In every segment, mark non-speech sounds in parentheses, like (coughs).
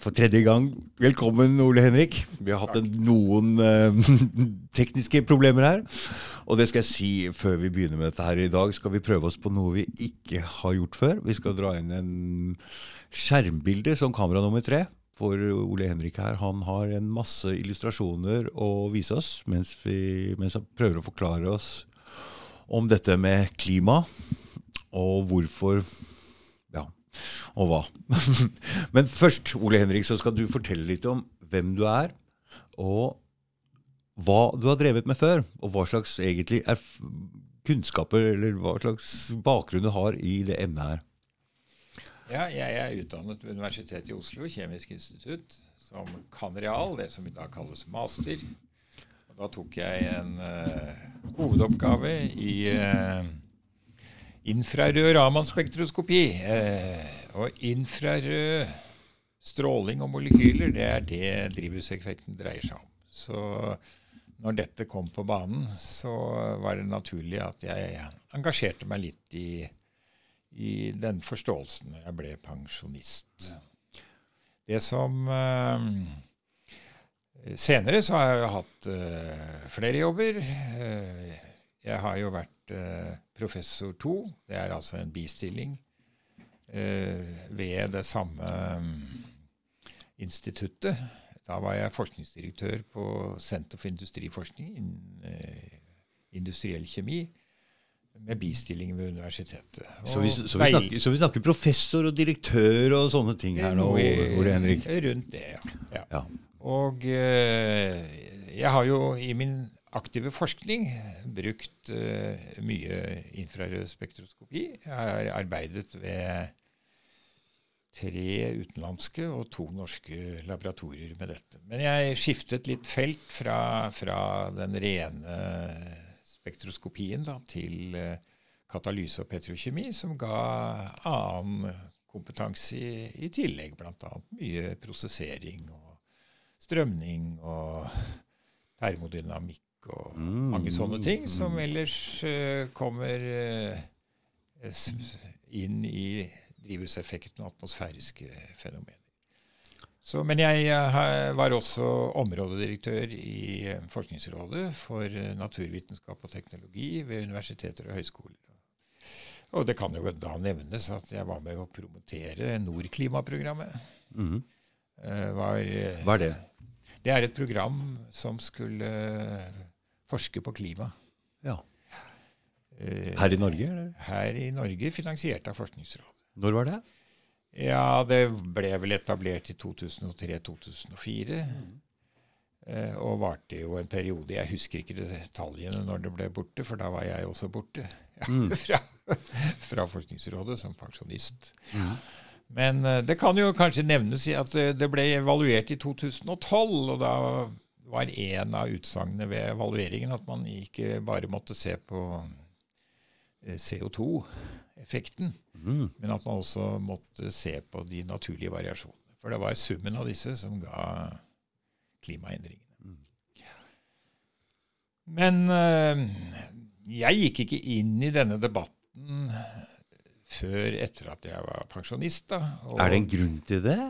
for tredje gang. Velkommen, Ole Henrik. Vi har hatt en, noen eh, (laughs) tekniske problemer her. Og det skal jeg si før vi begynner med dette her i dag, skal vi prøve oss på noe vi ikke har gjort før. Vi skal dra inn en skjermbilde som kamera nummer tre. For Ole Henrik her, han har en masse illustrasjoner å vise oss mens, vi, mens han prøver å forklare oss om dette med klima, og hvorfor og hva. (laughs) Men først, Ole Henrik, så skal du fortelle litt om hvem du er, og hva du har drevet med før, og hva slags egentlig er kunnskaper eller hva slags bakgrunn du har i det emnet her. Ja, jeg er utdannet ved Universitetet i Oslo, Kjemisk institutt, som kan real, det som i dag kalles master. Og da tok jeg en uh, hovedoppgave i uh, infrarød Raman-spektroskopi. Uh, og infrarød stråling og molekyler, det er det drivhuseffekten dreier seg om. Så når dette kom på banen, så var det naturlig at jeg engasjerte meg litt i i den forståelsen når jeg ble pensjonist. Det som eh, Senere så har jeg jo hatt eh, flere jobber. Uh, jeg har jo vært professor to. Det er altså en bistilling ved det samme um, instituttet. Da var jeg forskningsdirektør på Senter for industriforskning innen industriell kjemi med bistilling ved universitetet. Så vi, så, vi snakker, så vi, snakker, professor og direktør og sånne ting her nå, Ole Henrik? Rundt det, ja. ja. ja. Og eh, jeg har jo i min aktive forskning brukt eh, mye infrarød spektroskopi. Jeg har arbeidet ved tre utenlandske og to norske laboratorier med dette. Men jeg skiftet litt felt fra, fra den rene spektroskopien da, til uh, katalyse og petrokjemi, som ga annen kompetanse i, i tillegg. Bl.a. mye prosessering og strømning og termodynamikk og mm. mange sånne ting som ellers uh, kommer uh, inn i drivhuseffekten og atmosfæriske fenomener. Så, men jeg eh, var også områdedirektør i Forskningsrådet for naturvitenskap og teknologi ved universiteter og høyskoler. Og det kan jo da nevnes at jeg var med å promotere Nordklimaprogrammet. Mm. Var, Hva er det? Det er et program som skulle forske på klima. Ja. Her i Norge? eller? Her i Norge, finansiert av Forskningsrådet. Når var det? Ja, det ble vel etablert i 2003-2004. Mm. Eh, og varte jo en periode. Jeg husker ikke detaljene når det ble borte, for da var jeg også borte mm. (laughs) fra, fra, Forskningsrådet som pensjonist. Mm. Men eh, det kan jo kanskje nevnes at det, det ble evaluert i 2012, og da var en av utsagnene ved evalueringen at man ikke bare måtte se på eh, CO2-effekten, Mm. Men at man også måtte se på de naturlige variasjonene. For det var summen av disse som ga klimaendringene. Mm. Men øh, jeg gikk ikke inn i denne debatten før etter at jeg var pensjonist. Da, er det en grunn til det?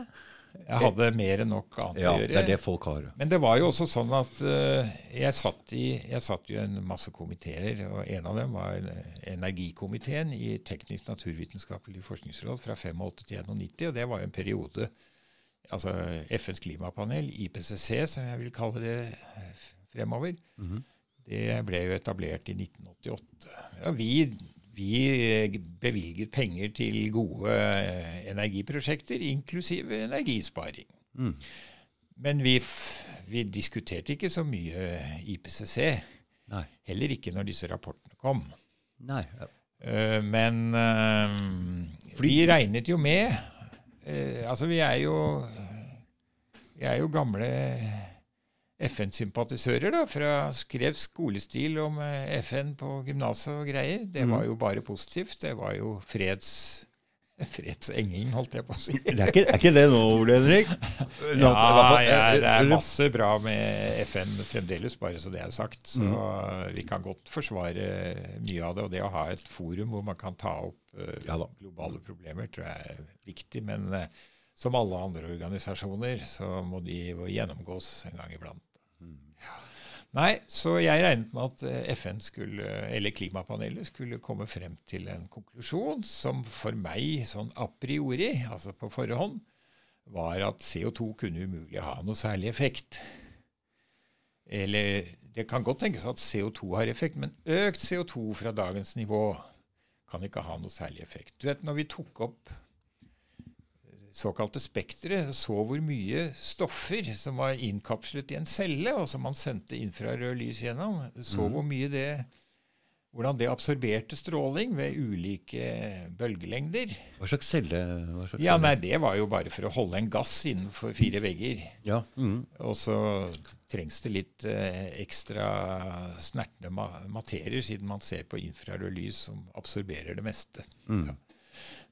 Jeg hadde mer enn nok annet ja, å gjøre. Det er det folk har. Men det var jo også sånn at uh, jeg, satt i, jeg satt i en masse komiteer, og en av dem var energikomiteen i Teknisk naturvitenskapelig forskningsråd fra 85 til 91. Og det var jo en periode Altså FNs klimapanel, IPCC, som jeg vil kalle det eh, fremover, mm -hmm. det ble jo etablert i 1988. Ja, vi vi bevilget penger til gode eh, energiprosjekter, inklusive energisparing. Mm. Men vi, vi, diskuterte ikke så mye IPCC. Nei. Heller ikke når disse rapportene kom. Nei. Ja. Uh, men uh, vi regnet jo med uh, Altså, vi er jo Vi er jo gamle FN-sympatisører da, fra skrev skolestil om eh, FN på gymnaset og greier. Det var mhm. jo bare positivt. Det var jo freds... (laughs) Fredsengelen, holdt jeg på å si. Det er ikke, er ikke det nå, Ole Henrik? (laughs) ja, ja, det er masse bra med FN fremdeles, bare så det er sagt. Så mm. vi kan godt forsvare mye av det. Og det å ha et forum hvor man kan ta opp uh, globale problemer, tror jeg er viktig. Men uh, som alle andre organisasjoner, så må de gjennomgås en gang iblant. Nei, så jeg regnet med at eh, FN skulle, eller klimapanelet skulle komme frem til en konklusjon som for meg, sånn a priori, altså på forhånd, var at CO2 kunne umulig ha noe særlig effekt. Eller det kan godt tenkes at CO2 har effekt, men økt CO2 fra dagens nivå kan ikke ha noe særlig effekt. Du vet, når vi tok opp såkalte spektre, så hvor mye stoffer som var innkapslet i en celle, og som man sendte infrarød lys gjennom, så mm. hvor mye det hvordan det absorberte stråling ved ulike bølgelengder. Hva slags celle? Hva slags ja, nei, Det var jo bare for å holde en gass innenfor fire vegger. Ja. Mm. Og så trengs det litt eh, ekstra snertne ma materier, siden man ser på infrarød lys som absorberer det meste. Mm. Ja.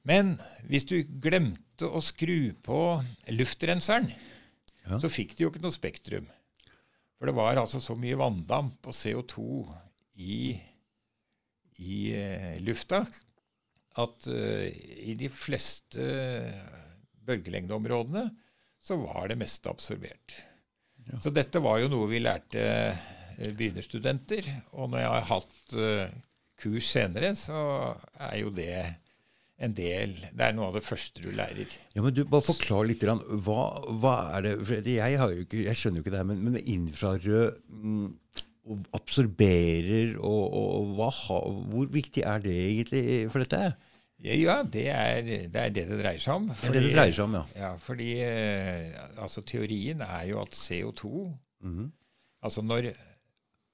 Men hvis du glemte å skru på luftrenseren, ja. så fikk du jo ikke noe spektrum. For det var altså så mye vanndamp og CO2 i i uh, lufta at uh, i de fleste bølgelengdeområdene så var det meste absorbert. Ja. Så dette var jo noe vi lærte eh, begynnerstudenter. Og når jeg har hatt kurs senere, så er jo det en del Det er noe av det første du lærer. Ja, men du, Bare forklar litt. Hva, hva er det for jeg, ikke, jeg, skjønner jo ikke det her, men, men infrarød mm, absorberer, og, og hva, hvor viktig er det egentlig for dette? Ja, det er, det er, det det dreier seg om. Fordi, det er det det dreier seg om, ja. ja fordi eh, altså, Teorien er jo at CO2 mm -hmm. Altså når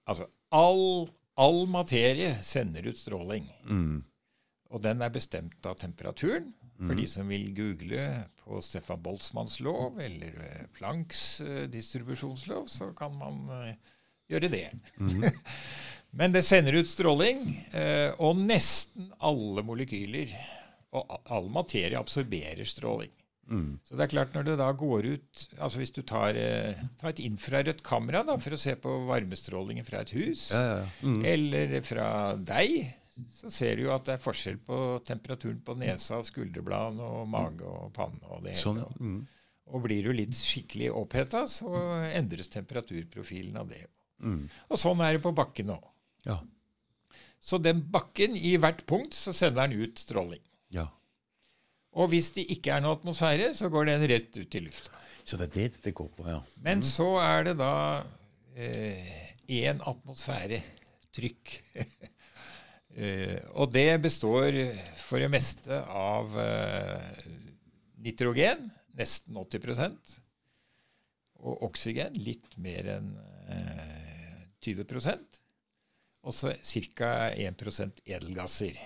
Altså all, all materie sender ut stråling. Mm. Og den er bestemt av temperaturen. For mm. de som vil google på Stefan Boltzmanns lov eller eh, Plancks uh, distribusjonslov, så kan man uh, gjøre det. Mm. (laughs) Men det sender ut stråling, eh, og nesten alle molekyler og all materie absorberer stråling. Mm. Så det er klart når det da går ut altså Hvis du tar, eh, tar et infrarødt kamera da, for å se på varmestrålingen fra et hus, ja, ja. Mm. eller fra deg, så ser du jo at det er forskjell på temperaturen på nesa, skulderbladene og mage og panne. og det hele. Sånn, ja. mm. Og blir du litt skikkelig oppheta, så endres temperaturprofilen av det. Mm. Og sånn er det på bakken òg. Ja. Så den bakken, i hvert punkt, så sender den ut stråling. Ja. Og hvis det ikke er noe atmosfære, så går den rett ut i lufta. Så det er det det går på, ja. Men mm. så er det da én eh, atmosfære (laughs) eh, og det består for det meste av uh, nitrogen, nesten 80% og oksygen, litt mer enn uh, 20% og så ca. 1 edelgasser.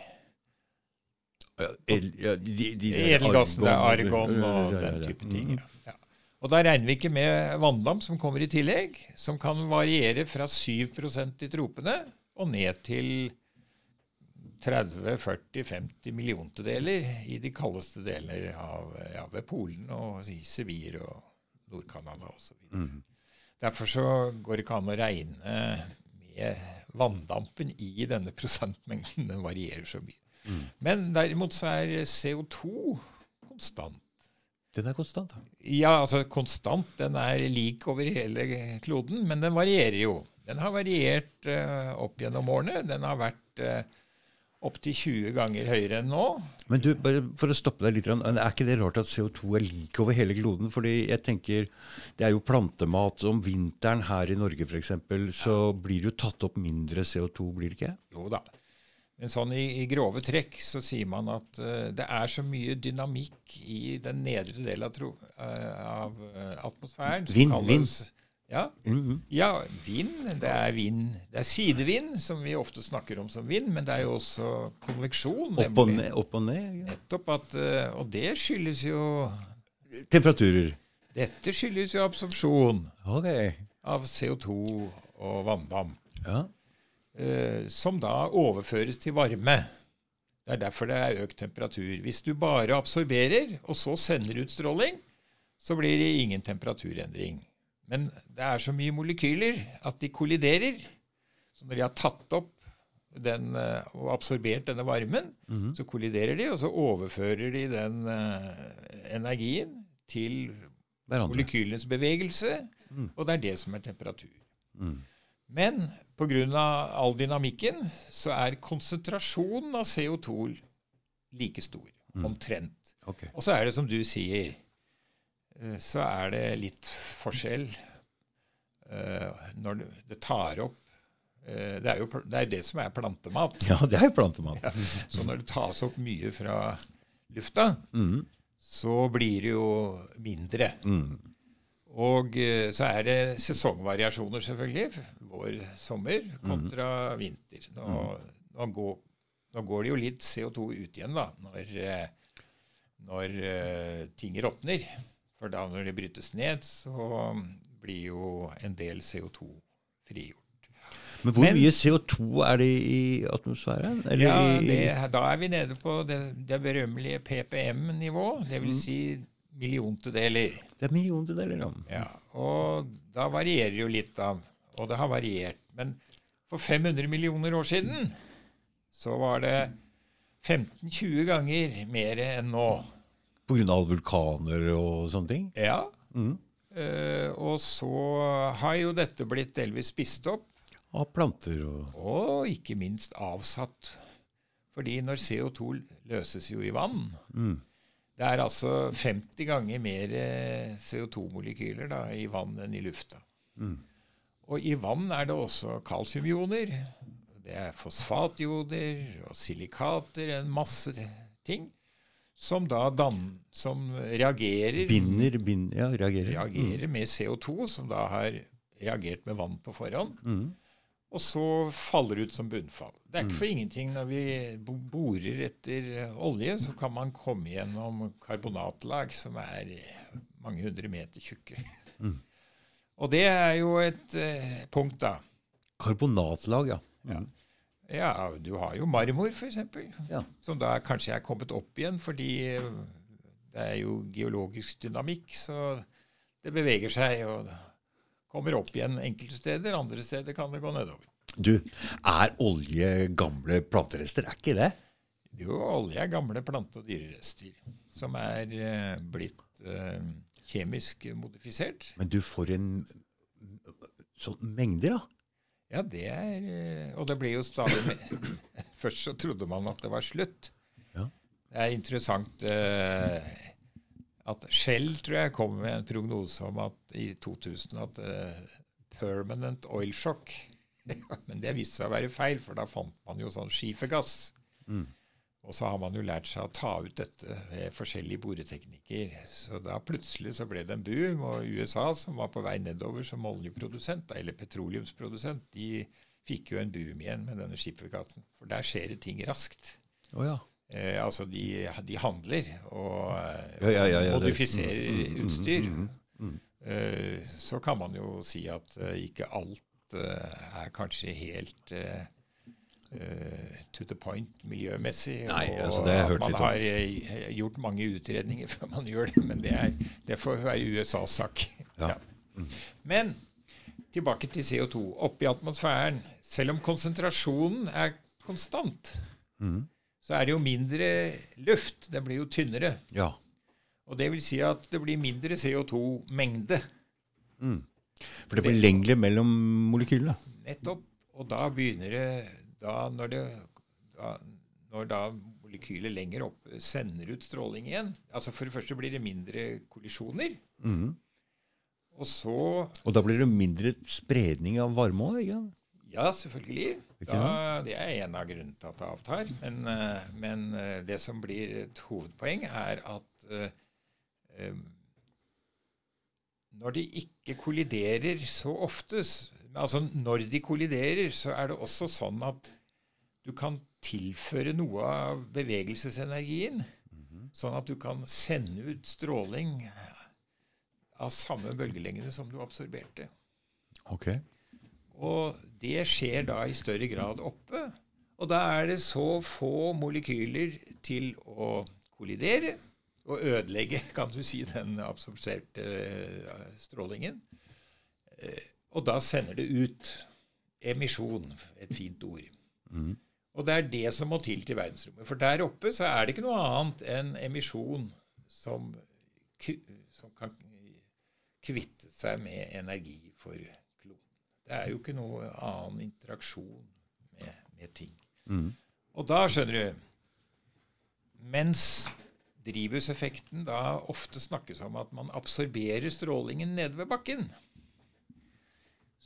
El, ja, de, de Edelgassen, det er argon og den type ting. Ja. Og da regner vi ikke med vanndam, som kommer i tillegg, som kan variere fra 7% i tropene og ned til 30-40-50 milliontedeler i de kaldeste deler av ja, ved Polen og i Sibir og Nord-Canada osv. Mm. Derfor så går det ikke an å regne med vanndampen i denne prosentmengden. Den varierer så mye. Mm. Men derimot så er CO2 konstant. Den er konstant? da? Ja, altså konstant. Den er lik over hele kloden, men den varierer jo. Den har variert uh, opp gjennom årene. Den har vært uh, opptil 20 ganger høyere enn nå. Men du, bare for å stoppe deg litt, Er ikke det rart at CO2 er lik over hele kloden? Fordi jeg tenker, Det er jo plantemat. Om vinteren her i Norge f.eks. så ja. blir det jo tatt opp mindre CO2, blir det ikke? Jo da. Men sånn i, i grove trekk så sier man at uh, det er så mye dynamikk i den nedre delen av, tro, uh, av uh, atmosfæren. Vind, vind. Ja. Mm-hmm. ja, vind. Det er vind. Det er sidevind, som vi ofte snakker om som vind, men det er jo også konveksjon. Opp og ned. Opp og ned ja. Nettopp at, eh, Og det skyldes jo Temperaturer. Dette skyldes jo absorpsjon okay. av CO2 og vanndamp. Ja. Eh, som da overføres til varme. Det er derfor det er økt temperatur. Hvis du bare absorberer, og så sender ut stråling, så blir det ingen temperaturendring. Men det er så mye molekyler at de kolliderer. Så når de har tatt opp den, eh, og absorbert denne varmen, mm -hmm. så kolliderer de, og så overfører de den uh, energien til Hverandre. molekylenes bevegelse, Mm. og det er det som er temperatur. Mm. Men pga. all dynamikken så er konsentrasjonen av CO2 like stor. Mm. Omtrent. Okay. Og så er det som du sier, eh, så er det litt forskjell eh, når det, det tar opp eh, det, er jo, det er det som er plantemat. (laughs) Ja, det er jo plantemat. Så når det tas opp mye fra lufta, Mm. så blir det jo mindre. Mm. Og eh, så er det sesongvariasjoner, selvfølgelig. Vår, sommer kontra vinter. Nå, nå, går, nå går det jo litt CO2 ut igjen, da, når, eh, når eh, ting råtner. For da når det brytes ned, så blir jo en del CO2 frigjort. Men hvor Men- mye CO2 er det i atmosfæren? Eller Ja, det, Da er vi nede på det, det berømmelige PPM-nivå. Det vil si milliontedeler. det er milliontedeler, ja. Ja, og da varierer jo litt, da. Og det har variert. Men for 500 millioner år siden så var det 15-20 ganger mer enn nå. Av vulkaner og sånne ting? Ja. Mm. Eh, og så har jo dette blitt delvis spist opp, Av planter og og ikke minst avsatt. Fordi når CO2 løses jo i vann mm. Det er altså 50 ganger mer eh, CO2-molekyler i vann enn i lufta. Mm. Og i vann er det også kalsiumioner. Det er fosfatjoder og silikater, en masse ting. Som da dan som reagerer, Binder, bind, ja, reagerer. reagerer med CO2, som da har reagert med vann på forhånd. Mm. Og så faller ut som bunnfall. Det er ikke for ingenting når vi borer etter olje, så kan man komme gjennom karbonatlag som er mange hundre meter tjukke. (laughs) Og det er jo et eh, punkt, da. Karbonatlag, ja. Mm. Ja, du har jo marmor, f.eks., Ja. som da kanskje er kommet opp igjen fordi det er jo geologisk dynamikk, så det beveger seg og kommer opp igjen enkelte steder. Andre steder kan det gå nedover. Du, er olje gamle planterester? Er ikke det? Jo, olje er gamle plante- og dyrerester som er eh, blitt eh, kjemisk modifisert. Men du får en sånn mengder, da? Ja, det er eh, Og det blir jo stadig mer (coughs) Først så trodde man at det var slutt. Ja. Det er interessant eh, at Shell tror jeg kom med en prognose om at i 2000 at eh, permanent oil shock (laughs) Men det viste seg å være feil, for da fant man jo sånn skifergass. Mm. Og så har man jo lært seg å ta ut dette ved forskjellige boreteknikker. Så da plutselig så ble det en boom, og USA, som var på vei nedover som oljeprodusent, eller petroleumsprodusent, de fikk jo en boom igjen med denne skippergassen. For der skjer det ting raskt. Oh, ja. Eh, altså de, de handler og Ja, ja, ja, det- modifiserer mm, mm, mm, utstyr. mm, mm. Eh, så kan man jo si at eh, ikke alt eh, er kanskje helt eh, to the point miljømessig. Nei, altså, det har jeg hørt man litt om. Man har eh, gjort mange utredninger (laughs) før man gjør det, men det, er, det får være USAs sak. Ja. Men tilbake til CO2. Oppe i atmosfæren, selv om konsentrasjonen er konstant, mm. så er det jo mindre luft. Det blir jo tynnere. Ja. Og det vil si at det blir mindre CO2-mengde. Mm. For det blir lengre mellom molekylene. Nettopp. Og da begynner det da Når, det, da, når da molekylet lenger opp sender ut stråling igjen altså For det første blir det mindre kollisjoner. Mhm. Og så Og da blir det mindre spredning av varme òg? Ja, selvfølgelig. Da, det er en av grunnene til at det avtar. Men, eh, men eh, det som blir et hovedpoeng, er at eh, når de ikke kolliderer så ofte Altså når de kolliderer, så er det også sånn at du kan tilføre noe av bevegelsesenergien. Sånn at du kan sende ut stråling av samme bølgelengde som du absorberte. Ok. Og det skjer da i større grad oppe. Og da er det så få molekyler til å kollidere og ødelegge, kan du si, den absorberte eh, strålingen. Eh, Og da sender det ut. Emisjon, et fint ord. Mhm. Og det er det som må til til verdensrommet. For der oppe så er det ikke noe annet enn emisjon som, som kan kvitte seg med energi for kloden. Det er jo ikke noe annen interaksjon med, med ting. Mm. Og da, skjønner du Mens drivhuseffekten da ofte snakkes om at man absorberer strålingen nede ved bakken,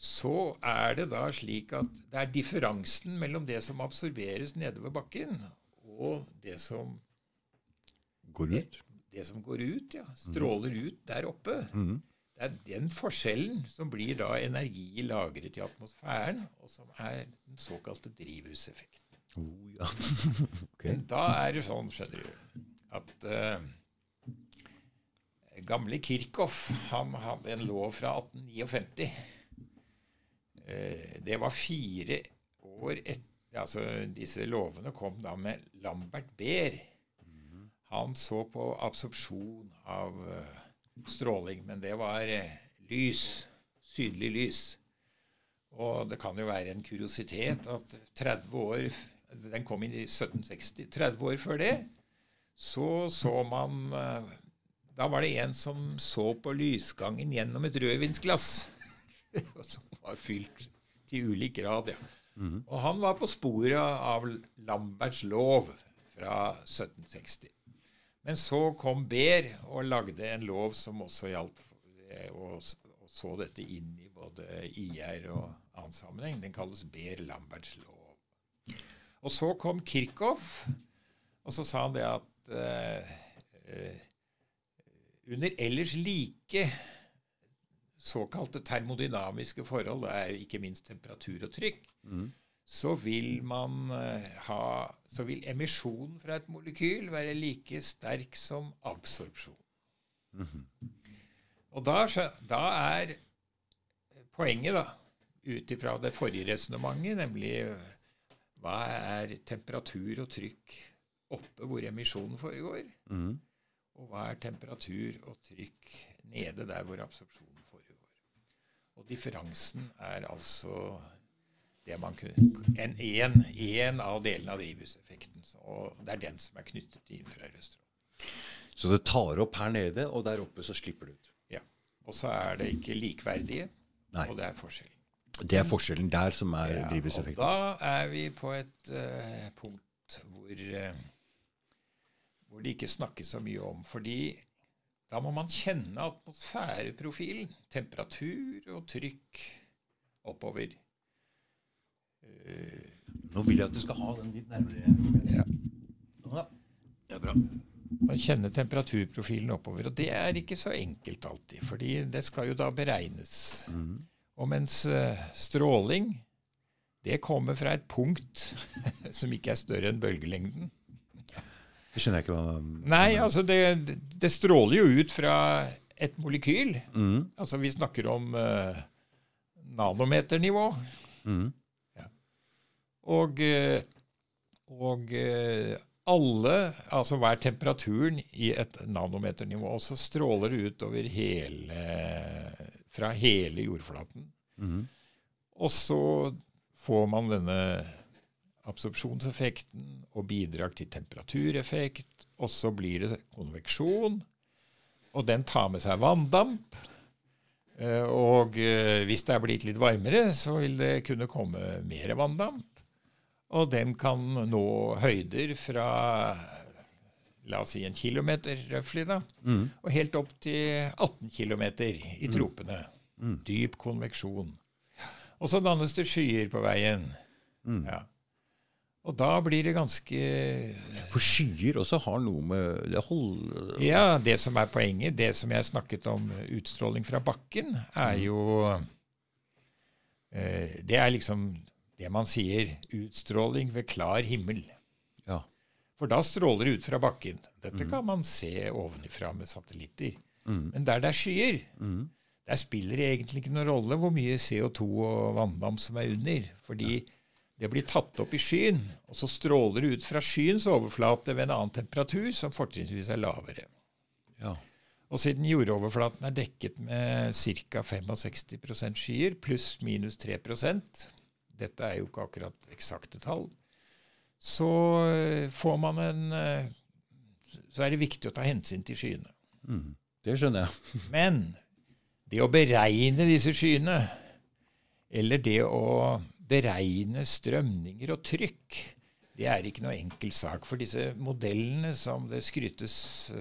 så er det da slik at det er differansen mellom det som absorberes nede ved bakken, og det som Går ut? Det, det som går ut, ja. Stråler mm. ut der oppe. Mm. Det er den forskjellen som blir da energi lagret i atmosfæren, og som er den såkalte drivhuseffekten. Oh, ja. (laughs) okay. Men da er det sånn, skjønner du, at uh, gamle Kirchhoff han hadde en lov fra 1859 Eh, det var fire år etter altså Disse lovene kom da med Lambert Beer. Han så på absorpsjon av uh, stråling, men det var uh, lys. Sydlig lys. Og det kan jo være en kuriositet at 30 år Den kom inn i 1760. 30 år før det så så man Da var det en som så på lysgangen gjennom et rødvinsglass. (laughs) fylt til ulik grad. ja. Mm -hmm. Og han var på sporet av Lamberts lov fra 1760. Men så kom Behr og lagde en lov som også gjaldt og, og så dette inn i både IR og annen sammenheng. Den kalles Behr-Lamberts lov. Og så kom Kirchhoff, og så sa han det at uh, uh, under ellers like såkalte termodynamiske forhold, det er ikke minst temperatur og trykk, mm. så vil man uh, ha Så vil emisjonen fra et molekyl være like sterk som absorpsjon. Mm. Og da, da, er poenget, da, ut ifra det forrige resonnementet, nemlig hva er temperatur og trykk oppe hvor emisjonen foregår? Mm. Og hva er temperatur og trykk nede der hvor absorpsjonen og differansen er altså det man kunne, en, en, en av delene av drivhuseffekten. Og det er den som er knyttet til infrarød stråling. Så det tar opp her nede, og der oppe så slipper det ut? Ja. Og så er det ikke likverdige, Nei. og det er forskjellen. Det er forskjellen der som er ja, drivhuseffekten? Og da er vi på et uh, punkt hvor, uh, hvor det ikke snakkes så mye om. Fordi da må man kjenne atmosfæreprofilen. Temperatur og trykk oppover. Uh, Nå vil jeg at du skal ha den litt nærmere. Ja. Da. Det er bra. Man kjenner temperaturprofilen oppover. Og det er ikke så enkelt alltid, fordi det skal jo da beregnes. Mm. Og mens uh, stråling, det kommer fra et punkt (laughs) som ikke er større enn bølgelengden. Det skjønner jeg ikke hva Nei, altså det, det stråler jo ut fra et molekyl. Mm. Altså vi snakker om uh, nanometernivå. Mm. Ja. Og, eh, og uh, alle Altså hva er temperaturen i et nanometernivå? Og så stråler det ut over hele Fra hele jordflaten. Mm. Og så får man denne absorpsjonseffekten og bidrag til temperatureffekt. Og så blir det konveksjon, og den tar med seg vanndamp. Eh, og eh, hvis det er blitt litt varmere, så vil det kunne komme mer vanndamp. Og den kan nå høyder fra la oss si en kilometer røftlig, da, mm. og helt opp til 18 km i mm. tropene. Mm. Dyp konveksjon. Og så dannes det skyer på veien. Mm. Ja. Og da blir det ganske For skyer også har noe med det hold... Ja, det som er poenget, det som jeg snakket om utstråling fra bakken, er mm. jo eh, Det er liksom det man sier utstråling ved klar himmel. Ja. For da stråler det ut fra bakken. Dette mm. kan man se ovenifra med satellitter. Mm. Men der det er skyer, mm. der spiller det egentlig ikke noen rolle hvor mye CO2 og vanndam som er under. fordi ja det blir tatt opp i skyen, og så stråler det ut fra skyens overflate ved en annen temperatur, som fortrinnsvis er lavere. Ja. Og siden jordoverflaten er dekket med ca. 65% skyer, pluss minus 3% dette er jo ikke akkurat eksakte tall, så eh, får man en eh, Så er det viktig å ta hensyn til skyene. Mm. Det skjønner jeg. (laughs) Men det å beregne disse skyene, eller det å beregne strømninger og trykk, det er ikke noe enkel sak. For disse modellene som det skrytes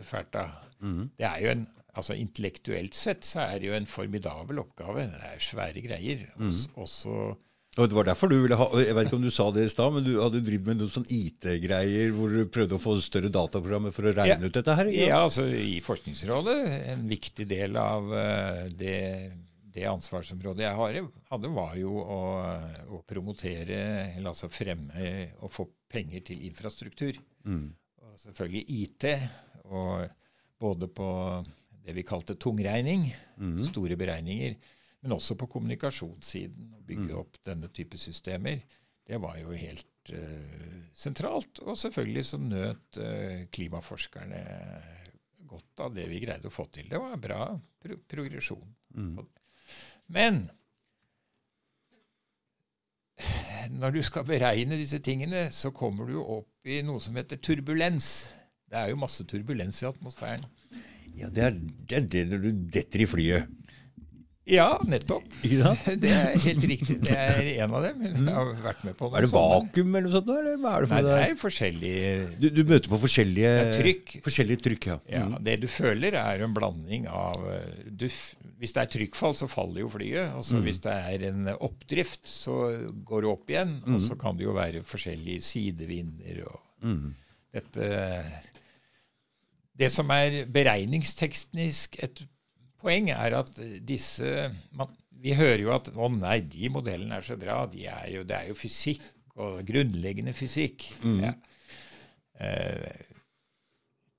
fælt av, mm. det er jo en altså Intellektuelt sett så er det jo en formidabel oppgave. Det er svære greier. Mm. Også, og Det var derfor du ville ha Jeg vet ikke om du sa det i stad, men du hadde drevet med noen sånn IT-greier hvor du prøvde å få større dataprogrammer for å regne ja, ut dette her? Ja, ja altså i Forskningsrådet. En viktig del av uh, det det ansvarsområdet jeg hadde, var jo å, å promotere, eller altså fremme og få penger til infrastruktur. Mm. Og selvfølgelig IT. Og både på det vi kalte tungregning, mm. store beregninger, men også på kommunikasjonssiden. Å bygge mm. opp denne type systemer. Det var jo helt uh, sentralt. Og selvfølgelig så nøt uh, klimaforskerne godt av det vi greide å få til. Det var bra pro progresjon. Mm. Men når du skal beregne disse tingene, så kommer du opp i noe som heter turbulens. Det er jo masse turbulens i atmosfæren. Ja, det er, det er det når du detter i flyet. Ja, nettopp. Ja. (laughs) Det er helt riktig. Det er en av dem. Jeg har vært med på Er det vakuum eller noe sånt? Eller hva er det for Nei, det er forskjellig du, du, møter på forskjellige trykk. Forskjellige trykk ja. ja. Mm. Det du føler, er en blanding av du, Hvis det er trykkfall, så faller jo flyet. Og mm. hvis det er en oppdrift, så går det opp igjen. Mm. Og så kan det jo være forskjellige sidevinder og mm. dette Det som er beregningsteknisk et poeng, er at disse man, Vi hører jo at å nei, de modellene er så bra. De er jo, det er jo fysikk, og grunnleggende fysikk. Mm. Ja. Eh,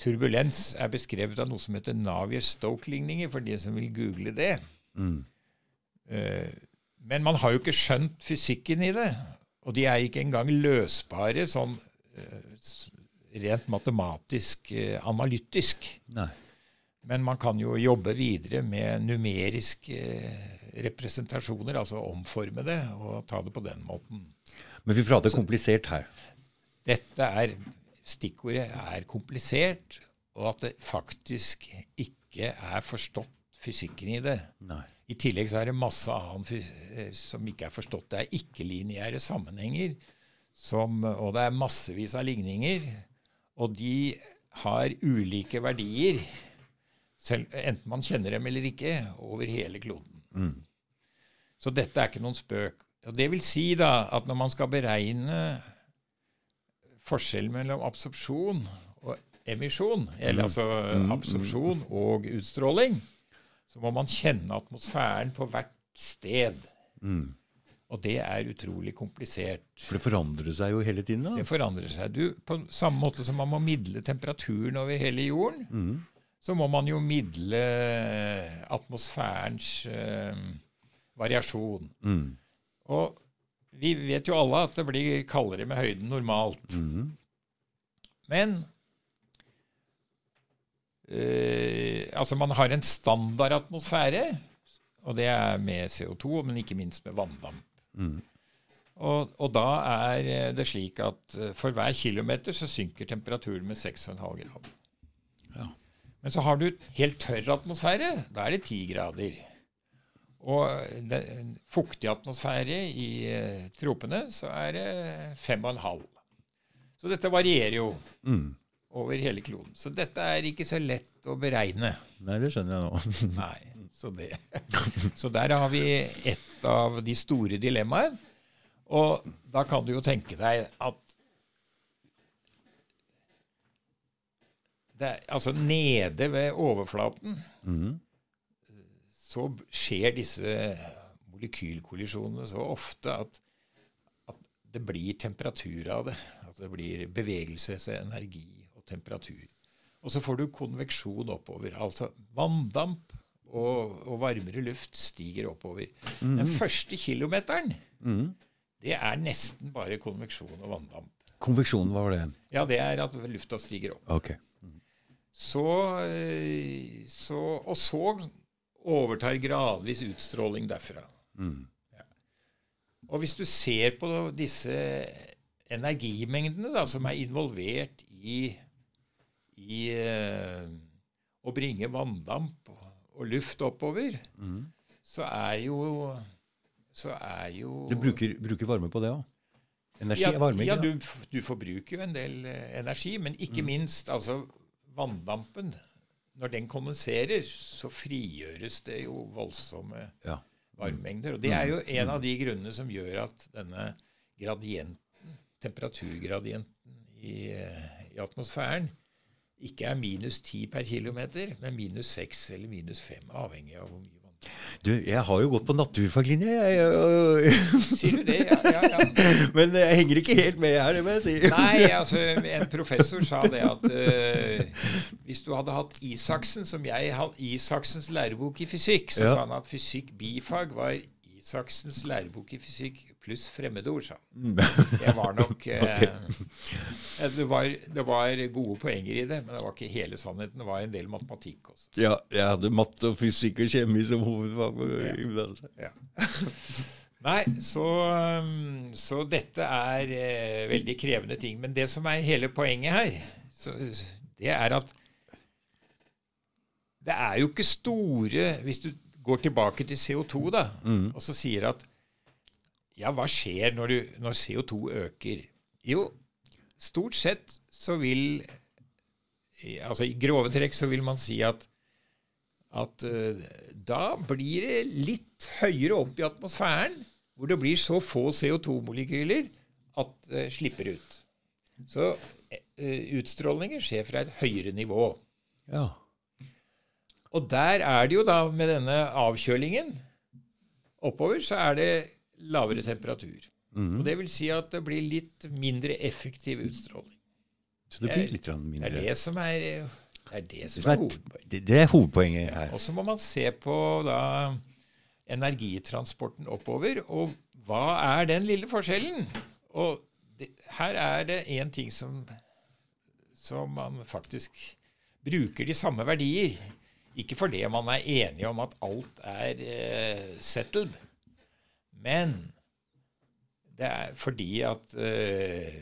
turbulens er beskrevet av noe som heter Navier-Stoke-ligninger, for de som vil google det. Mm. Eh, men man har jo ikke skjønt fysikken i det. Og de er ikke engang løsbare sånn eh, rent matematisk eh, analytisk. Nei. Men man kan jo jobbe videre med numeriske representasjoner, altså omforme det og ta det på den måten. Men vi prater komplisert her. Dette er Stikkordet er komplisert, og at det faktisk ikke er forstått fysikken i det. Nei. I tillegg så er det masse annet eh, som ikke er forstått. Det er ikke-lineære sammenhenger, som, og det er massevis av ligninger. Og de har ulike verdier selv, enten man kjenner dem eller ikke, over hele kloden. Mm. Så dette er ikke noen spøk. Og Det vil si da at når man skal beregne forskjellen mellom absorpsjon og emisjon, eller mm. altså mm. absorpsjon og utstråling, så må man kjenne atmosfæren på hvert sted. Mm. Og det er utrolig komplisert. For det forandrer seg jo hele tiden? da? Det forandrer seg. Du, på samme måte som man må midle temperaturen over hele jorden, mm så må man jo midle atmosfærens øh, variasjon. Mm. Og vi vet jo alle at det blir kaldere med høyden normalt. Mm. Men eh, altså man har en standard atmosfære, og det er med CO2, men ikke minst med vanndamp. Mm. Og, og, da er det slik at eh, for hver kilometer så synker temperaturen med 6,5 grader. Men så har du helt tørr atmosfære. Da er det 10 grader. Og det, fuktig atmosfære i eh, tropene, så er det fem og en halv. Så dette varierer jo mm. over hele kloden. Så dette er ikke så lett å beregne. Nei, det skjønner jeg nå. (laughs) Nei, så, det. (laughs) så der har vi et av de store dilemmaene. Og da kan du jo tenke deg at er, altså nede ved overflaten mm. Så skjer disse molekylkollisjonene så ofte at, at, det blir temperatur av det. At det blir bevegelsesenergi og temperatur. Og så får du konveksjon oppover. Altså vanndamp og, og varmere luft stiger oppover. Mm. Den første kilometeren, mm. det er nesten bare konveksjon og vanndamp. Konveksjon, hva var det? Ja, Det er at lufta stiger opp. Okay. Så, eh, så, og så overtar gradvis utstråling derfra. Mm. Ja. Og hvis du ser på disse energimengdene da, som er involvert i, i uh, å bringe vanndamp og luft oppover, Mm. så er jo så er jo Du bruker, bruker varme på det òg? Energi ja, er varme? ja, du, du forbruker jo en del eh, energi, men Mm. ikke minst altså vanndampen. Når den kondenserer, så frigjøres det jo voldsomme Ja. varmemengder. Og det er jo en av de grunnene som gjør at denne gradienten, temperaturgradienten i, i atmosfæren ikke er minus 10 per kilometer, men minus 6 eller minus 5, avhengig av hvor mye. Du, jeg har jo gått på naturfaglinje, jeg. Sier du det? Ja, ja, ja. (laughs) Men jeg henger ikke helt med her, det må jeg si. Nei, altså en professor sa det at uh, hvis du hadde hatt Isaksen, som jeg hadde Isaksens lærebok i fysikk, så Ja. sa han at fysikk bifag var Isaksens lærebok i fysikk pluss fremmedord, sa han. (laughs) Det var nok eh, det, var, det var gode poenger i det, men det var ikke hele sannheten. Det var en del matematikk også. Ja, jeg hadde matte og fysikk og kjemi som hovedfag. Ja. Ja. (laughs) Nei, så, um, så dette er eh, veldig krevende ting. Men det som er hele poenget her, så, det er at det er jo ikke store Hvis du går tilbake til CO2 da, Mm. og så sier at Ja, hva skjer når, du, når CO2 øker? Jo, stort sett så vil Altså i grove trekk så vil man si at at uh, da blir det litt høyere opp i atmosfæren, hvor det blir så få CO2-molekyler at det slipper ut. Så uh, utstrålinger skjer fra et høyere nivå. Ja. Og der er det jo da, med denne avkjølingen oppover, så er det lavere temperatur. Mm. Og det vil si at det blir litt mindre effektiv utstråling. Så det blir litt mindre? Det er det som er, det er, det som det er er- hovedpoenget. det, det er hovedpoenget her. Og så må man se på da energitransporten oppover, og hva er den lille forskjellen? Og det, her er det én ting som, som man faktisk bruker de samme verdier. Ikke fordi man er enige om at alt er eh, settled, men det er fordi at eh,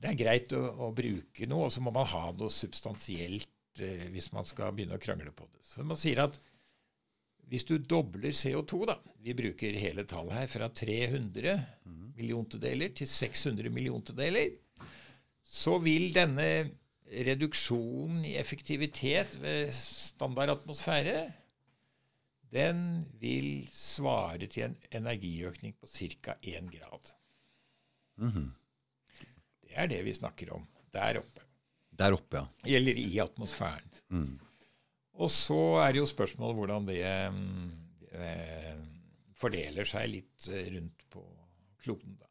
det er greit å, å bruke noe, og så må man ha noe substansielt eh, hvis man skal begynne å krangle på det. Så man sier at hvis du dobler CO2, da Vi bruker hele tallet her fra 300 milliontedeler til 600 milliontedeler. Så vil denne reduksjonen i effektivitet ved standard atmosfære den vil svare til en energiøkning på ca. 1 grad. Mhm. Det er det vi snakker om der oppe. Der oppe, ja. Eller i atmosfæren. Mm. Og så er det jo spørsmålet hvordan det mm, eh, fordeler seg litt eh, rundt på kloden. Da.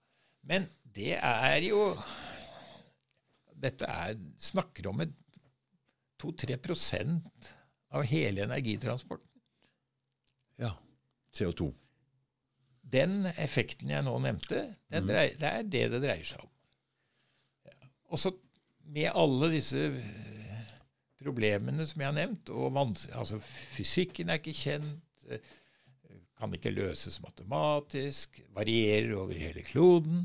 Men det er jo Dette er, snakker om 2-3% av hele energitransporten. Ja. CO2. Den effekten jeg nå nevnte, den dreier, det er det det dreier seg om. Ja. Og så med alle disse eh, problemene som jeg har nevnt, og altså fysikken er ikke kjent, eh, kan ikke løses matematisk, varierer over hele kloden.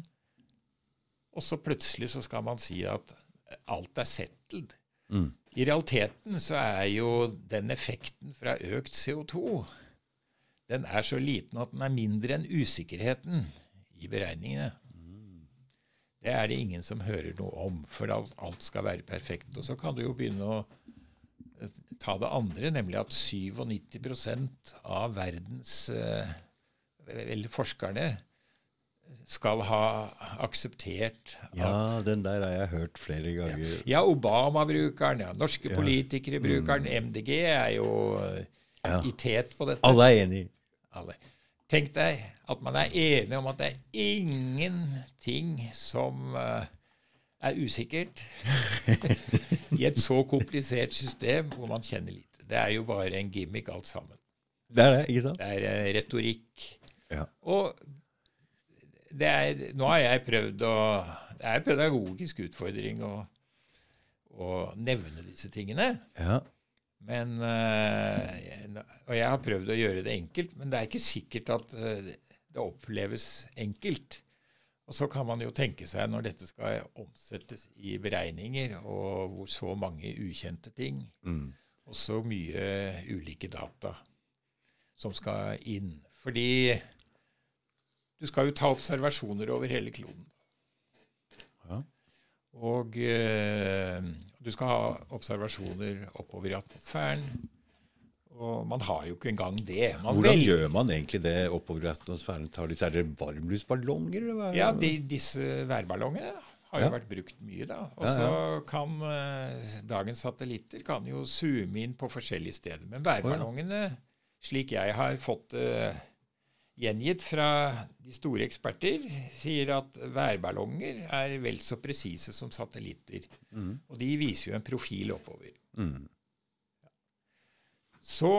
Og så plutselig så skal man si at alt er settled. Mm. I realiteten så er jo den effekten fra økt CO2 den er så liten at den er mindre enn usikkerheten i beregningene. Det er det ingen som hører noe om, for alt, skal være perfekt. Og så kan du jo begynne å eh, ta det andre, nemlig at 97 av verdens eller forskerne skal ha akseptert at Ja, den der har jeg hørt flere ganger. ja, Obama bruker den, ja. Norske Ja. politikere bruker den. MDG er jo eh, Ja. i tet på dette. Alle er enig. Alle. Tenk deg at man er enig om at det er ingenting som eh, er usikkert (laughs) i et så komplisert system hvor man kjenner lite. Det er jo bare en gimmick alt sammen. Det er det, ikke sant? Det er eh, retorikk. Ja. Og det er, nå har jeg prøvd å Det er en pedagogisk utfordring å, å nevne disse tingene. Ja. Men, eh, og jeg har prøvd å gjøre det enkelt, men det er ikke sikkert at eh, det oppleves enkelt. Og så kan man jo tenke seg, når dette skal omsettes i beregninger, og hvor så mange ukjente ting, Mm. også mye ulike data som skal inn. Fordi du skal jo ta observasjoner over hele kloden. Ja. Og eh, du skal ha observasjoner oppover i atmosfæren. Og man har jo ikke engang det. Man Hvordan vel... gjør man egentlig det oppover i atmosfæren? Tar er det varmluftsballonger? Ja, de, disse værballongene har jo Ja. vært brukt mye, da. Og Ja, så kan eh, dagens satellitter kan jo zoome inn på forskjellige steder. Men værballongene, slik jeg har fått det gjengitt fra de store eksperter, sier at værballonger er vel så presise som satellitter. Mm. Og de viser jo en profil oppover. Mm. Så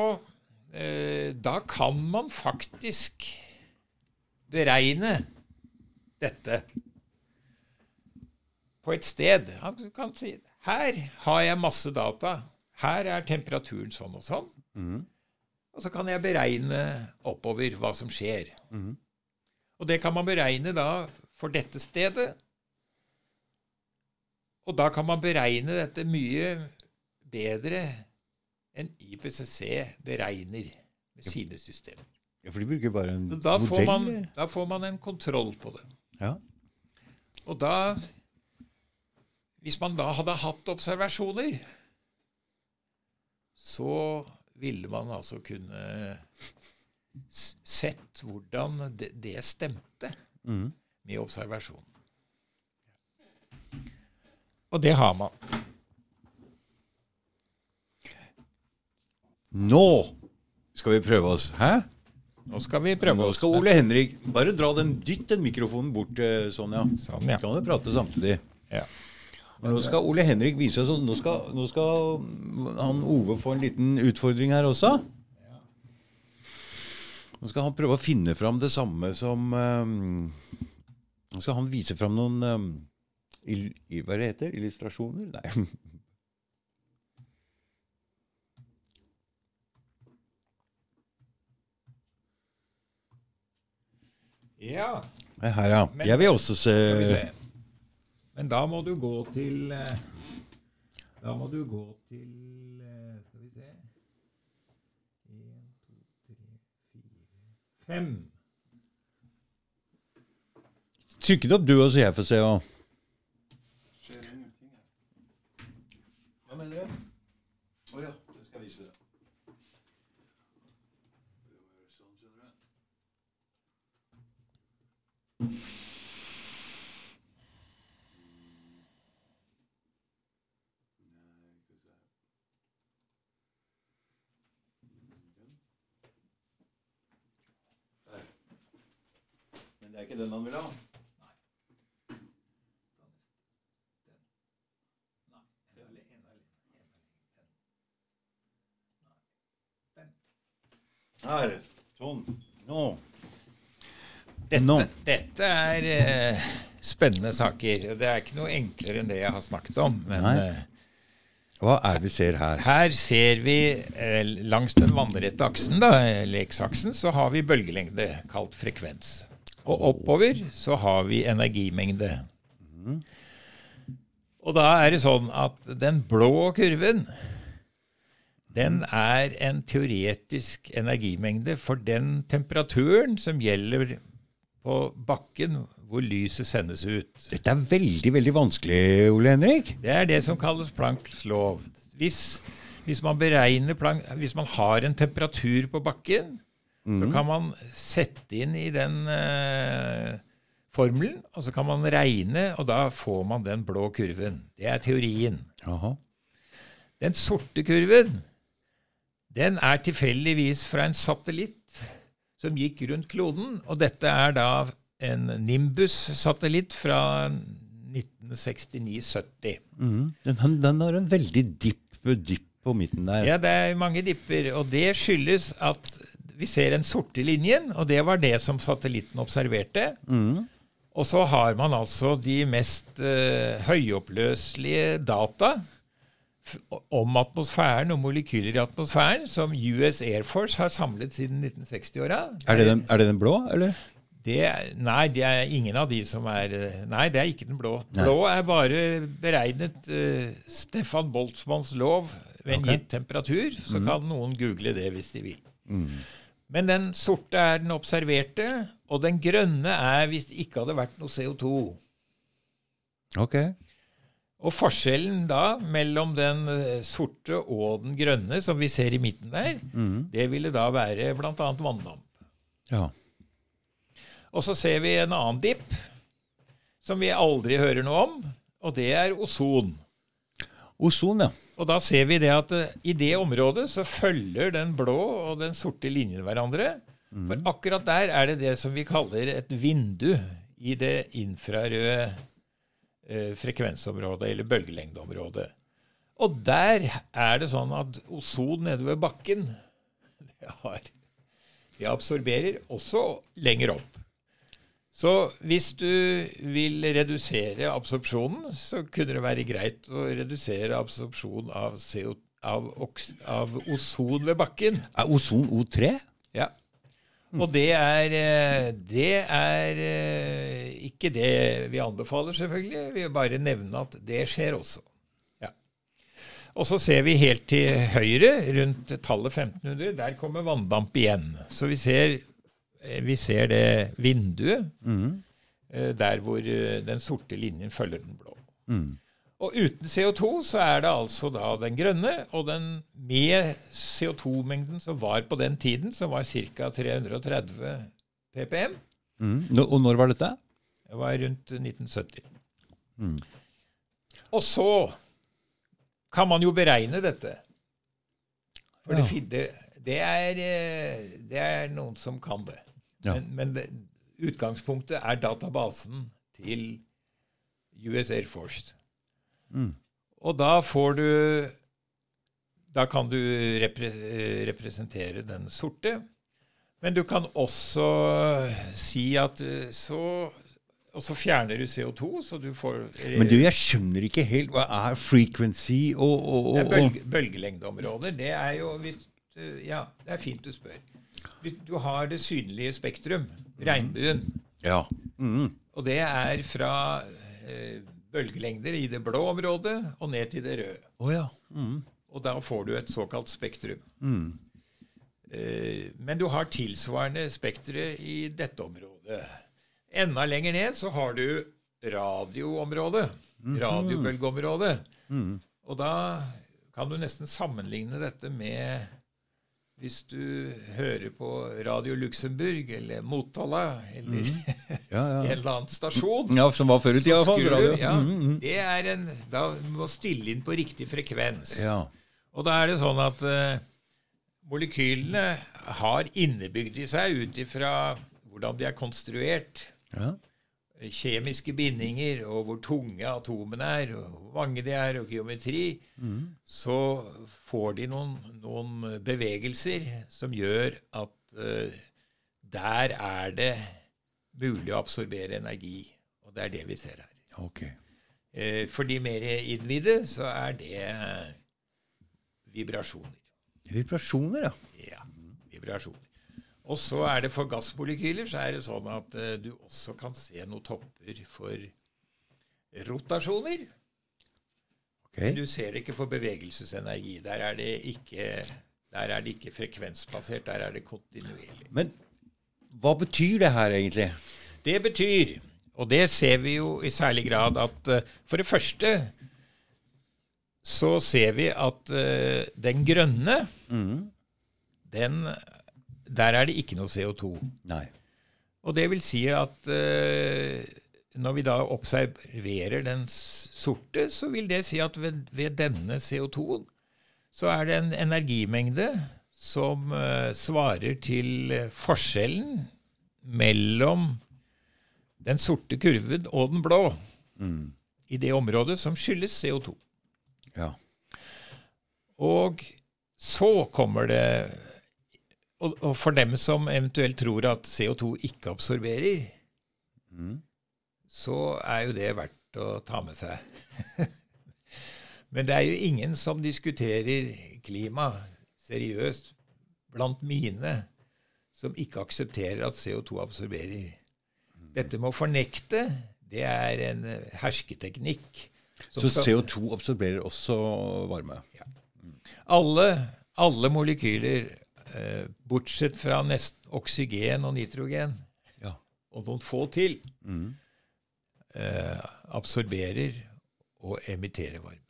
eh, da kan man faktisk beregne dette på et sted. Han kan si her har jeg masse data. Her er temperaturen sånn og sånn. Mhm. Og så kan jeg beregne oppover hva som skjer. Mm. Og det kan man beregne da for dette stedet. Og da kan man beregne dette mye bedre enn IPCC beregner med sine systemer. Ja, for de bruker bare en da modell? får, man, da får man en kontroll på det. Ja. Og da Hvis man da hadde hatt observasjoner, så ville man altså kunne sett hvordan det, det stemte mm. med observasjonen. Og det har man. Nå skal vi prøve oss. Hæ? Nå skal vi prøve Nå oss. skal Ole Henrik Bare dra den, dytt den mikrofonen bort, eh, Sonja. Sånn, ja. Kan du prate samtidig. ja. Og nå skal Ole Henrik vise oss Nå skal, nå skal han Ove få en liten utfordring her også. Nå skal han prøve å finne fram det samme som um, Nå skal han vise fram noen um, il, i- Hva det heter Illustrasjoner? Nei. ja. Her, ja. Men- Jeg vil også se Skal vi se. Men da må du gå til eh, Da må du gå til eh, Skal vi se En, to, tre, fire, fem. Trykk det opp du også, jeg får se. Og. Hva mener du? Å ja, det skal jeg vise deg. Ikke den han vil ha? Her. Sånn. Nå. Dette, Nå. dette er eh, spennende saker. Det er ikke noe enklere enn det jeg har snakket om. Men Nei. eh, Hva er det vi ser her? her ser vi eh, langs den vannrette aksen, da, leksaksen, så har vi bølgelengde, kalt frekvens. Og oppover så har vi energimengde. Og da er det sånn at den blå kurven den er en teoretisk energimengde for den temperaturen som gjelder på bakken hvor lyset sendes ut. Dette er veldig, veldig vanskelig, Ole Henrik. Det er det som kalles Plancks lov. Hvis, hvis, man hvis man har en temperatur på bakken, så kan man sette inn i den eh, formelen, og så kan man regne, og da får man den blå kurven. Det er teorien. Aha. Den Den sorte kurven, den er tilfeldigvis fra en satellitt som gikk rundt kloden, og dette er da en Nimbus-satellitt fra 1969-70. Mm. den, den har en veldig dipp, dypp på midten der. Ja, det er mange dipper, og det skyldes at vi ser den sorte linjen, og det var det som satellitten observerte. Mm. Og så har man altså de mest eh, høyoppløselige data om atmosfæren og molekyler i atmosfæren som US Air Force har samlet siden 1960-åra. Er, er det den blå, eller? Det nei, det er ingen av de som er eh, Nei, det er ikke den blå. Nei. Blå er bare beregnet uh, Stefan Boltzmanns lov ved en okay. gitt temperatur. Så kan noen google det hvis de vil. Mm. Men den sorte er den observerte, og den grønne er hvis det ikke hadde vært noe CO2. Ok. Og forskjellen da mellom den eh, sorte og den grønne, som vi ser i midten der, Mm. det ville da være bl.a. vanndamp. Ja. Og så ser vi en annen dipp som vi aldri hører noe om, og det er ozon. Ozon, ja. Og da ser vi det at eh, i det området så følger den blå og den sorte linjen hverandre. For akkurat der er det det som vi kaller et vindu i det infrarøde eh, frekvensområdet, eller bølgelengdeområdet. Og der er det sånn at ozon nede ved bakken (laughs) det, har, det absorberer også lenger opp. Så hvis du vil redusere absorpsjonen, så kunne det være greit å redusere absorpsjon av, CO, av, av ozon ved bakken. Er ozon O3? Ja. Og det er, eh, det er eh, ikke det vi anbefaler, selvfølgelig. Vi vil bare nevne at det skjer også. Ja. Og så ser vi helt til høyre, rundt tallet 1500, der kommer vanndamp igjen. Så vi ser, vi ser det vinduet Mm. eh, der hvor eh, den sorte linjen følger den blå. Mm. Og uten CO2 så er det altså da den grønne, og den med CO2-mengden som var på den tiden, som var ca. 330 ppm, Mm. Nå- Og når var dette? det var rundt 1970. Mm. Og så kan man jo beregne dette. For Ja. det, det, er, eh, det er noen som kan det. Ja. Men, men det, utgangspunktet er databasen til US Air Force. Mm. Og da får du Da kan du repre, eh, representere den sorte. Men du kan også si at eh, så Og så fjerner du CO2, så du får Men du, jeg skjønner ikke helt. Hva er frequency og, og, og, og bølge, bølgelengdeområder. Det er jo hvis, Ja, det er fint du spør. Du har det synlige spektrum, regnbuen. Ja. Mm. Og det er fra eh, bølgelengder i det blå området og ned til det røde. Oh, ja. Mm. Og da får du et såkalt spektrum. Mm. Eh, men du har tilsvarende spektre i dette området. Enda lenger ned så har du radioområdet. Radiobølgeområdet. Mm. Og da kan du nesten sammenligne dette med hvis du hører på Radio Luxembourg eller Motala eller (laughs) Ja, en eller annen stasjon. ja, som var før i tida. i hvert fall, Skulle radio. du- ja, Mm, mm. det er en, da må du stille inn på riktig frekvens. ja. Og da er det sånn at uh, molekylene har innebygd i seg ut ifra hvordan de er konstruert, ja. Eh, kjemiske bindinger og hvor tunge atomene er, og hvor mange de er, og geometri, Mm. så får de noen, noen bevegelser som gjør at uh, der er det mulig å absorbere energi. Og det er det vi ser her. Okay. Uh, for de mer innvidde så er det vibrasjoner. Vibrasjoner, ja. Ja, vibrasjoner. Og så er det for gassmolekyler så er det sånn at uh, du også kan se noen topper for rotasjoner. Okay. Du ser det ikke for bevegelsesenergi. Der er det ikke, der er det ikke frekvensbasert, der er det kontinuerlig. Men hva betyr det her egentlig? Det betyr, og det ser vi jo i særlig grad, at uh, for det første så ser vi at uh, den grønne, Mm. den, der er det ikke noe CO2. Nei. Og det vil si at eh, når vi da observerer den sorte, så vil det si at ved, ved denne CO2-en så er det en energimengde som eh, svarer til forskjellen mellom den sorte kurven og den blå Mm. i det området som skyldes CO2. Ja. Og så kommer det og, og for dem som eventuelt tror at CO2 ikke absorberer, Mm. så er jo det verdt å ta med seg. (laughs) Men det er jo ingen som diskuterer klima seriøst blant mine som ikke aksepterer at CO2 absorberer. Dette med å fornekte, det er en hersketeknikk. Så CO2 absorberer også varme? Ja. Alle, alle molekyler, bortsett fra nest, oksygen og nitrogen, Ja. og noen få til, mm. eh, absorberer og emitterer varme.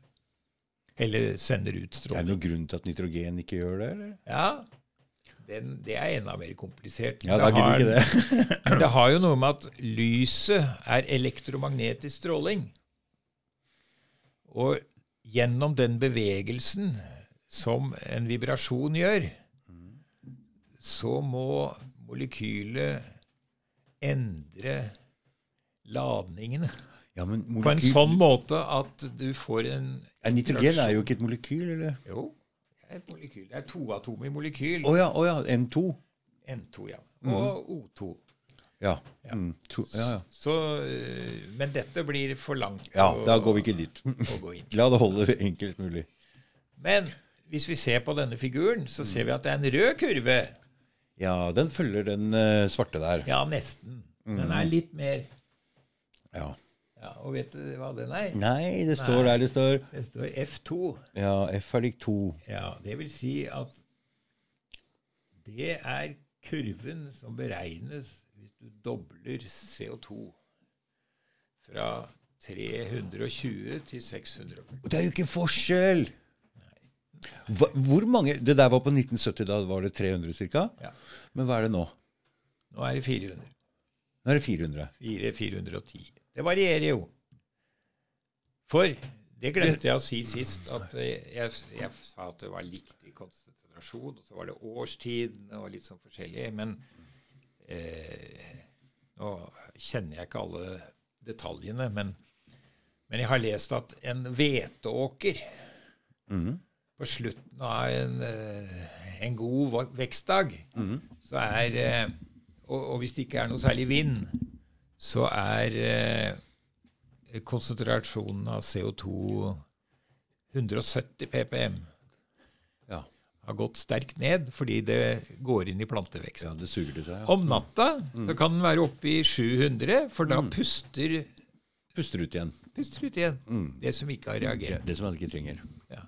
Eller sender ut Er det stråling. noen grunn til at nitrogen ikke gjør det? eller? Ja, den, det er enda mer komplisert. Ja, det, har, ikke det. (clears throat) Det har jo noe med at lyset er elektromagnetisk stråling. Og gjennom den bevegelsen som en vibrasjon gjør, så må molekylet endre ladningene Ja, men på en sånn måte at du får en Ja, Nitrogen er jo ikke et molekyl, eller? Jo, det er et molekyl. Det er toatomet molekyl. Å ja, oh, ja, N2. N2, ja. Og O2. Ja. Mm, to, ja, ja. Så, øh, men dette blir for langt ja, å- da går vi ikke dit. (laughs) La det holde enkelt mulig. Men hvis vi ser på denne figuren, så ser vi at det er en rød kurve. Ja, den følger den eh, svarte der. Ja, nesten. Den er litt mer Ja. ja, Og vet du hva den er? Nei, det står der det står. Det står F2. Ja, F er lik 2. Ja, Det vil si at det er kurven som beregnes hvis du dobler CO2 fra 320 til 640. Det er jo ikke forskjell! Hva, hvor mange Det der var på 1970, da var det 300 ca. Ja. Men hva er det nå? Nå er det 400. Nå er det 400. 4, 410. Det varierer jo. For det glemte jeg å si sist, at eh, jeg, jeg sa at det var likt i konsentrasjon, og så var det årstidene og litt sånn forskjellig. Men eh, nå kjenner jeg ikke alle detaljene, men, men jeg har lest at en hveteåker Mhm. På slutten av en, eh, en god vekstdag, så er eh, og, og hvis det ikke er noe særlig vind, så er eh, konsentrasjonen av CO2 170 ppm. Ja. Har gått sterkt ned fordi det går inn i plantevekst. ja, det suger til seg. Ja. Om natta så kan den være oppe i 700, for da puster, Puster ut igjen. puster ut igjen det som ikke har reagert. det som man ikke trenger. Ja.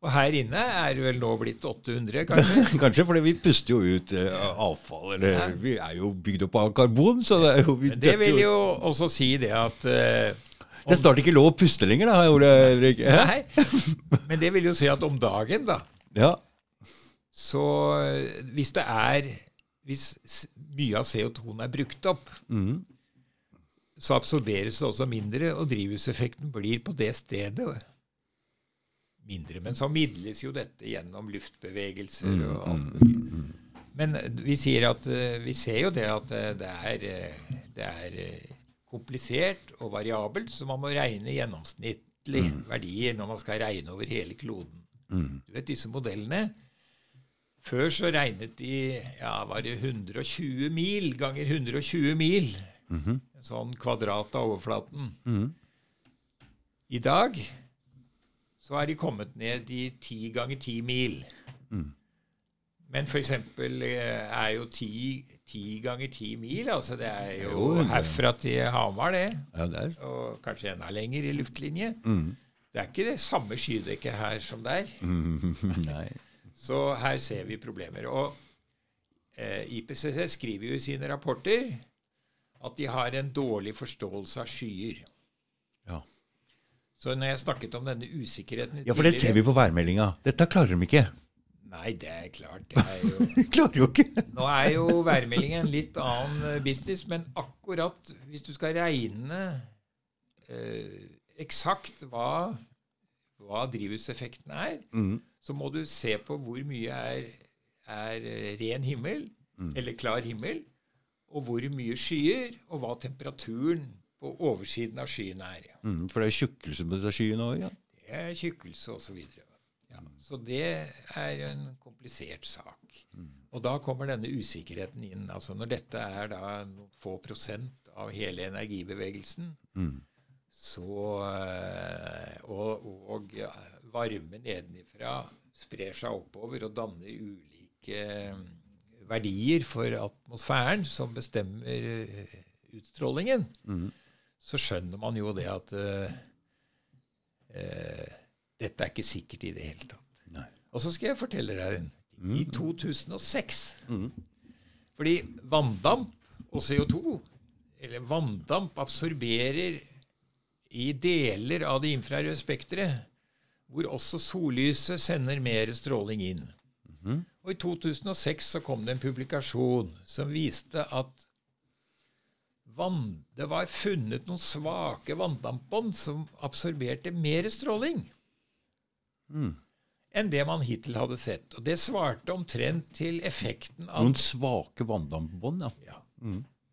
Og her inne er det vel nå blitt 800, kanskje? (laughs) Kanskje for vi puster jo ut eh, avfall, eller vi er jo bygd opp av karbon, så det er jo vi det vil jo også si det at eh, Det er snart ikke lov å puste lenger, da, Ole. Hæ? Nei, men det vil jo si at om dagen, da, Ja. så eh, hvis det er Hvis mye av CO2-en er brukt opp, mm. så absorberes det også mindre, og drivhuseffekten blir på det stedet mindre. Men så midles jo dette gjennom luftbevegelser og alt mulig. Men eh, vi sier at eh, vi ser jo det at eh, det er, det er komplisert og variabelt, så man må regne gjennomsnittlig verdier når man skal regne over hele kloden. Du vet disse modellene Før så regnet de ja, var det 120 mil ganger 120 mil. En sånn kvadrat av overflaten. Mhm. I dag så er de kommet ned i 10 ganger 10 mil. Men for eksempel eh, er jo 10, 10 ganger 10 mil, altså det er jo Jo, herfra til Hamar, det. ja, det er Og kanskje enda lenger i luftlinje. Mm. Det er ikke det samme skydekket her som der. (laughs) Nei. Så her ser vi problemer. Og eh, IPCC skriver jo i sine rapporter at de har en dårlig forståelse av skyer. Ja. Så når jeg snakket om denne usikkerheten ja, for det ser vi på værmeldinga. Dette klarer de ikke. Nei, det er klart. Det er jo (laughs) klarer jo ikke. Nå er jo værmeldingen en litt annen eh, business, men akkurat hvis du skal regne eh, eksakt hva, hva drivhuseffekten er, mm. så må du se på hvor mye er, er eh, ren himmel, eller klar himmel, og hvor mye skyer, og hva temperaturen på oversiden av skyene er. Mm, For det er tjukkelse på disse skyene òg. Ja. Det er tjukkelse osv. Ja, så det er en komplisert sak. Og da kommer denne usikkerheten inn. altså Når dette er da noen få prosent av hele energibevegelsen, mm. så eh, Og, og ja, varme nedenifra sprer seg oppover og danner ulike eh, verdier for atmosfæren som bestemmer eh, utstrålingen, Mhm. Så skjønner man jo det at uh, uh, dette er ikke sikkert i det hele tatt. Nei. Og så skal jeg fortelle deg en, I 2006. Fordi vanndamp og CO2, eller vanndamp, absorberer i deler av det infrarøde spekteret, hvor også sollyset sender mer stråling inn. Og i 2006 så kom det en publikasjon som viste at vann, det var funnet noen svake vanndampbånd som absorberte mer stråling enn det man hittil hadde sett. Og det svarte omtrent til effekten av Noen svake vanndampbånd, ja. ja,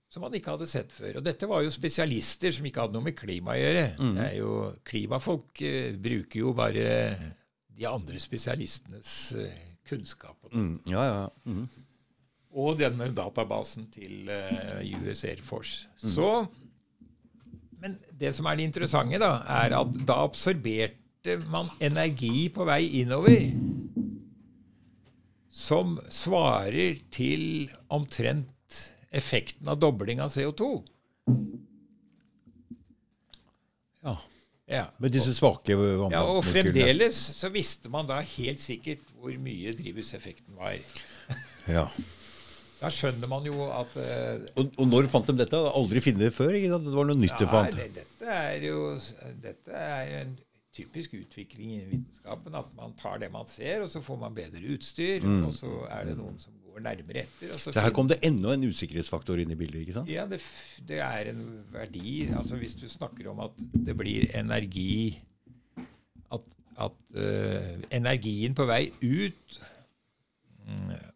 som man ikke hadde sett før. Og dette var jo spesialister som ikke hadde noe med klima å gjøre. Det er jo, klimafolk uh, bruker jo bare de andre spesialistenes uh, kunnskap. og Mm, ja, ja. Mm. Og denne databasen til eh, US Air Force. Så, men det som er det interessante, da, er at da absorberte man energi på vei innover som svarer til omtrent effekten av dobling av CO2. ja. Ja. Med disse svake Ja, og fremdeles så visste man da helt sikkert hvor mye drivhuseffekten var. Ja. Da skjønner man jo at eh, Og, og når fant de dette? Aldri funnet det før? ikke? Det var noe nytt de fant. det, dette er jo dette er en typisk utvikling i vitenskapen. At man tar det man ser, og så får man bedre utstyr. Og så er det noen som går nærmere etter. Så her kom det enda en usikkerhetsfaktor inn i bildet, ikke sant? ja, det, det er en verdi altså Hvis du snakker om at det blir energi At, at uh, energien på vei ut mm,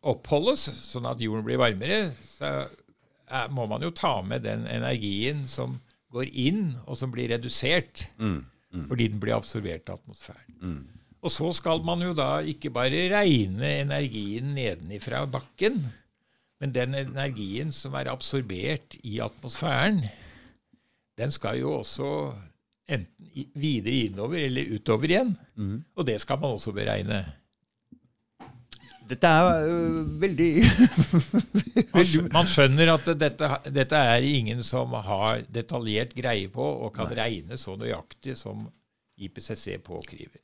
oppholdes, sånn at jorden blir varmere, så er, må man jo ta med den energien som går inn, og som blir redusert fordi den blir absorbert av atmosfæren. Og så skal man jo da ikke bare regne energien nedenifra bakken, men den energien som er absorbert i atmosfæren, den skal jo også enten videre innover eller utover igjen. Og det skal man også beregne. Dette er uh, veldig Man, man skjønner at dette, dette er ingen som har detaljert greie på og kan regne så nøyaktig som IPCC påkriver.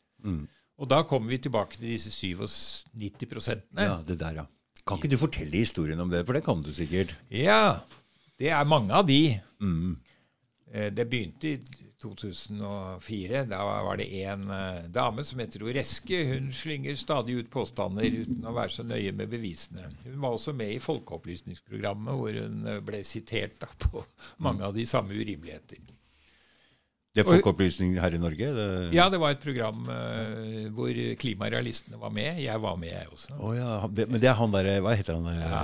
Og da kommer vi tilbake til disse 97 prosentene. Ja, det der, ja. Kan ikke du fortelle historien om det, for det kan du sikkert. Ja, det er mange av de. Mm. Eh, Det begynte i 2004. Da var det en uh, dame som heter Oreske. Hun slynger stadig ut påstander uten å være så nøye med bevisene. Hun var også med i Folkeopplysningsprogrammet, hvor hun eh, ble sitert da, på mange av de samme urimeligheter. Det er folkeopplysning her i Norge? Det... Ja, det var et program uh, hvor klimarealistene var med. Jeg var med, jeg også. Oh, ja, det, men det er han derre Hva heter han der? Ja,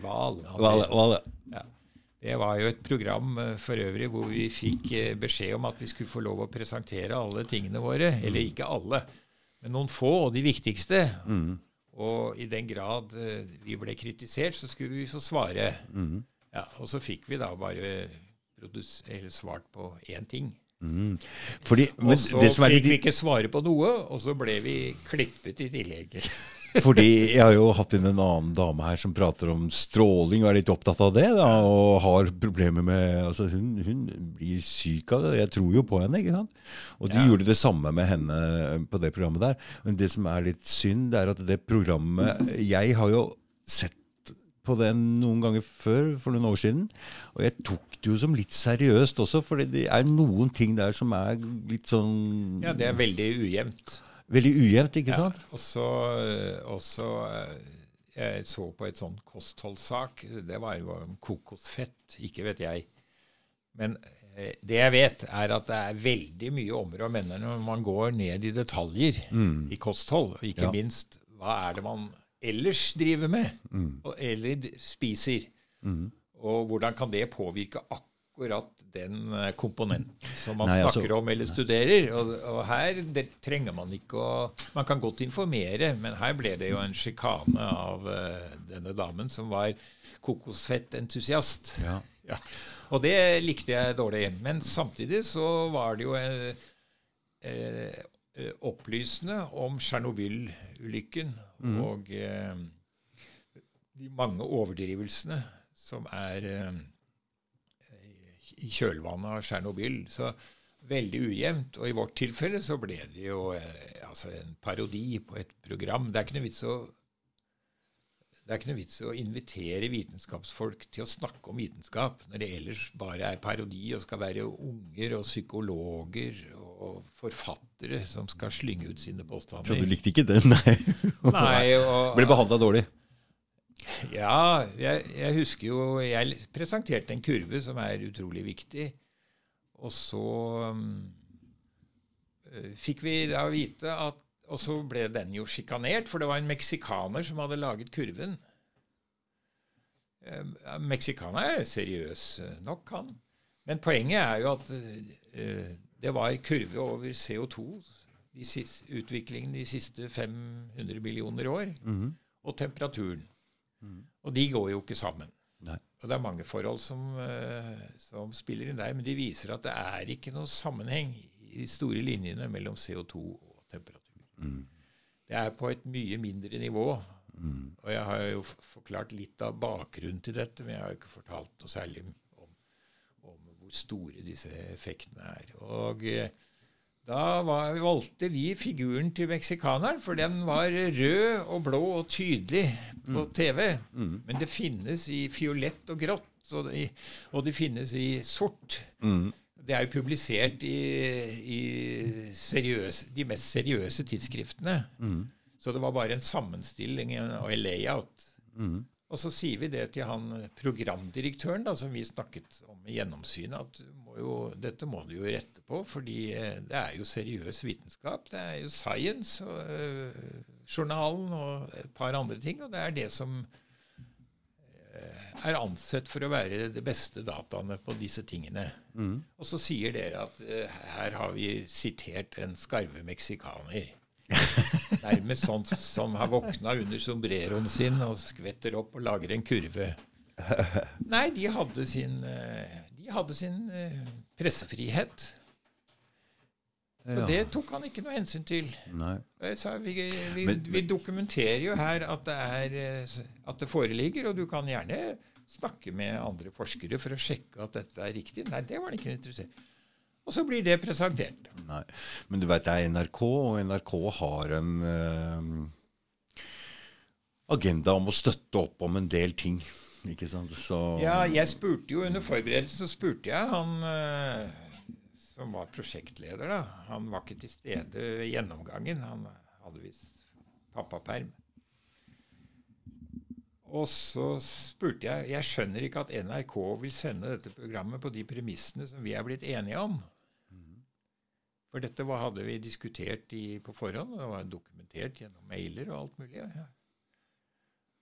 Val. han Val, Val, Ja. Det var jo et program eh, for øvrig hvor vi fikk eh, beskjed om at vi skulle få lov å presentere alle tingene våre. Eller ikke alle, men noen få, og de viktigste. Og i den grad eh, vi ble kritisert, så skulle vi så svare. Ja, og så fikk vi da bare svart på én ting. Fordi, men Og så fikk vi ikke svare på noe, og så ble vi klippet i tillegg. Fordi jeg har jo hatt inn en annen dame her som prater om stråling og er litt opptatt av det. Da, og har problemer med altså hun, hun blir syk av det. Jeg tror jo på henne. ikke sant? Og de Ja. gjorde det samme med henne på det programmet der. Men det som er litt synd, det er at det programmet Jeg har jo sett på det noen ganger før, for noen år siden. Og jeg tok det jo som litt seriøst også, for det er noen ting der som er litt sånn Ja, det er veldig ujevnt. Veldig ujevnt, ikke Ja, sant? og så, og så eh, Jeg så på et sånn kostholdssak. Det var jo om kokosfett. Ikke vet jeg. Men eh, det jeg vet, er at det er veldig mye områder og menner når man går ned i detaljer i kosthold. Og ikke Ja. minst hva er det man ellers driver med, og, eller spiser. spiser. Og hvordan kan det påvirke akkurat den eh, komponenten som man Nei, altså- snakker om eller studerer. Og, og her det trenger man ikke å Man kan godt informere, men her ble det jo en sjikane av uh, denne damen som var kokosfettentusiast. Ja. Ja. Og det likte jeg dårlig. Men samtidig så var det jo uh, eh, opplysende om Tsjernobyl-ulykken og eh, de mange overdrivelsene som er i kjølvannet av Tsjernobyl. Så veldig ujevnt. Og i vårt tilfelle så ble det jo eh, altså en parodi på et program. Det er ikke noe vits å det er ikke noe vits å invitere vitenskapsfolk til å snakke om vitenskap når det ellers bare er parodi og skal være unger og psykologer og forfattere som skal slynge ut sine påstander. Så du likte ikke den, (laughs) nei? Nei, og, Ble behandla dårlig? Ja, jeg, jeg, husker jo Jeg presenterte en kurve som er utrolig viktig. Og så um, fikk vi da vite at Og så ble den jo sjikanert, for det var en meksikaner som hadde laget kurven. Uh, meksikaner er seriøs nok, han. Men poenget er jo at uh, det var kurve over CO2, de siste, utviklingen de siste 500 millioner år, mm -hmm. og temperaturen. Mm. Og de går jo ikke sammen. Nei. Og det er mange forhold som, uh, som, spiller inn der, men de viser at det er ikke noen sammenheng i de store linjene mellom CO2 og temperatur. Mm. Det er på et mye mindre nivå. Mm. Og jeg har jo forklart litt av bakgrunnen til dette, men jeg har ikke fortalt noe særlig om, om hvor store disse effektene er. Og uh, da var, valgte vi figuren til meksikaneren, for den var rød og blå og tydelig på mm. TV. Mm. Men det finnes i fiolett og grått, og det, og det finnes i sort. Mm. Det er jo publisert i, i seriøse, de mest seriøse tidsskriftene. Mm. Så det var bare en sammenstilling og en layout. Mm. Og så sier vi det til han programdirektøren da, som vi snakket om i gjennomsynet, at må jo, dette må du jo rette på, fordi eh, det er jo seriøs vitenskap. Det er jo Science og øh, journalen og et par andre ting, og det er det som øh, er ansett for å være de beste dataene på disse tingene. Mm. Og så sier dere at uh, her har vi sitert en skarve meksikaner. (laughs) Nærmest sånn som har våkna under sombreroen sin og skvetter opp og lager en kurve. (laughs) Nei, de hadde sin, eh, de hadde sin eh, pressefrihet. Så det tok han ikke noe hensyn til. Sa, vi, vi, vi, dokumenterer jo her at det, er, eh, at det foreligger, og du kan gjerne snakke med andre forskere for å sjekke at dette er riktig. Nei, det var han ikke interessert. Og så blir det presentert. Nei. Men du vet det er NRK, og NRK har en uh, agenda om å støtte opp om en del ting. Ikke sant? Så Ja, jeg spurte jo under forberedelsen så spurte jeg han uh, som var prosjektleder, da. Han var ikke til stede ved gjennomgangen. Han hadde visst pappaperm. Og så spurte jeg Jeg skjønner ikke at NRK vil sende dette programmet på de premissene som vi er blitt enige om. For dette var, hadde vi diskutert i, på forhånd, og det var dokumentert gjennom mailer og alt mulig. Ja.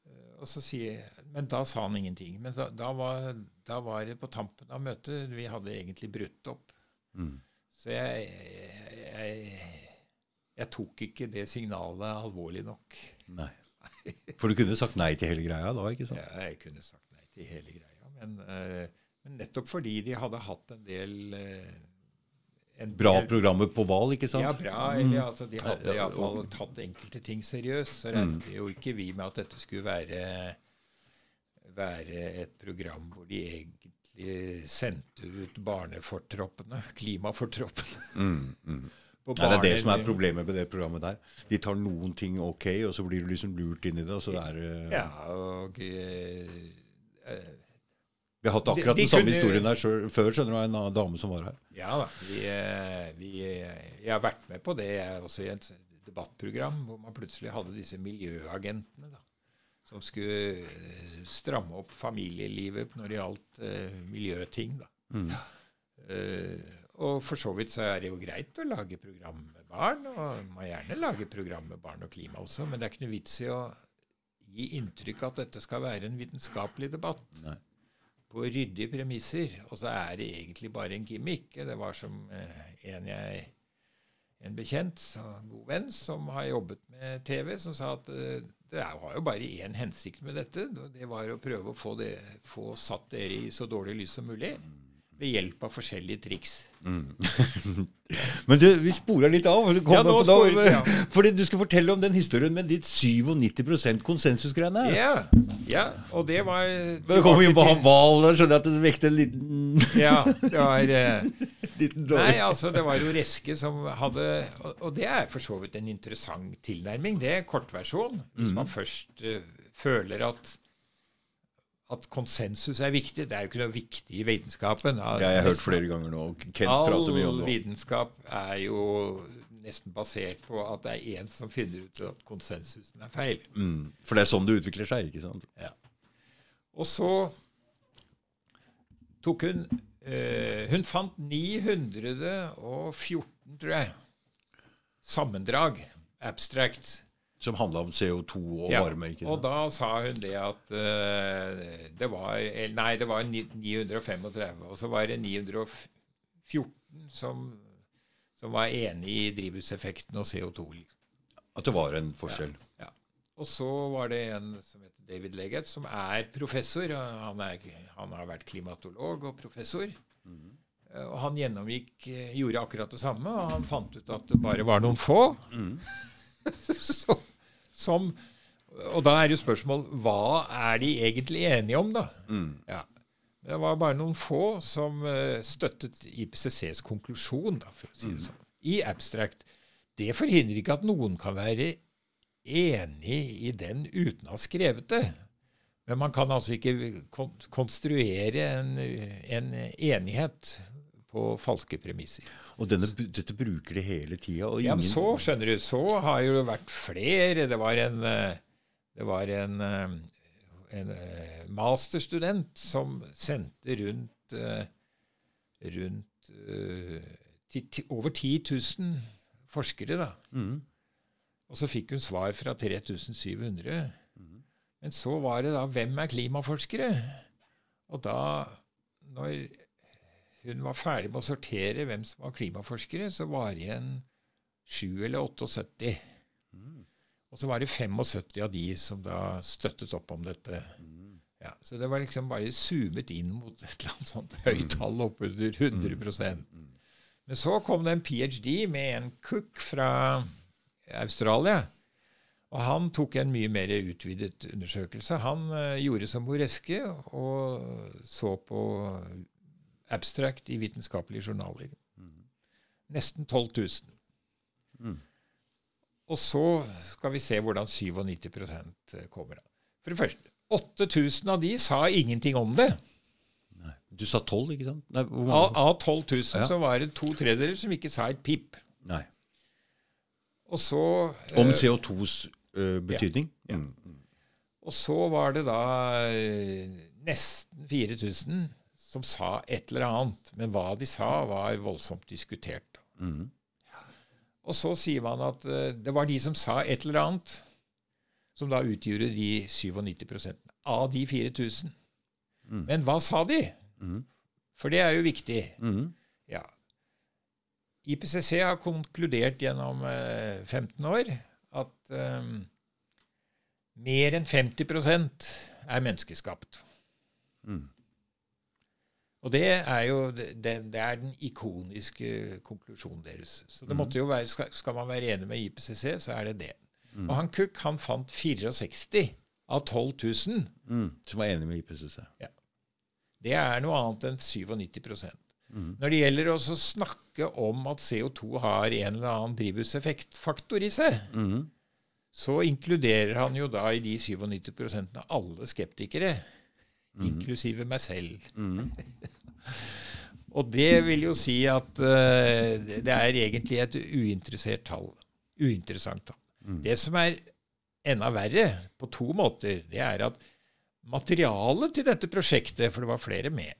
Eh, og så sier, Men da sa han ingenting. Men da, da, var, da, var, det på tampen av møtet Vi hadde egentlig brutt opp. Mm. Så jeg, jeg, jeg, tok ikke det signalet alvorlig nok. Nei. For du kunne sagt nei til hele greia da? ikke sant? Ja, jeg kunne sagt nei til hele greia. Men, uh, men nettopp fordi de hadde hatt en del uh, bra programmet på Val, ikke sant? Ja, bra. Eller, mm. altså, de hadde iallfall tatt enkelte ting seriøst. Så regnet mm. jo ikke vi med at dette skulle være, være et program hvor de egentlig sendte ut barnefortroppene, klimafortroppene. Mm, mm. Ja, det er det som er problemet med det programmet der. De tar noen ting ok, og så blir du liksom lurt inn i det. og så er det Ja, og... Uh, vi har hatt akkurat de, de den samme kunne, historien der før. skjønner du, En dame som var her. Ja da. Vi, eh, vi, jeg har vært med på det også i et debattprogram hvor man plutselig hadde disse miljøagentene da, som skulle eh, stramme opp familielivet når det gjaldt uh, miljøting. da. Mm. Uh, og for så vidt så er det jo greit å lage program med barn, og man må gjerne lage program med barn og klima også, men det er ikke noe vits i å gi inntrykk av at dette skal være en vitenskapelig debatt. Nei på ryddige premisser. Og så er det egentlig bare en gimmick. Det var som eh, en, jeg, en bekjent, god venn, som har jobbet med TV, som sa at eh, det var jo bare én hensikt med dette. Det var å prøve å få, det, få satt dere i så dårlig lys som mulig ved hjelp av forskjellige triks. Mm. (laughs) Men du, vi sporer litt av. Ja, nå da, sporer, ja. (laughs) Fordi du skal fortelle om den historien med ditt 97% konsensusgreiene. Ja, ja, og det var Det Da kommer vi inn på han hvalen, Skjønner at det vekte en liten (laughs) Ja, det var, eh, Nei, altså det var jo Reske som hadde Og, og det er for så vidt en interessant tilnærming. Det er kortversjon. Hvis man først uh, føler at at konsensus er viktig. Det er jo ikke noe viktig i vitenskapen. Ja, jeg har hørt flere ganger nå. Kent prater mye om det. All vitenskap er jo nesten basert på at det er én som finner ut at konsensusen er feil. Mm, for det er sånn det utvikler seg, ikke sant? Ja. Og så tok hun eh, Hun fant 914, tror jeg, sammendrag, abstract. Som handla om CO2 og ja, varme? ikke sant? Og da sa hun det at uh, det var Nei, det var 935, og så var det 914 som, som var enig i drivhuseffekten og CO2. Liksom. At det var en forskjell? Ja. ja. Og så var det en som heter David Leggett, som er professor. Han, er, han har vært klimatolog og professor. Mm. Og han gjennomgikk, eh, gjorde akkurat det samme, og han fant ut at det bare var noen få. Mm. (laughs) Så, som, og da er jo spørsmål hva er de egentlig enige om, da? Mm. Ja. Det var bare noen få som uh, støttet IPCCs konklusjon, da, for å si det mm. sånn. I abstract. Det forhindrer ikke at noen kan være enig i den uten å ha skrevet det. Men man kan altså ikke konstruere en, en enighet på falske premisser. Og denne, dette bruker de hele tida? Ja, men så skjønner du, så har jo det vært flere. Det var en, det var en, en masterstudent som sendte rundt, rundt over 10 000 forskere. da. Mm. Og så fikk hun svar fra 3700. Mm. Men så var det da Hvem er klimaforskere? Og da, når hun var ferdig med å sortere hvem som var klimaforskere, så var det igjen 7 eller 78. Mm. Og så var det 75 av de som da støttet opp om dette. Mm. Ja, så det var liksom bare zoomet inn mot et eller annet sånt høyt tall oppunder 100 Men så kom det en ph.d. med en cook fra Australia. Og han tok en mye mer utvidet undersøkelse. Han uh, gjorde som Boreske og så på abstract i vitenskapelige journaler. Mm. Nesten 12 000. Mm. Og så skal vi se hvordan 97 eh, kommer av. For det første, 8000 av de sa ingenting om det. Nei. Du sa 12, ikke sant? Nei, av, av 12 000 ja. så var det to tredjedeler som ikke sa et pip. Nei. Og så Om eh, CO2s uh, betydning? Ja. ja. Mm. Og så var det da uh, nesten 4000 som sa et eller annet. Men hva de sa, var voldsomt diskutert. Mm. Og så sier man at uh, det var de som sa et eller annet, som da utgjorde de 97% av de 4000. Mm. Men hva sa de? Mm. For det er jo viktig. Mm. Ja. IPCC har konkludert gjennom eh, 15 år at um, mer enn 50% er menneskeskapt. Mm. Og det er jo det, det er den ikoniske konklusjonen deres. Så det mm. måtte jo være, skal, skal, man være enig med IPCC, så er det det. Mm. Og han Cook han fant 64 av 12 000. Mm. Som var enig med IPCC. Ja. Det er noe annet enn 97 mm. Når det gjelder å snakke om at CO2 har en eller annen drivhuseffektfaktor i seg, mm. så inkluderer han jo da i de 97% alle skeptikere. Mm. Inklusive meg selv. (laughs) Og det vil jo si at uh, det er egentlig et uinteressert tall. Uinteressant tall. Mm. Det som er enda verre, på to måter, det er at materialet til dette prosjektet, for det var flere med,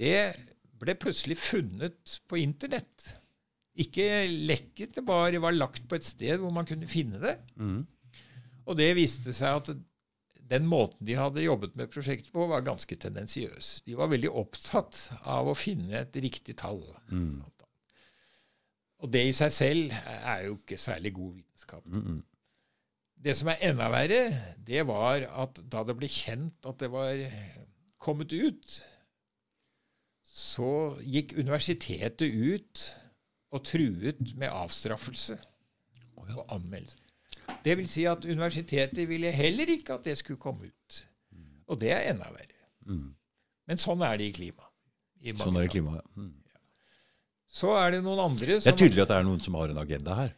det ble plutselig funnet på Internett. Ikke lekket, det bare var lagt på et sted hvor man kunne finne det. Mm. Og det viste seg at den måten de hadde jobbet med prosjektet på, var ganske tendensiøs. De var veldig opptatt av å finne et riktig tall. Mm. Og det i seg selv er jo ikke særlig god vitenskap. Mm -mm. Det som er enda verre, det var at da det ble kjent at det var kommet ut, så gikk universitetet ut og truet med avstraffelse og anmeldelse. Det vil si at universitetet ville heller ikke at det skulle komme ut. Og det er enda verre. Mm. Men sånn er det i klima. I sånn er det i klima, ja. Mm. Så er det noen andre som Det er tydelig at det er noen som har en agenda her.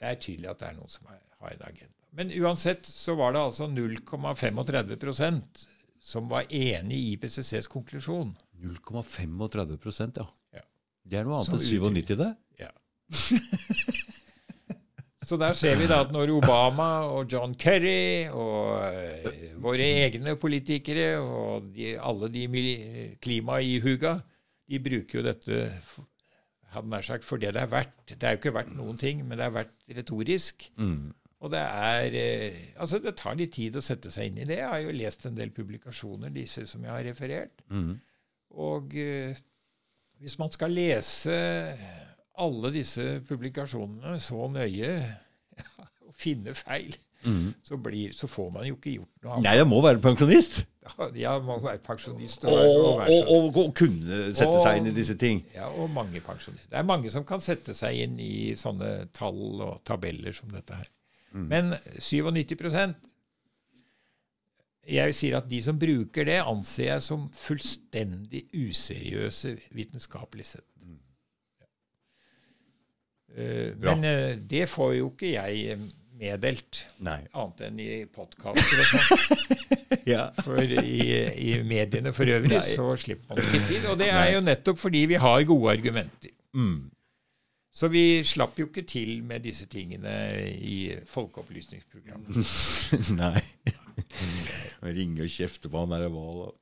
Det er tydelig at det er noen som har en agenda. Men uansett så var det altså 0,35% som var enig i IPCCs konklusjon. 0,35 ja. ja. Det er noe annet enn 97, det? Ja. (laughs) Så der ser vi da at når Obama og John Kerry og uh, våre egne politikere og de, alle de klimaihuga, de bruker jo dette hadde nær sagt, for det det er verdt. Det er jo ikke verdt noen ting, men det er verdt retorisk. Mm. Og det er uh, Altså, det tar litt tid å sette seg inn i det. Jeg har jo lest en del publikasjoner, disse som jeg har referert. Mm. Og uh, hvis man skal lese alle disse publikasjonene så nøye (laughs) og finne feil, mm. så, blir, så, får man jo ikke gjort noe. Nei, jeg må være pensjonist. Ja, jeg må være pensjonist. Og, og, og, og, og kunne sette seg inn i disse ting. Ja, og mange pensjonister. Det er mange som kan sette seg inn i sånne tall og tabeller som dette her. Mm. Men 97% jeg sier at de som bruker det, anser jeg som fullstendig useriøse vitenskapelig sett. Uh, men uh, det får jo ikke jeg eh, meddelt, Nei. annet enn i podkaster og sånn. (laughs) ja. For i, i, mediene for øvrig Nei. så slipper man ikke til. Og det er jo nettopp fordi vi har gode argumenter. Mm. Så vi slapp jo ikke til med disse tingene i folkeopplysningsprogrammet. (laughs) Nei. Ringe og kjefte på han der Wahl.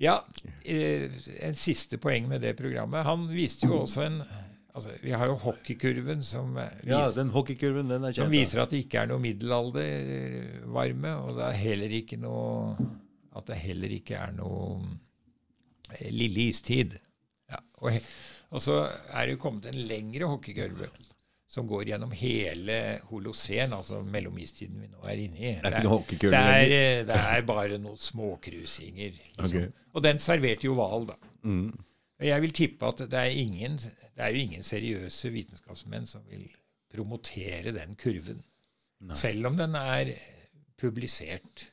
ja. En siste poeng med det programmet. Han viste jo også en Altså, vi har jo hockeykurven som, vis, ja, den hockeykurven, den kjent, som viser at det ikke er noe middelaldervarme, og det er heller ikke noe at det heller ikke er noe eh, lille istid. Ja, og, og, så er det jo kommet en lengre hockeykurve som går gjennom hele Holocen, altså mellomistiden vi nå er inne i. Det er, det er, det er, eh, det er bare noen småkrusinger. Liksom. Okay. Og den serverte jo hval, da. Mm. Jeg vil tippe at det er ingen det er jo ingen seriøse vitenskapsmenn som vil promotere den kurven. Nei. Selv om den er publisert.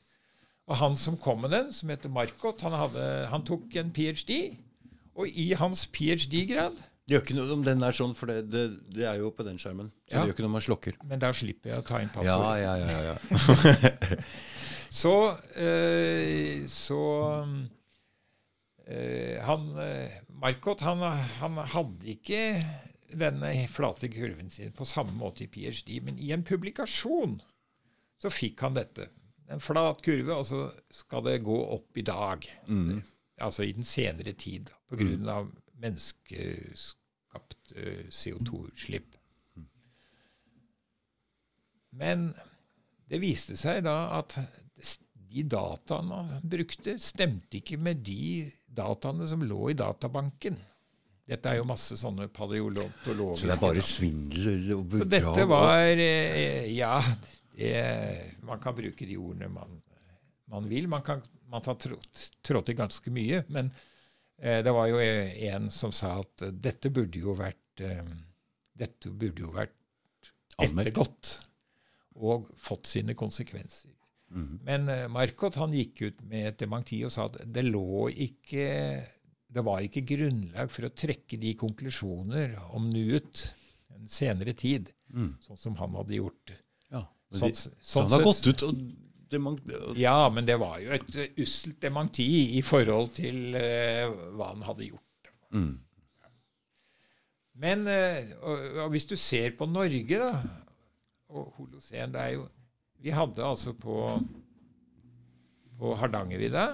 Og han som kom med den, som heter Marcot, han, hadde, han tok en ph.d. Og i hans ph.d.-grad Det gjør ikke noe om den er sånn, for det, det, det er jo på den skjermen. Så ja. det gjør ikke noe om man slokker. Men da slipper jeg å ta inn passord. Ja, ja, ja, ja. (laughs) så, øh, så øh, han øh, Marcot han, han, hadde ikke denne flate kurven sin på samme måte i ph.d., men i en publikasjon så fikk han dette. En flat kurve, og så skal det gå opp i dag. Mm. Altså i den senere tid, på grunn mm. menneskeskapt uh, CO2-utslipp. Men det viste seg da at de dataene han brukte, stemte ikke med de dataene som lå i databanken. Dette er jo masse sånne paleontologiske Så det er bare svindel og bedrag? Så dette var eh, Ja, det, man kan bruke de ordene man, man vil. Man kan man har trådt til ganske mye. Men eh, det var jo en som sa at dette burde jo vært eh, dette burde jo vært ettergått og fått sine konsekvenser. Mm. Men uh, Marcot han gikk ut med et dementi og sa at det lå ikke det var ikke grunnlag for å trekke de konklusjoner om nuet en senere tid, mm. sånn som han hadde gjort. Ja, de, sånn, sånn, så han har gått ut og Ja, men det var jo et uh, usselt dementi i forhold til uh, hva han hadde gjort. Mm. Men uh, og, og hvis du ser på Norge, da og Holocen, det er jo vi hadde altså på, på Hardangervidda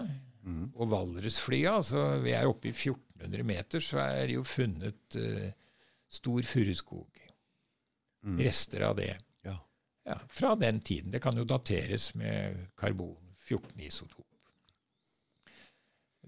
mm. og Valdresflya altså Vi er oppe i 1400 meter, så er det jo funnet uh, stor furuskog. Mm. Rester av det. Ja. ja. Fra den tiden. Det kan jo dateres med karbon 14 isotop.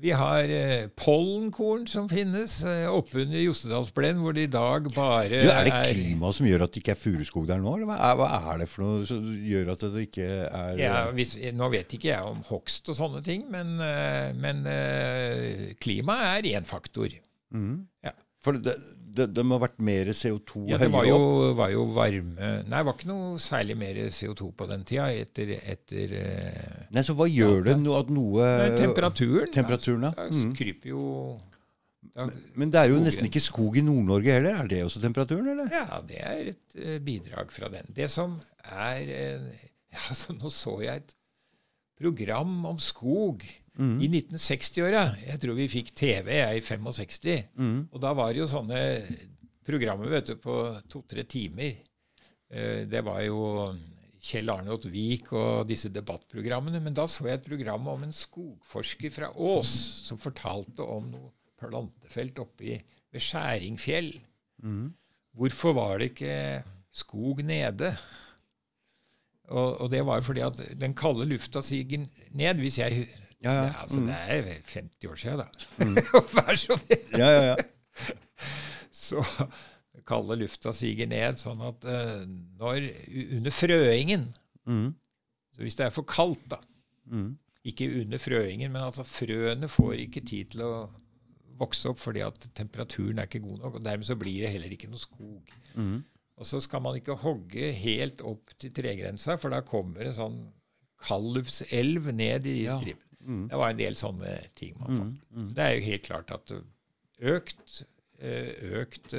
Vi har eh, pollenkorn som finnes eh, oppunder Jostedalsblend, hvor det i dag bare du, Er det klimaet som gjør at det ikke er furuskog der nå? Eller hva er, hva er, det for noe som gjør at det ikke er ja, hvis, Nå vet ikke jeg om hogst og sånne ting, men, eh, men eh, klimaet er én faktor. Mm. Ja. For det, det, de har vært mer CO2 Ja, det var jo, var jo, varme Nei, det var ikke noe særlig mer CO2 på den tida. Etter, etter eh, Nei, Så hva gjør det no, at noe Temperaturen. Temperaturen, ja. Mm. kryper jo Da, Men det er jo skogen. nesten ikke skog i Nord-Norge heller. Er det også temperaturen, eller? ja, det er et eh, bidrag fra den. Det som er (laughs) ja, altså, Nå så jeg et program om skog Mm. i 1960-åra. Jeg tror vi fikk TV jeg, i 65. Mm. Og da var det jo sånne programmer vet du, på to-tre timer. Eh, Det var jo Kjell Arnot Vik og disse debattprogrammene. Men da så jeg et program om en skogforsker fra Ås som fortalte om noe plantefelt oppe i- ved Skjæringfjell. Mm. Hvorfor var det ikke skog nede? Og, og det var jo fordi at den kalde lufta siger ned. Hvis jeg Ja, ja. Det, altså, Mm. det er 50 år siden, da. (laughs) Vær så snill. Ja, ja, ja. Så kalde lufta siger ned, sånn at uh, når under frøingen Mm. Så hvis det er for kaldt, da Mm. Ikke under frøingen, men altså frøene får ikke tid til å vokse opp fordi at temperaturen er ikke god nok. og Dermed så blir det heller ikke noe skog. Mm. Og så skal man ikke hogge helt opp til tregrensa, for da kommer en sånn kaldluftselv ned i Ja. stripen. Mm. Det var en del sånne ting man fant. Mm. Mm. Det er jo helt klart at økt, økt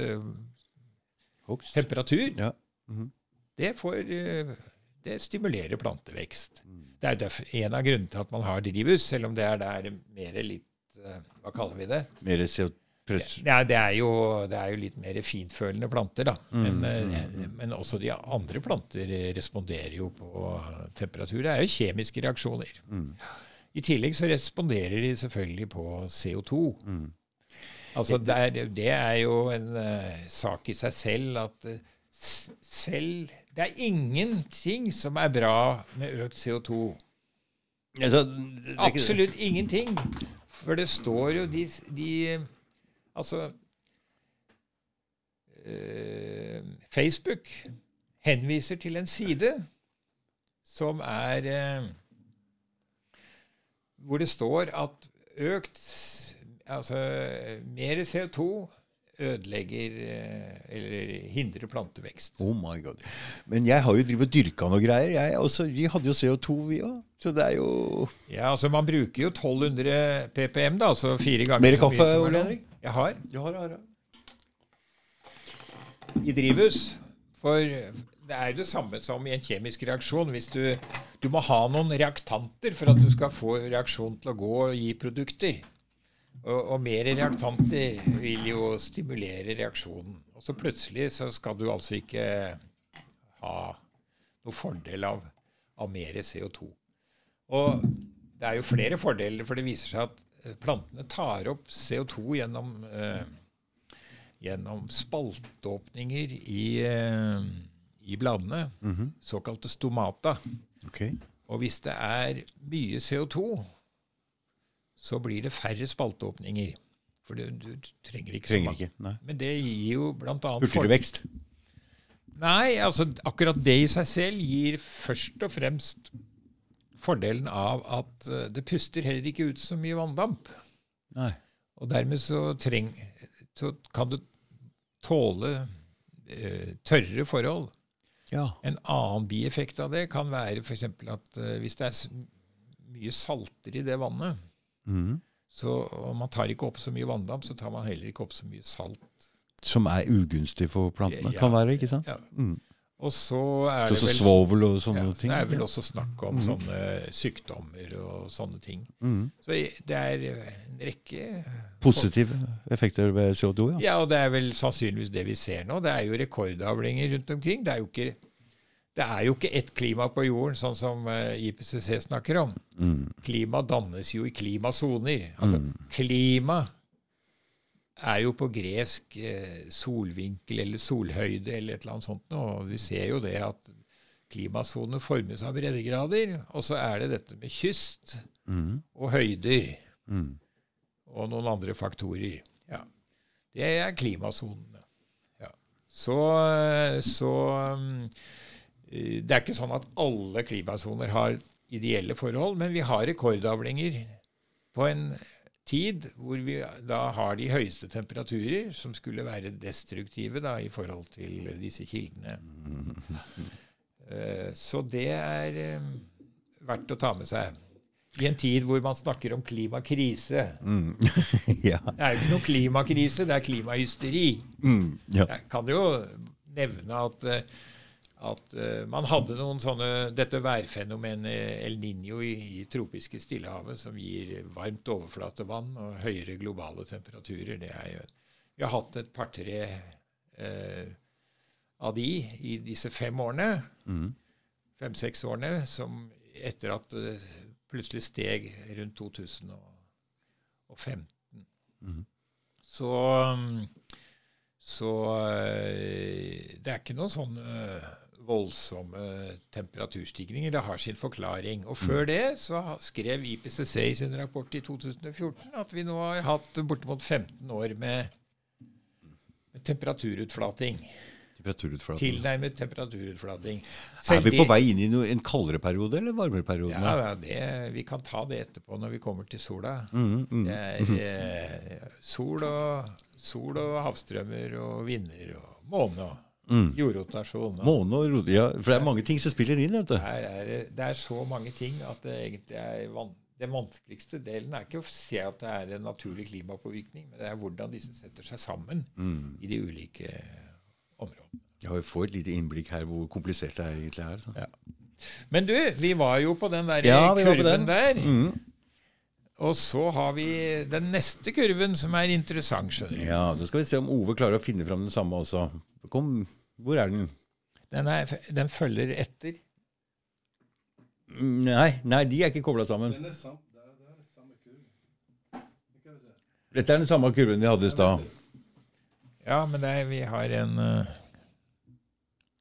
Hogst. temperatur, Ja. Mhm. det, får, det stimulerer plantevekst. Mm. Det er jo en av grunnene til at man har drivhus, selv om det er der mer litt Hva kaller vi det? Mer CO2-press. Ja, det, er jo, det er jo litt mer finfølende planter, da. Men, Mm, ø, men også de andre planter responderer jo på temperatur. Det er jo kjemiske reaksjoner. Mm. I tillegg så responderer de selvfølgelig på CO2. Mm. Altså det er, det er jo en uh, sak i seg selv at uh, selv Det er ingenting som er bra med økt CO2. Altså, det det. Absolutt ingenting. For det står jo de, de Altså uh, Facebook henviser til en side som er Hvor det står at økt Altså mer CO2 ødelegger eh, eller hindrer plantevekst. Oh my god. Men jeg har jo drevet og dyrka noe greier. Jeg også, vi hadde jo CO2, vi òg. Så det er jo Ja, altså Man bruker jo 1200 ppm, da, altså fire ganger Mer så mye kaffe, som Ole. Henrik? Jeg har. Du har, har, i drivhus. For det er det samme som i en kjemisk reaksjon. Hvis du, du må ha noen reaktanter for at du skal få reaksjonen til å gå og gi produkter. Og, og mer reaktanter vil jo stimulere reaksjonen. Og så plutselig så skal du altså ikke ha noe fordel av, av mer CO2. Og det er jo flere fordeler, for det viser seg at eh, plantene tar opp CO2 gjennom eh, gjennom spalteåpninger i, eh, i bladene, Mhm. såkalte stomata. Okay. Og hvis det er mye CO2, så blir det færre spalteåpninger. For du, du trenger ikke Trenger så mange. ikke. Nei. Men det gir jo annet Hurtigere vekst. Nei, altså akkurat det i seg selv gir først og fremst fordelen av at eh, det puster heller ikke ut så mye vanndamp. Nei. Og dermed så, treng, så kan du tåle eh, tørre forhold. Ja. En annen bieffekt av det kan være f.eks. at uh, hvis det er mye salter i det vannet, mm. så og man tar ikke opp så mye vanndamp, så tar man heller ikke opp så mye salt. Som er ugunstig for plantene, Ja. kan være, ikke sant? Ja. Mm. Og så er Så, det vel svovel og sånne ja, ting. det er vel også snakk om mm. sånne sykdommer og sånne ting. Mm. Så det er eh, en rekke Positive effekter ved CO2, ja. Ja, og det er vel sannsynligvis det vi ser nå. Det er jo rekordavlinger rundt omkring. Det er jo ikke, det er jo ikke ett klima på jorden, sånn som eh, IPCC snakker om. Mm. Klima dannes jo i klimasoner. Altså, Mm. klima er jo på gresk eh, solvinkel eller solhøyde eller et eller annet sånt. noe. Og vi ser jo det at klimasoner formes av breddegrader. Og så er det dette med kyst Mm. og høyder Mm. og noen andre faktorer. Ja. Det er klimasonene. Ja. Så, så um, eh, Det er ikke sånn at alle klimasoner har ideelle forhold, men vi har rekordavlinger på en tid hvor vi da har de høyeste temperaturer, som skulle være destruktive da, i forhold til disse kildene. (laughs) Eh, Så det er eh, verdt å ta med seg. I en tid hvor man snakker om klimakrise. Mm. (laughs) ja. Det er jo ikke noe klimakrise, det er klimahysteri. Mm. ja. Jeg kan jo nevne at, eh, at uh, man hadde noen sånne Dette værfenomenet El Niño i, i tropiske Stillehavet, som gir varmt overflatevann og høyere globale temperaturer. Det er jo, vi har hatt et par-tre uh, av de i disse fem årene. Mm. Fem-seks årene som etter at det plutselig steg rundt 2015. Mm. Så, så eh, det er ikke noen sånn eh, voldsomme temperaturstigninger. Det har sin forklaring. Og før det så skrev IPCC i sin rapport i 2014 at vi nå har hatt bortimot 15 år med, med temperaturutflating. Temperaturutflating. Tilnærmet temperaturutflating. Er vi på vei inn i no, en kaldere periode eller varmere periode? Ja, det, vi kan ta det etterpå når vi kommer til sola. Mm, mm. Det er eh, sol, og, sol og havstrømmer og vinder og måne og Mm. jordrotasjon. Og Måne og rot, ja, for det er mange ting som spiller inn. vet du. her er, det- er så mange ting at det egentlig er van den vanskeligste delen er ikke å se at det er en naturlig klimapåvirkning, men det er hvordan disse setter seg sammen Mm. i de ulike områdene. Ja, vi får et lite innblikk her hvor komplisert det egentlig er. Så. Ja. Men du, vi var jo på den der Ja, kurven den. der. Mm. Og så har vi den neste kurven som er interessant, skjønner du. Ja, Da skal vi se om Ove klarer å finne fram den samme også. Kom, hvor er den? Den, er, den følger etter. Nei, nei, de er ikke kobla sammen. Den er sam, det er, det er samme kurve. Det kan vi se. Dette er den samme kurven vi hadde i stad. Ja, men det er, vi har en uh...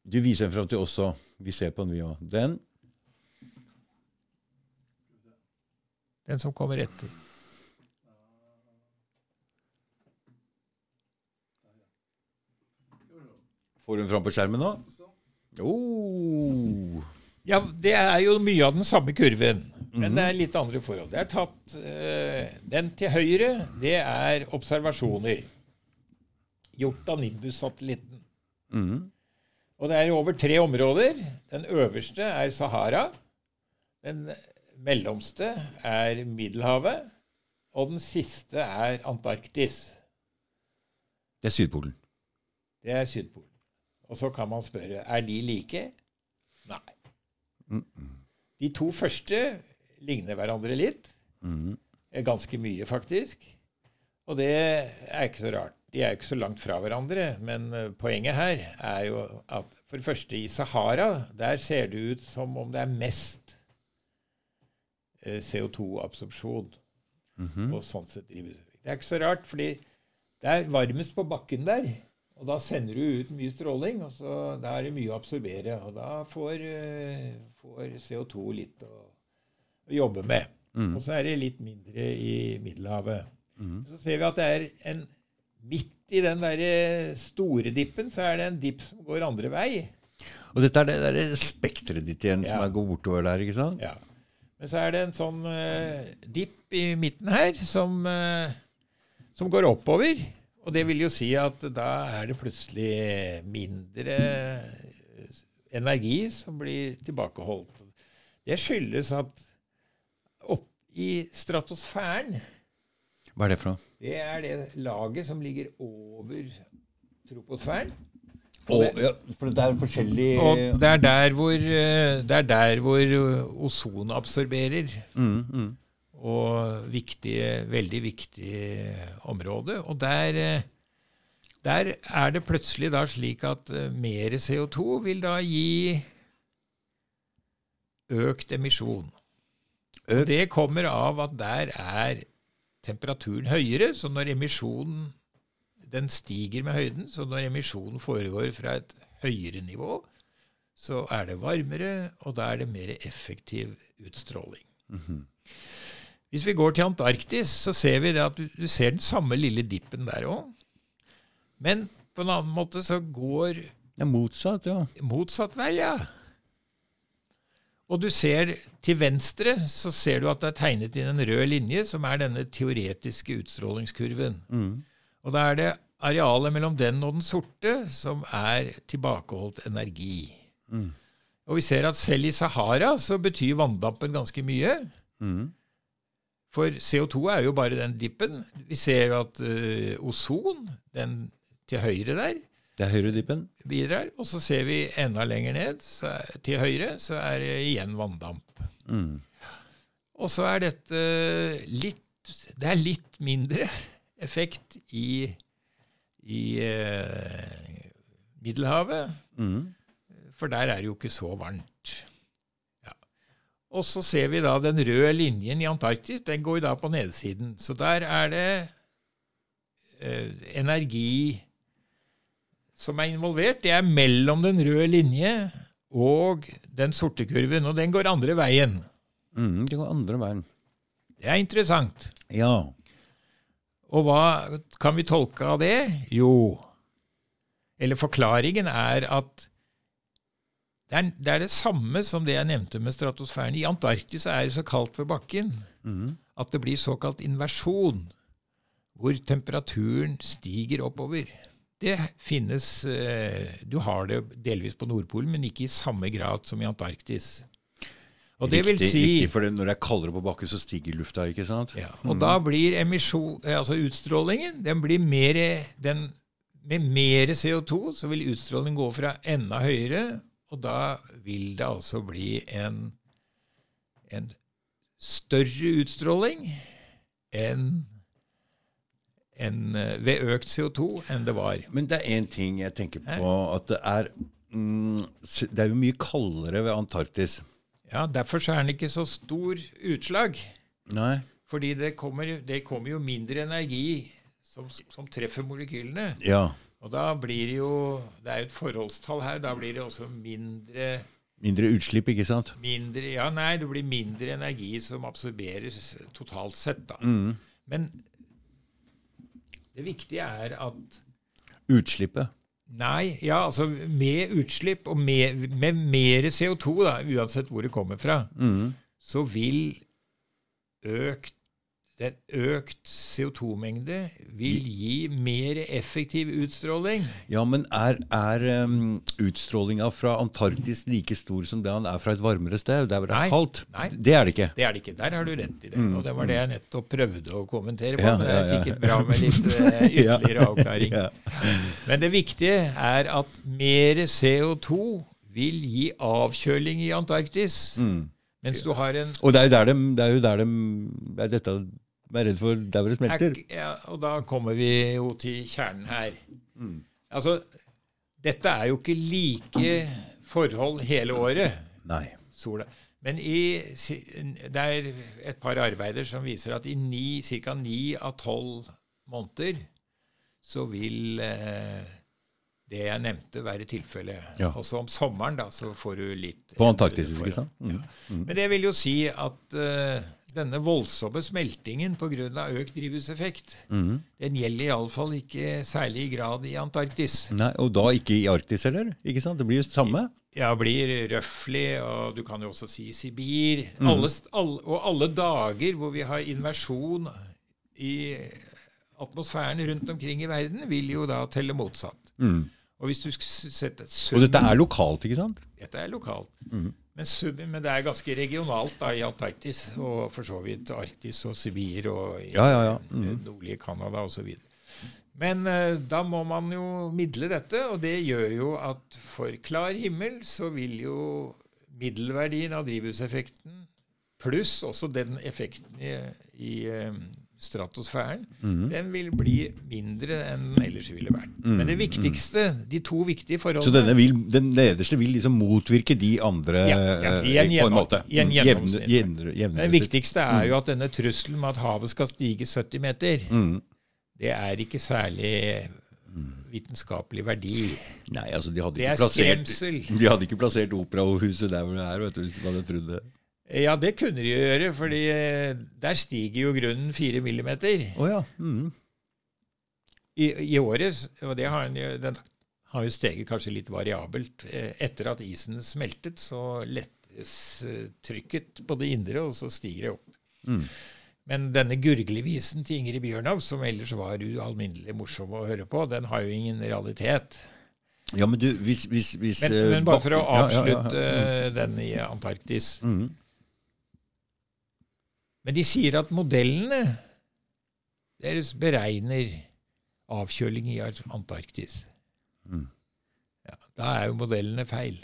Du viser den fram til oss òg. Vi ser på den, vi òg. Den. Den som kommer etter. Får den fram på skjermen nå? Oh. Ja, det er jo mye av den samme kurven, men det er litt andre forhold. Det er tatt uh, Den til høyre, det er observasjoner gjort av Nimbus-satellitten. Mm. Og det er over tre områder. Den øverste er Sahara. Den mellomste er Middelhavet. Og den siste er Antarktis. Det er Sydpolen. Det er Sydpolen. Og så kan man spørre er de like. Nei. De to første ligner hverandre litt. Mhm. Eh, Ganske mye, faktisk. Og det er ikke så rart. De er jo ikke så langt fra hverandre. Men eh, poenget her er jo at for det første i Sahara, der ser det ut som om det er mest eh, CO2-absorpsjon. Mhm. Og sånn sett. Det er ikke så rart, fordi det er varmest på bakken der. Og da sender du ut mye stråling, og så da er det mye å absorbere. Og da får, eh, får CO2 litt å, å jobbe med. Mm. Og så er det litt mindre i Middelhavet. Mm. Så ser vi at det er en Midt i den der eh, store dippen så er det en dipp som går andre vei. Og dette er det der spekteret ditt igjen Ja. som er går bortover der, ikke sant? Ja. Men så er det en sånn uh, dipp i midten her som, uh, som går oppover. Og det vil jo si at da er det plutselig mindre eh, energi som blir tilbakeholdt. Det skyldes at opp i stratosfæren Hva er det for noe? Det er det laget som ligger over troposfæren. Og, ja, for det er forskjellig Og det er der hvor, eh, det er der hvor eh, ozon absorberer. Mm, mhm. Og viktige, veldig viktig område. Og der, eh, der er det plutselig da slik at eh, mer CO2 vil da gi økt emisjon. Og det kommer av at der er temperaturen høyere, så når emisjonen den stiger med høyden, så når emisjonen foregår fra et høyere nivå, så er det varmere, og da er det mer effektiv utstråling. Hvis vi går til Antarktis, så ser vi det at du, du ser den samme lille dippen der òg. Men på en annen måte så går Ja, motsatt, ja. motsatt vei, ja. Og du ser til venstre så ser du at det er tegnet inn en rød linje, som er denne teoretiske utstrålingskurven. Mm. Og da er det arealet mellom den og den sorte som er tilbakeholdt energi. Mm. Og vi ser at selv i Sahara så betyr vanndampen ganske mye. Mhm. For CO2 er jo bare den dippen. Vi ser jo at uh, ozon, den til høyre der, Det er høyredippen. bidrar. Og så ser vi enda lenger ned, så er, til høyre, så er det igjen vanndamp. Mm. Og så er dette litt Det er litt mindre effekt i, i eh, Middelhavet, Mm. for der er det jo ikke så varmt. Og så ser vi da den røde linjen i Antarktis. Den går da på nedsiden. Så der er det eh, energi som er involvert. Det er mellom den røde linje og den sorte kurven, og den går andre veien. Mm. Det går andre veien. Det er interessant. Ja. Og hva kan vi tolke av det? Jo, eller forklaringen er at det er, det er det samme som det jeg nevnte med stratosfæren. I Antarktis er det så kaldt ved bakken Mm. at det blir såkalt inversjon, hvor temperaturen stiger oppover. Det finnes eh, Du har det delvis på Nordpolen, men ikke i samme grad som i Antarktis. Og det vil Riktig, si riktig, for når det er kaldere på bakken, så stiger lufta, ikke sant? Ja, og da blir emisjon, eh, altså utstrålingen den blir mer, den, Med mer CO2 så vil utstrålingen gå fra enda høyere, og da vil det altså bli en, en større utstråling enn enn, eh, ved økt CO2 enn det var. Men det er én ting jeg tenker på. At det er mm, Det er jo mye kaldere ved Antarktis. Ja, Derfor er den ikke så stor utslag. Nei. Fordi det kommer, det kommer jo mindre energi som, som treffer molekylene. Ja. Og da blir det jo Det er jo et forholdstall her. Da blir det også mindre Mindre utslipp, ikke sant? mindre, Ja, nei, det blir mindre energi som absorberes totalt sett, da. Mm. Men det viktige er at Utslippet. Nei, ja, altså med utslipp og med, med mer CO2, da, uansett hvor det kommer fra, Mm. så vil økt, den økt CO2-mengde vil gi mer effektiv utstråling. Ja, men er, er um, utstrålinga fra Antarktis like stor som det han er fra et varmere sted, der hvor det er kaldt? Nei. Det er det ikke. Det er det ikke. Der har du rett i det. Og det var det jeg nettopp prøvde å kommentere på. Mm, Ja, men det er sikkert bra med litt (laughs) uh, ytterligere avklaring. Men det viktige er at mer CO2 vil gi avkjøling i Antarktis. Mm. Mens du har en Og det er jo der de, det er jo der de det er dette de er redd for der hvor det smelter. er- ja, Og da kommer vi jo til kjernen her. Mm. Altså, dette er jo ikke like forhold hele året. Nei. sola. Men i, det er et par arbeider som viser at i ca. ni av tolv måneder så vil eh, det jeg nevnte, være tilfellet. Ja. Også om sommeren da, så får du litt På Antarktis, ikke sant? Mm. Ja. Men det vil jo si at eh, denne voldsomme smeltingen pga. økt drivhuseffekt, Mm. den gjelder iallfall ikke særlig i grad i Antarktis. Nei, Og da ikke i Arktis heller? ikke sant? Det blir jo det samme. Ja, blir røffelig, og du kan jo også si Sibir. Mm. Alle, all, og alle dager hvor vi har inversjon i atmosfæren rundt omkring i verden, vil jo da telle motsatt. Mm. Og hvis du sk- sum, Og dette er lokalt, ikke sant? Dette er lokalt. Mhm. Men, sum, men det er ganske regionalt da i Antarktis, og for så vidt Arktis og Sibir og i Ja, ja, ja. Mm. Nordlige Canada osv. Men eh, da må man jo midle dette, og det gjør jo at for klar himmel så vil jo middelverdien av drivhuseffekten pluss også den effekten i, i eh, stratosfæren, mm. den vil bli mindre enn den ellers ville vært. Men det viktigste, de to viktige Så forholdene denne vil, den nederste vil liksom motvirke de andre Ja, ja, i eh, på en måte? i en Mm, jevne- gjennomsnitt. jevne- jevne Det viktigste er jo at denne trusselen med at havet skal stige 70 meter, Mm. det er ikke særlig vitenskapelig verdi. Nei, altså de hadde, Det er plassert, skremsel. de hadde ikke plassert operahuset der hvor det er, vet du, hvis de hadde trodd det. Ja, det kunne de jo gjøre, fordi eh, der stiger jo grunnen fire millimeter. Oh, ja. Mm. I, I året, og det har jo- den har jo steget kanskje litt variabelt. Eh, Etter at isen smeltet, så lettes eh, trykket på det indre, og så stiger det opp. Mm. Men denne gurglevisen til Ingrid Bjørnov, som ellers var ualminnelig morsom å høre på, den har jo ingen realitet. Ja, men du, hvis, hvis, hvis Men, men bare for å avslutte ja, ja, ja, eh, den i Antarktis. Mm. Men de sier at modellene deres beregner avkjøling i Antarktis. Mm. Ja, da er jo modellene feil.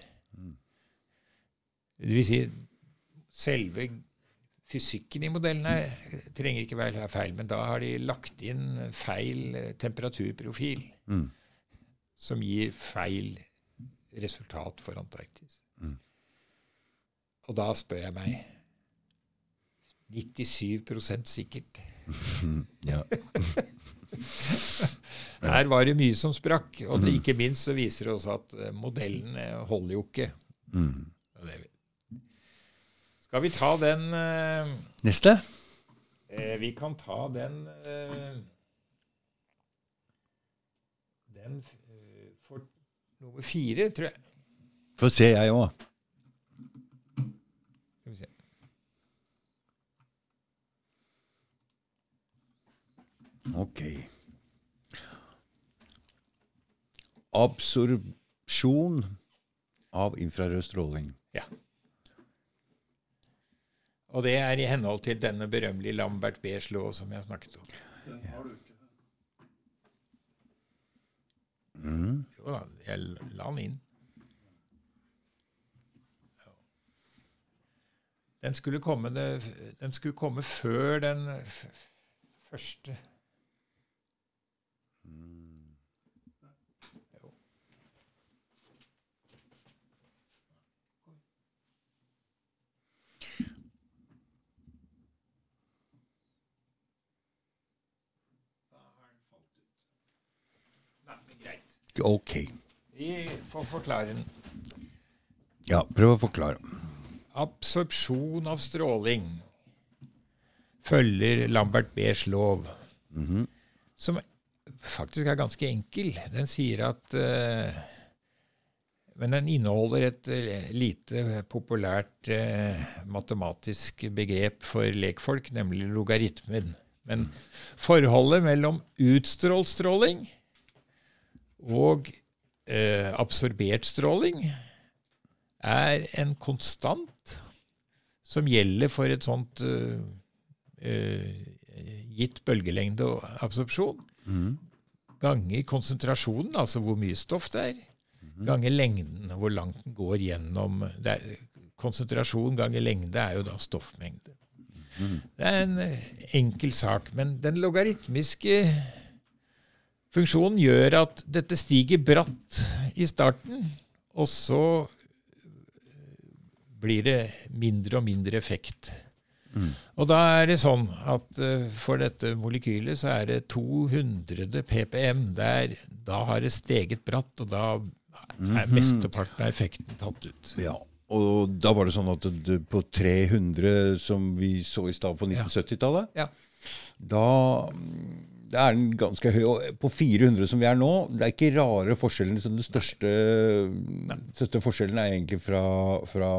Det vil si, selve fysikken i modellene trenger ikke være feil, men da har de lagt inn feil eh, temperaturprofil, Mm. som gir feil resultat for Antarktis. Mm. Og da spør jeg meg 97% sikkert. (laughs) Ja. (laughs) Her var det mye som sprakk, og Mm. det, ikke minst så viser det oss at eh, modellene holder jo ikke. Mm. Skal vi ta den uh, Neste? Uh, Vi kan ta den uh, Den eh, for nummer fire, tror jeg. Får se, jeg òg. Skal vi se. Ok. Absorpsjon av infrarød stråling. Ja. Og det er i henhold til denne berømmelige Lambert Beers lov som jeg snakket om. Den har du ikke. Mm. Jo da, jeg la den inn. Den skulle komme, det, den skulle komme før den f første Jo. Da har den falt ut. Nei, men greit. Ok. Vi får forklare den. Ja, prøv å forklare. Absorpsjon av stråling følger Lambert Beers lov, Mhm. som faktisk er ganske enkel. Den sier at uh, Men den inneholder et eh, lite populært uh, matematisk begrep for lekfolk, nemlig logaritmen. Men forholdet mellom utstrålt stråling og eh, absorbert stråling er en konstant som gjelder for et sånt eh, eh, gitt bølgelengde og absorpsjon, Mm. ganger konsentrasjonen, altså hvor mye stoff det er, ganger lengden, hvor langt den går gjennom. Det er, Konsentrasjon ganger lengde er jo da stoffmengde. Det er en eh, enkel sak, men den logaritmiske funksjonen gjør at dette stiger bratt i starten, og så blir det mindre og mindre effekt. Og da er det sånn at eh, for dette molekylet så er det 200 ppm. Der, da har det steget bratt, og da er mesteparten av effekten tatt ut. Ja. Og da var det sånn at på 300, som vi så i stad på 1970-tallet, Ja. da mm, det er den ganske høy. Og på 400 som vi er nå, det er ikke rare forskjellen. Så den største, største forskjellen er egentlig fra, fra,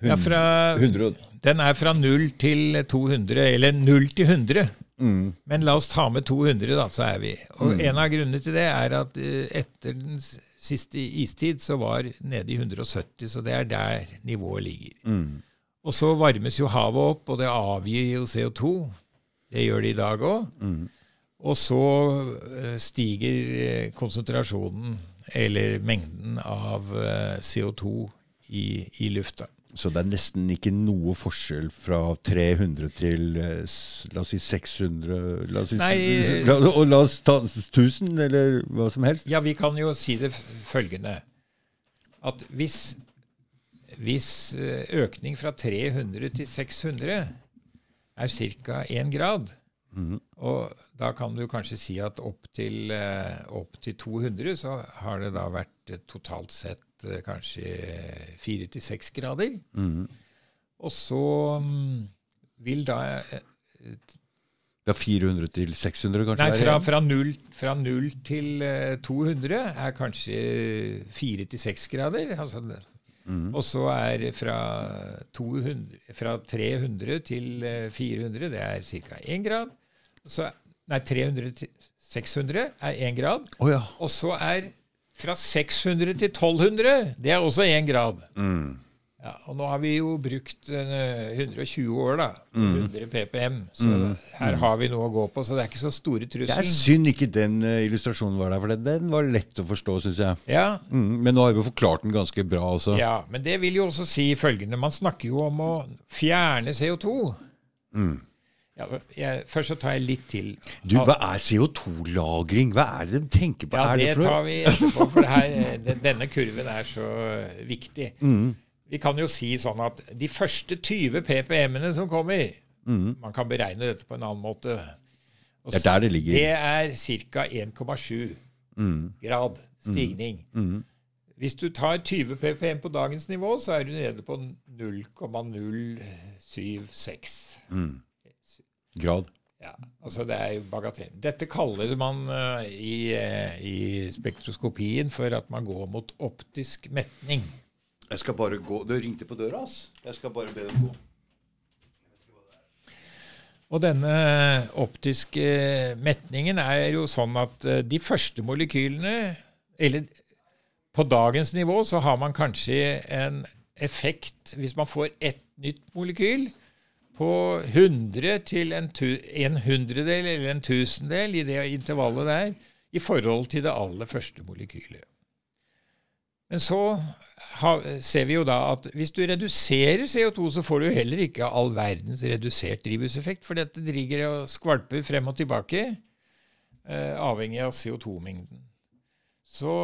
Ja, fra, 100 den er fra 0 til 200, eller 0 til 100. mm, Men la oss ta med 200, da, så er vi. Og Mm. en av grunnene til det er at eh, etter den siste istid så var nede i 170, så det er der nivået ligger. mm, Og så varmes jo havet opp, og det avgir jo CO2. Det gjør det i dag òg. mm. Og så eh, stiger eh, konsentrasjonen, eller mengden, av eh, CO2 i, i lufta. Så det er nesten ikke noe forskjell fra 300 til la oss si 600 la oss si, Nei, la, la oss ta 1000, eller hva som helst. Ja, vi kan jo si det følgende. At hvis, hvis økning fra 300 til 600 er ca. 1 grad, Mm. og da kan du kanskje si at opp til, eh, opp til 200 så har det da vært eh, totalt sett eh, kanskje 4-6 grader. Mm. Og så mm, vil da Ja, Fra 400 til 600, kanskje? Nei, fra, fra, 0, fra 0, til eh, 200 er kanskje 4 til 6 grader. Altså, Mhm. Og så er fra, 200, fra 300 til eh, 400, det er ca. 1 grad. Så, nei, 300 til 600 er 1 grad. Oh, ja. Og så er fra 600 til 1200, det er også 1 grad. Mm. Ja, og nå har vi jo brukt eh, 120 år, da. Mm. 100 ppm. Så her har vi noe å gå på. Så det er ikke så store Det er trusselen. synd ikke den eh, illustrasjonen var der, for den, den var lett å forstå, syns jeg. Ja, Mm, men nå har vi forklart den ganske bra også. ja, men det vil jo også si følgende. Man snakker jo om å fjerne CO2. Mm. Ja, jeg, først så tar jeg litt til. Du, hva er CO2-lagring? Hva er det de tenker på? Ja, det for tar vi etterpå, for det her, (laughs) denne kurven er så viktig. Mm. Vi kan jo si sånn at de første 20 ppm-ene som kommer Man kan beregne dette på en annen måte. Og Mm. Det er der det ligger. Det er ca. 1,7 Mm. grad stigning. Mm. Hvis du tar 20 ppm på dagens nivå, så er du nede på 0,076. Mm. Grad. Ja, altså det er jo bagatell. Dette kaller man uh, i, uh, i spektroskopien for at man går mot optisk metning. Jeg skal bare gå Du ringte på døra, ass. Jeg skal bare be dem gå. Og denne optiske metningen er jo sånn at eh, de første molekylene Eller på dagens nivå så har man kanskje en effekt hvis man får ett nytt molekyl på 100 til en, tu, en hundredel eller en tusendel i det intervallet der i forhold til det aller første molekylet. Men så ser vi jo da at hvis du reduserer CO2, så får du heller ikke all verdens redusert drivhuseffekt, for dette driger og skvalper frem og tilbake, eh, avhengig av CO2-mengden. Så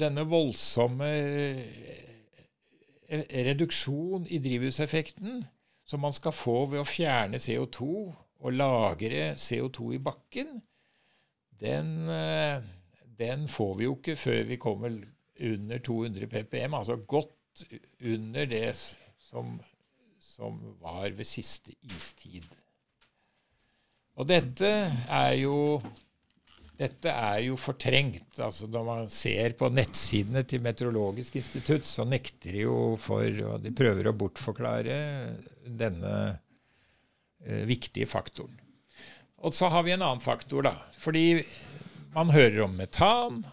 denne voldsomme eh, reduksjon i drivhuseffekten som man skal få ved å fjerne CO2 og lagre CO2 i bakken, den, eh, den får vi jo ikke før vi kommer under 200 ppm, altså godt under det som, som var ved siste istid. Og dette er jo dette er jo fortrengt. altså Når man ser på nettsidene til Meteorologisk institutt, så nekter de jo for og De prøver å bortforklare denne eh, viktige faktoren. Og så har vi en annen faktor, da. Fordi man hører om metan,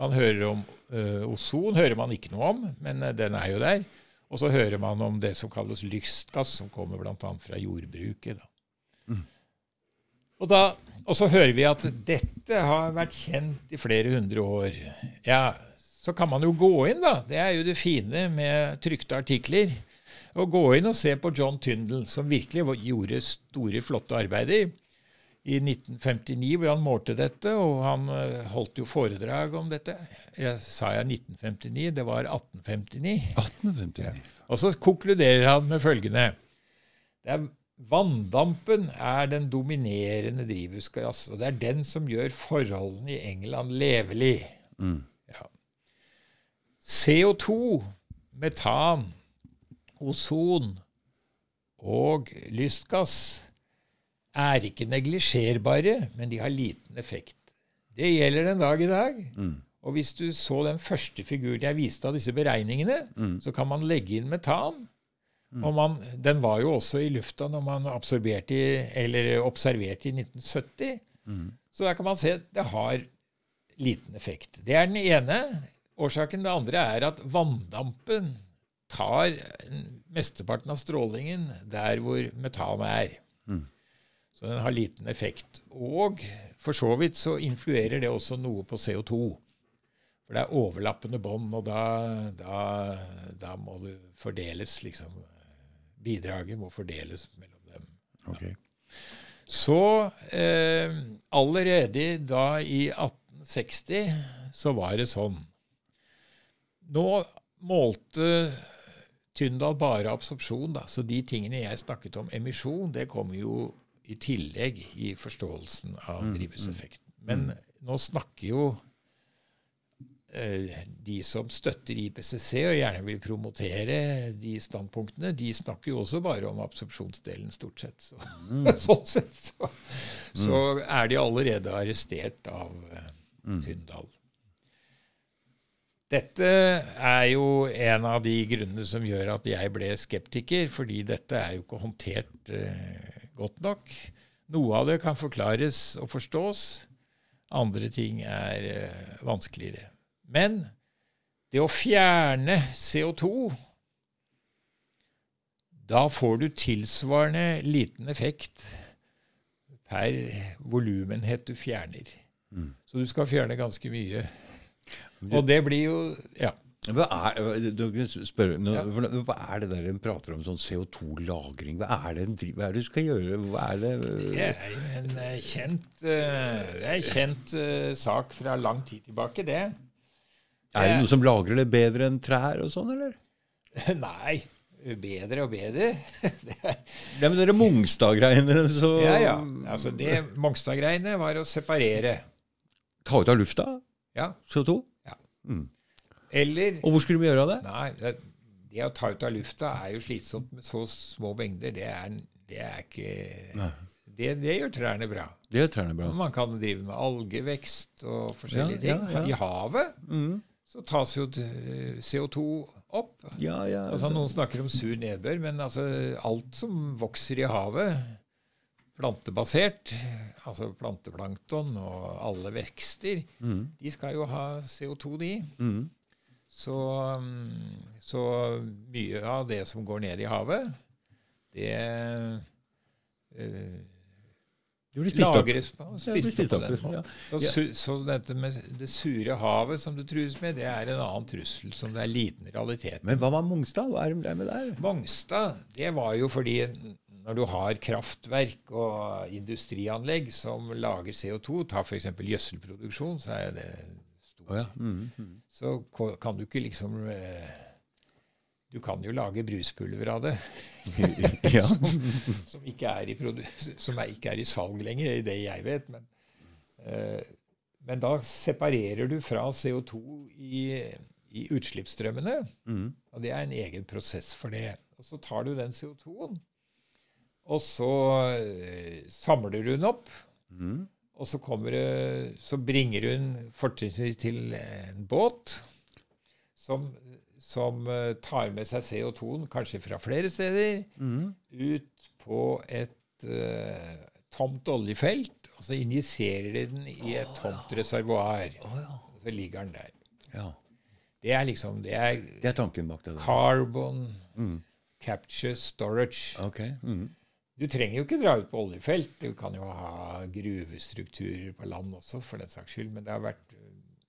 man hører om ozon, hører man ikke noe om, men eh, den er jo der. Og så hører man om det som kalles lystgass, som kommer bl.a. fra jordbruket. da. Og, da, og så hører vi at dette har vært kjent i flere hundre år. Ja, så kan man jo gå inn, da. Det er jo det fine med trykte artikler. Å gå inn og se på John Tyndall, som virkelig gjorde store, flotte arbeider i 1959, hvor han målte dette, og han eh, holdt jo foredrag om dette. Jeg sa jeg 1959, det var 1859. 1859. Og så konkluderer han med følgende. Det er, vanndampen er den dominerende drivhusgass, og det er den som gjør forholdene i England levelig. Mm. Ja. CO2, metan, ozon og lystgass er ikke neglisjerbare, men de har liten effekt. Det gjelder den dag i dag. Mm. Og hvis du så den første figuren jeg viste av disse beregningene, Mm. så kan man legge inn metan. Og man, den var jo også i lufta når man absorberte i, eller observerte i 1970. Mm. Så der kan man se at det har liten effekt. Det er den ene årsaken. Det andre er at vanndampen tar mesteparten av strålingen der hvor metan er. Mm. Så den har liten effekt. Og for så vidt så influerer det også noe på CO2. For det er overlappende bånd, og da, da, da må det fordeles, liksom. Bidraget må fordeles mellom dem. Okay. Så eh, allerede da i 1860 så var det sånn. Nå målte Tyndal bare absorpsjon, da, så de tingene jeg snakket om emisjon, det kommer jo i tillegg i forståelsen av drivhuseffekten. Men nå snakker jo eh, de som støtter IPCC og gjerne vil promotere de standpunktene, de snakker jo også bare om absorpsjonsdelen, stort sett. Så, (laughs) sånn sett så, så er de allerede arrestert av eh, Tyndal. Dette er jo en av de grunnene som gjør at jeg ble skeptiker, fordi dette er jo ikke håndtert eh, godt nok. Noe av det kan forklares og forstås. Andre ting er eh, vanskeligere. Men det å fjerne CO2 Da får du tilsvarende liten effekt per volumenhet du fjerner. Så du skal fjerne ganske mye. Og det blir jo Ja. Hva er, nå, hva er det der en prater om, sånn CO2-lagring? Hva er det hva er det du skal gjøre? Er det Det er jo en eh, kjent, eh, det er kjent eh, sak fra lang tid tilbake, det. Er det noe som lagrer det bedre enn trær og sånn, eller? (laughs) Nei, bedre og bedre. (laughs) det er, Ja, men dere Mongstad-greiene, så ja, ja. Altså, det Mongstad-greiene var å separere. Ta ut av lufta Ja. CO2? Eller Og hvor skulle de gjøre av det? Nei, det, det å ta ut av lufta er jo slitsomt med så små mengder. Det er, det er ikke det, det gjør trærne bra. Det gjør trærne bra. Man kan drive med algevekst og forskjellige Ja, ting. ja, ja. I havet Mm. så tas jo eh, CO2 opp. Ja, ja. Altså, noen snakker om sur nedbør, men altså, alt som vokser i havet, plantebasert, altså planteplankton og alle vekster, Mm. de skal jo ha CO2, de. Mm. Så, mm, så mye av det som går ned i havet, det eh, Det blir spist opp. lagres Ja, opp på opp, den ja. Så, så dette med det sure havet som du trues med, det er en annen trussel som det er liten realitet Men hva med Mongstad? Hva er det drev med der? Mongstad, det var jo fordi når du har kraftverk og industrianlegg som lager CO2, ta f.eks. gjødselproduksjon, så er det Å ja. Mm. Mm. Så kan du ikke liksom eh, Du kan jo lage bruspulver av det, (laughs) (laughs) som, som ikke er i, som er, ikke er i salg lenger, i det jeg vet. Men, uh, men da separerer du fra CO2 i, i utslippsstrømmene. Mm. Og det er en egen prosess for det. Og så tar du den CO2-en, og så uh, samler du den opp. Mm. Og så, kommer det, så bringer hun fortrinnsvis til en båt som, som eh, tar med seg CO2-en, kanskje fra flere steder, Mm. ut på et uh, tomt oljefelt. Og så injiserer de den i et tomt reservoar. Oh, ja. Og så ligger den der. ja. Det er liksom Det er Det er tanken bak det. Carbon Mm. capture storage. Okay. Mm. Du trenger jo ikke dra ut på oljefelt. Du kan jo ha gruvestrukturer på land også, for den saks skyld. Men det har vært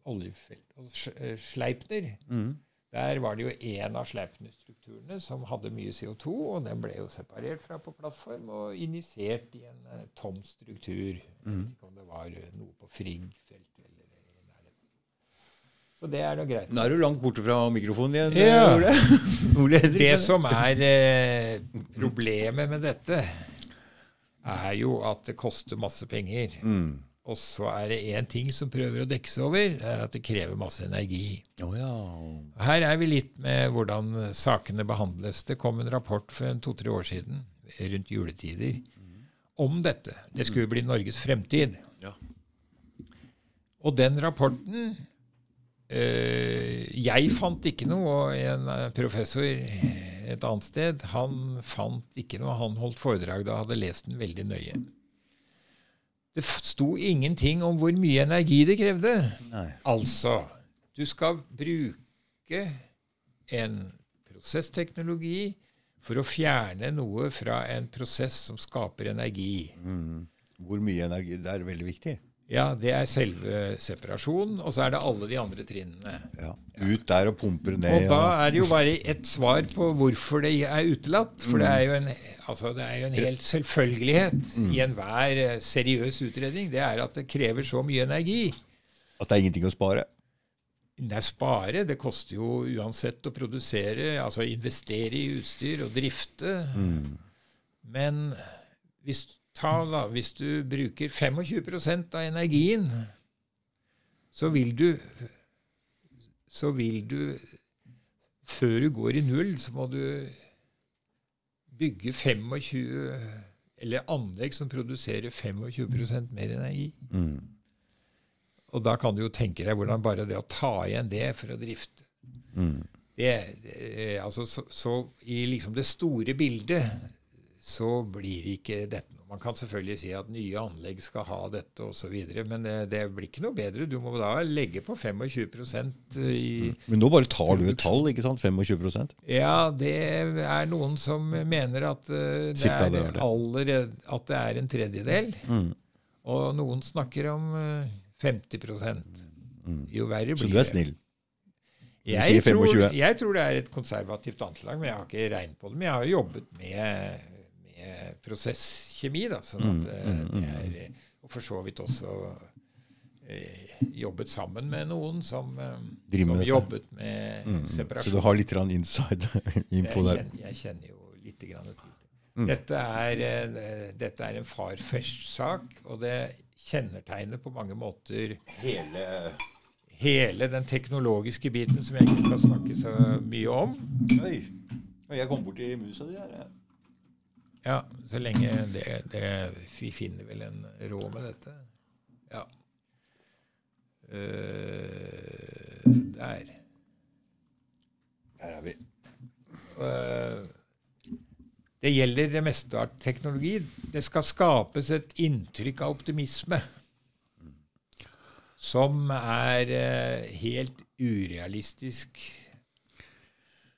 oljefelt. Og eh, Sleipner, Mm. der var det jo én av Sleipner-strukturene som hadde mye CO2, og den ble jo separert fra på plattform og injisert i en eh, tom struktur. Jeg vet ikke om det var eh, noe på Frigg-feltet. Så det er nå greit. Nå er du langt borte fra mikrofonen igjen, Ja. Ole. (laughs) Ole Henrik. Det som er eh, problemet med dette, er jo at det koster masse penger. Mm. Og så er det én ting som prøver å dekke seg over, det er at det krever masse energi. Oh, ja. Her er vi litt med hvordan sakene behandles. Det kom en rapport for en to-tre år siden, rundt juletider, om dette. Det skulle bli Norges fremtid. Ja. Og den rapporten eh, Jeg fant ikke noe, og en eh, professor et annet sted han fant ikke noe. Han holdt foredrag da hadde lest den veldig nøye. Det sto ingenting om hvor mye energi det krevde. Nei. Altså, du skal bruke en prosessteknologi for å fjerne noe fra en prosess som skaper energi. Mm. Hvor mye energi Det er veldig viktig. Ja, det er selve separasjonen, og så er det alle de andre trinnene. Ja. Ut der og pumper ned. Og da er det jo bare et svar på hvorfor det er utelatt. For det er jo en, altså det er jo en helt selvfølgelighet i enhver eh, seriøs utredning. Det er at det krever så mye energi. At det er ingenting å spare. Er spare. Det koster jo uansett å produsere, altså investere i utstyr og drifte. Men hvis, ta da, hvis du bruker 25% av energien, så vil du Så vil du Før du går i null, så må du bygge 25 Eller anlegg som produserer 25% mer energi. Mm. Og da kan du jo tenke deg hvordan bare det å ta igjen det for å drifte Mm. det, det, altså, så, så i liksom det store bildet så blir ikke dette. Man kan selvfølgelig si at nye anlegg skal ha dette osv., men det, det blir ikke noe bedre. Du må da legge på 25 i Men nå bare tar du et tall, ikke sant? 25% Ja, det er noen som mener at eh, det Cirka er, det er det. allerede, at det er en tredjedel. Mm. Og noen snakker om eh, 50 Jo verre blir det. Så du er snill? Jeg tror, jeg tror det er et konservativt anslag, men jeg har ikke regnet på det. Men jeg har jo jobbet med, med prosesskjemi, da, sånn Mm, at eh, det er, og for så vidt også eh, jobbet sammen med noen som, som med jobbet med Mm. Så du har litt grann inside (laughs) info der? kjenner, jeg kjenner jo litt grann til det. Mm. Dette er, eh, dette er en far-fersj-sak, og det kjennetegner på mange måter Hele hele den teknologiske biten som jeg ikke skal snakke så mye om. Oi. Jeg kom borti musa di her. Ja, så lenge det, det Vi finner vel en råd med dette. Ja. Uh, der. Der er vi. Uh, det gjelder det meste av teknologi. Det skal skapes et inntrykk av optimisme som er uh, helt urealistisk.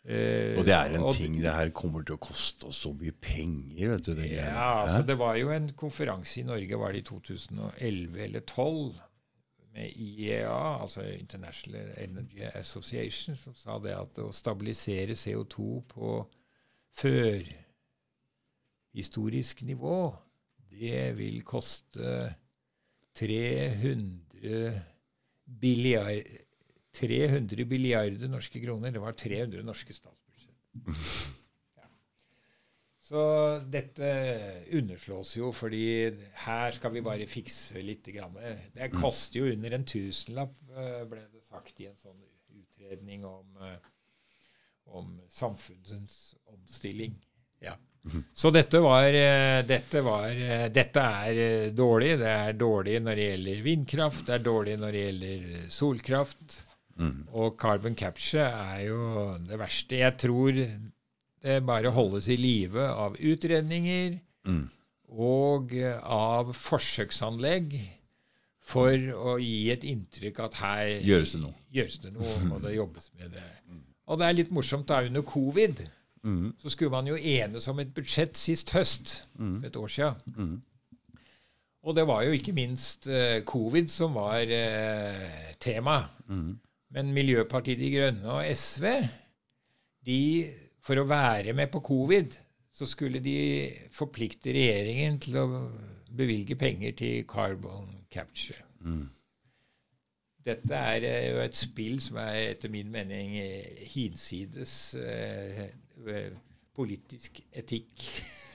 Eh, Og det er en og- ting Det her kommer til å koste oss så mye penger, vet du. Den greia. Ja, altså det var jo en konferanse i Norge, var det i 2011 eller 2012, med IEA, altså International Energy Association, som sa det at å stabilisere CO2 på førhistorisk nivå, det vil koste 300 billiard, 300 milliarder norske kroner. Det var 300 norske statsbudsjett. (laughs) Så dette underslås jo, fordi her skal vi bare fikse litt. Grann. Det koster jo under en tusenlapp, eh, ble det sagt i en sånn utredning om, eh, om samfunnets omstilling. Ja. (laughs) Så dette var, eh, dette var Dette er dårlig. Det er dårlig når det gjelder vindkraft, det er dårlig når det gjelder solkraft. Mm. Og carbon capture er jo det verste. Jeg tror det bare holdes i live av utredninger Mm. og av forsøksanlegg for å gi et inntrykk at her Gjøres det noe. gjøres det noe, og det jobbes med det. Og det er litt morsomt da under covid Mm. så skulle man jo enes om et budsjett sist høst, Mm. for et år siden. Mm. Og det var jo ikke minst uh, covid som var uh, tema. Mm. Men Miljøpartiet De Grønne og SV, de, for å være med på covid, så skulle de forplikte regjeringen til å bevilge penger til carbon capture. Mm. Dette er eh, jo et spill som er etter min mening eh, hinsides eh, eh, politisk etikk.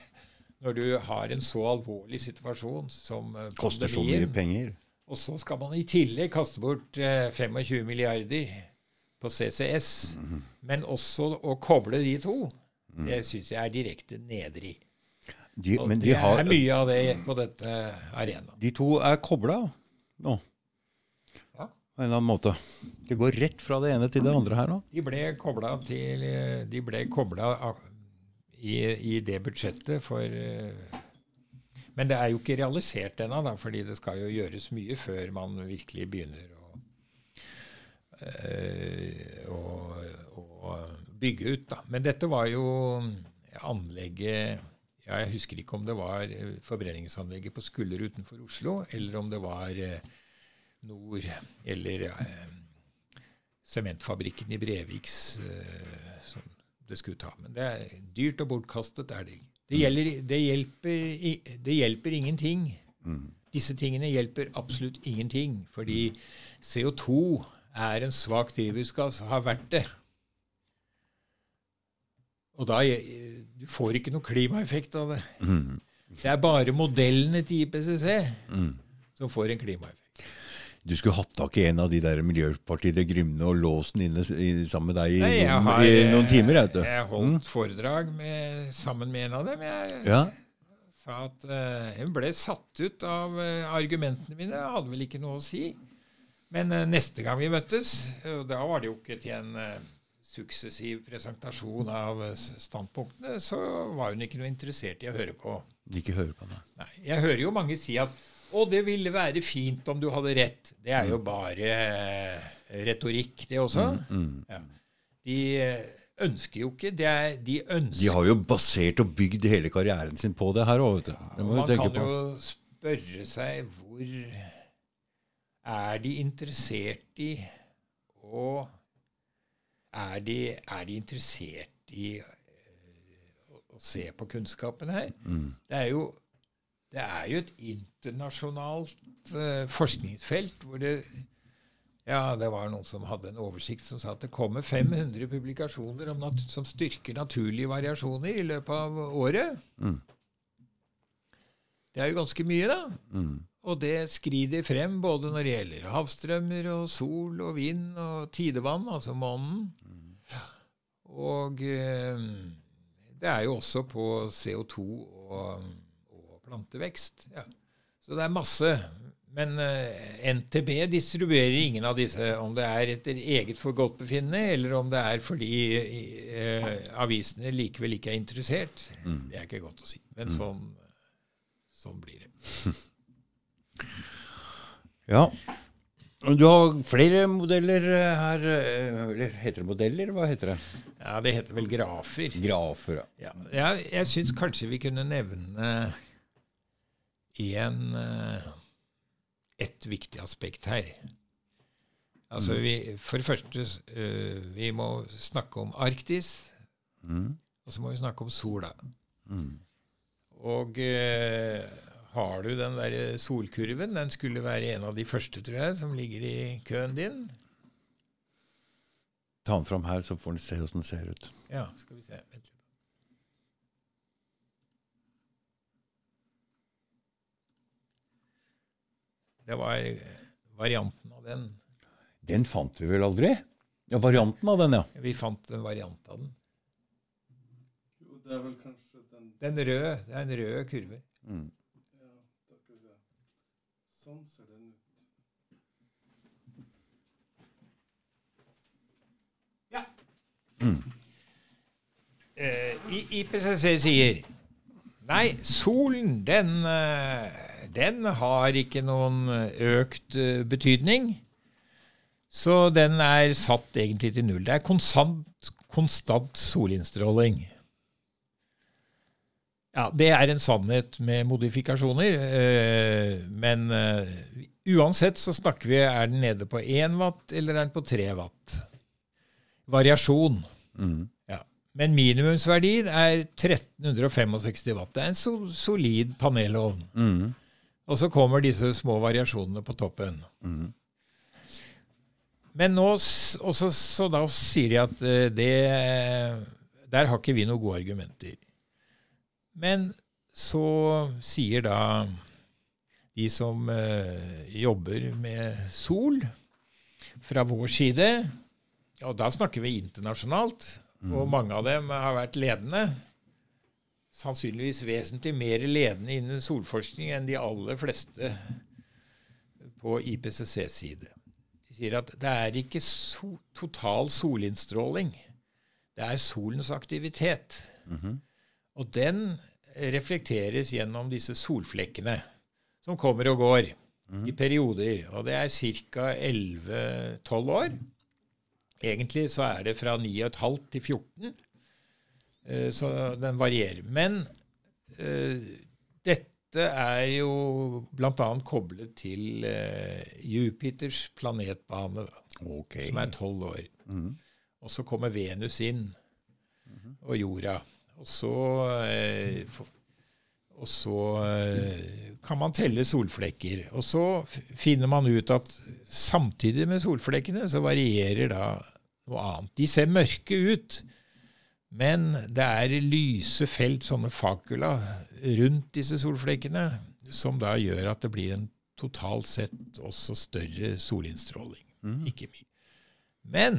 (laughs) Når du har en så alvorlig situasjon som Koster så mye penger. Og så skal man i tillegg kaste bort eh, 25 milliarder på CCS, men også å koble de to, det syns jeg er direkte nedrig. De, Og men det de, har, er mye av det på dette arenaen. de to er kobla nå. Ja. På en eller annen måte. Det går rett fra det ene til det andre her nå. De ble kobla til eh, De ble kobla i, i det budsjettet for eh, Men det er jo ikke realisert ennå, fordi det skal jo gjøres mye før man virkelig begynner å, eh, å, å bygge ut. Da. Men dette var jo anlegget ja, Jeg husker ikke om det var eh, forbrenningsanlegget på Skulder utenfor Oslo, eller om det var eh, Nord eller sementfabrikken i Breviks som det skulle ta. Men det er dyrt og bortkastet. er Det ikke. Det, gjelder, det, hjelper, det hjelper ingenting. Disse tingene hjelper absolutt ingenting, fordi CO2 er en svak drivhusgass, har vært det. Og da Du får ikke noe klimaeffekt av det. Mm. Det er bare modellene til IPCC Mm. som får en klimaeffekt. Du skulle hatt tak i en av de der Miljøpartiet De Grymne og låst den inne sammen med deg i, Nei, noen, har, i noen timer. Jeg, Vet. Jeg holdt foredrag med, sammen med en av dem. Jeg Ja. sa at uh, hun ble satt ut av uh, argumentene mine. Jeg hadde vel ikke noe å si. Men uh, neste gang vi møttes, og da var det jo ikke til en suksessiv presentasjon av eh, standpunktene, så var hun ikke noe interessert i å høre på. Ikke høre på det. Nei, jeg hører jo mange si at å, det ville være fint om du hadde rett. Det er jo bare eh, retorikk, det også. Mm. Ja. De eh, ønsker jo ikke det er, De ønsker De har jo basert og bygd hele karrieren sin på det her òg, vet du. Du Man kan på. jo spørre seg hvor Er de interessert i å er de, er de interessert i eh, å se på kunnskapen her? Mm. Det er jo det er jo et internasjonalt uh, forskningsfelt hvor det ja, det var noen som hadde en oversikt som sa at det kommer 500 publikasjoner om nat som styrker naturlige variasjoner i løpet av året. Mm. Det er jo ganske mye, da. Mm. Og det skrider frem både når det gjelder havstrømmer og sol og vind og tidevann, altså månen. Og eh, det er jo også på CO2 og, og plantevekst. Ja. Så det er masse. Men eh, NTB distribuerer ingen av disse, om det er etter eget forgodtbefinnende, eller om det er fordi eh, avisene likevel ikke er interessert. Det er ikke godt å si. Men sånn, sånn blir det. (laughs) Ja. Du har flere modeller eh, her. eh, Eller heter det modeller? Hva heter det? Ja, det heter vel grafer. Grafer. ja. Ja, jeg syns kanskje vi kunne nevne en, eh, et viktig aspekt her. Altså vi, For det første, eh, vi må snakke om Arktis, Mm. og så må vi snakke om sola. Mm. Og eh, har du den der solkurven? Den skulle være en av de første, tror jeg, som ligger i køen din. Ta den fram her, så får du se åssen den ser ut. Ja, skal vi se. Vent Det var varianten av den. Den fant vi vel aldri? Ja, Varianten av den, ja. Vi fant en variant av den. Jo, det er vel kanskje den Den røde. Det er en rød kurve. Mm. Ja. Sånn ser den ut. Eh, I- IPCC sier Nei, solen, den, eh, den har ikke noen eh, økt eh, betydning. Så den er satt egentlig til null. Det er konstant, konstant solinnstråling. Ja, det er en sannhet med modifikasjoner. eh, Men uansett så snakker vi Er den nede på 1 watt, eller er den på 3 watt? Variasjon. Mm. Ja. Men minimumsverdien er 1365 watt. Det er en solid panelovn. Mm. Og så kommer disse små variasjonene på toppen. Mm. Men nå, også, så da sier de at eh, det Der har ikke vi noen gode argumenter. Men så sier da de som eh, jobber med sol fra vår side, og da snakker vi internasjonalt, og mange av dem har vært ledende, sannsynligvis vesentlig mer ledende innen solforskning enn de aller fleste på IPCCs side. De sier at det er ikke so total solinnstråling. Det er solens aktivitet. Mhm. Og den reflekteres gjennom disse solflekkene, som kommer og går i perioder. Og det er ca. 11-12 år. Egentlig så er det fra 9,5 til 14. Eh, Så den varierer. Men eh, dette er jo bl.a. koblet til eh, Jupiters planetbane, da, Ok. som er 12 år. Mhm. Og så kommer Venus inn, og jorda. Og så, og så kan man telle solflekker. Og så finner man ut at samtidig med solflekkene så varierer da noe annet. De ser mørke ut, men det er lyse felt, sånne fakula, rundt disse solflekkene, som da gjør at det blir en totalt sett også større solinnstråling. Mm. Ikke mye. Men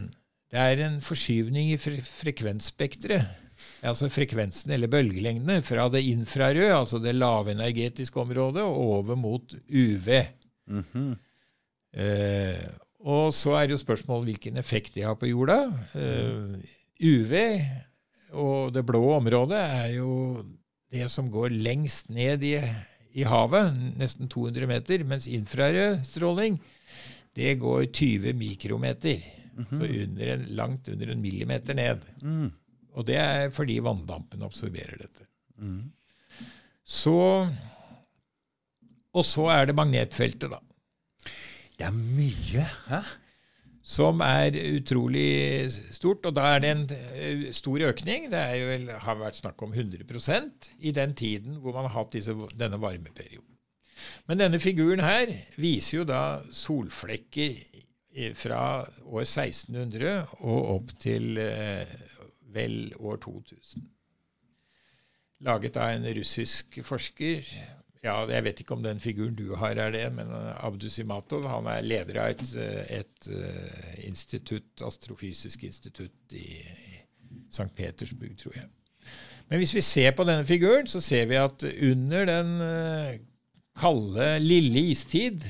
det er en forskyvning i fre frekvensspekteret. Altså frekvensen eller bølgelengdene fra det infrarøde, altså det lavenergetiske området, og over mot UV. Mhm. Eh, Og så er jo spørsmålet hvilken effekt det har på jorda. Eh, UV og det blå området er jo det som går lengst ned i, i havet, nesten 200 meter, mens infrarød stråling det går 20 mikrometer. Mm -hmm. Så under en, langt under en millimeter ned. Mm. Og det er fordi vanndampen absorberer dette. Mm. Så Og så er det magnetfeltet, da. Det er mye. Hæ? Som er utrolig stort. Og da er det en eh, stor økning. Det jo, har vært snakk om 100% i den tiden hvor man har hatt disse, denne varmeperioden. Men denne figuren her viser jo da solflekker fra år 1600 og opp til eh, vel år 2000. Laget av en russisk forsker. Ja, Jeg vet ikke om den figuren du har, er det, men Abdusimatov han er leder av et, et uh, institutt, astrofysisk institutt i, i St. Petersburg, tror jeg. Men hvis vi ser på denne figuren, så ser vi at under den kalde, lille istid,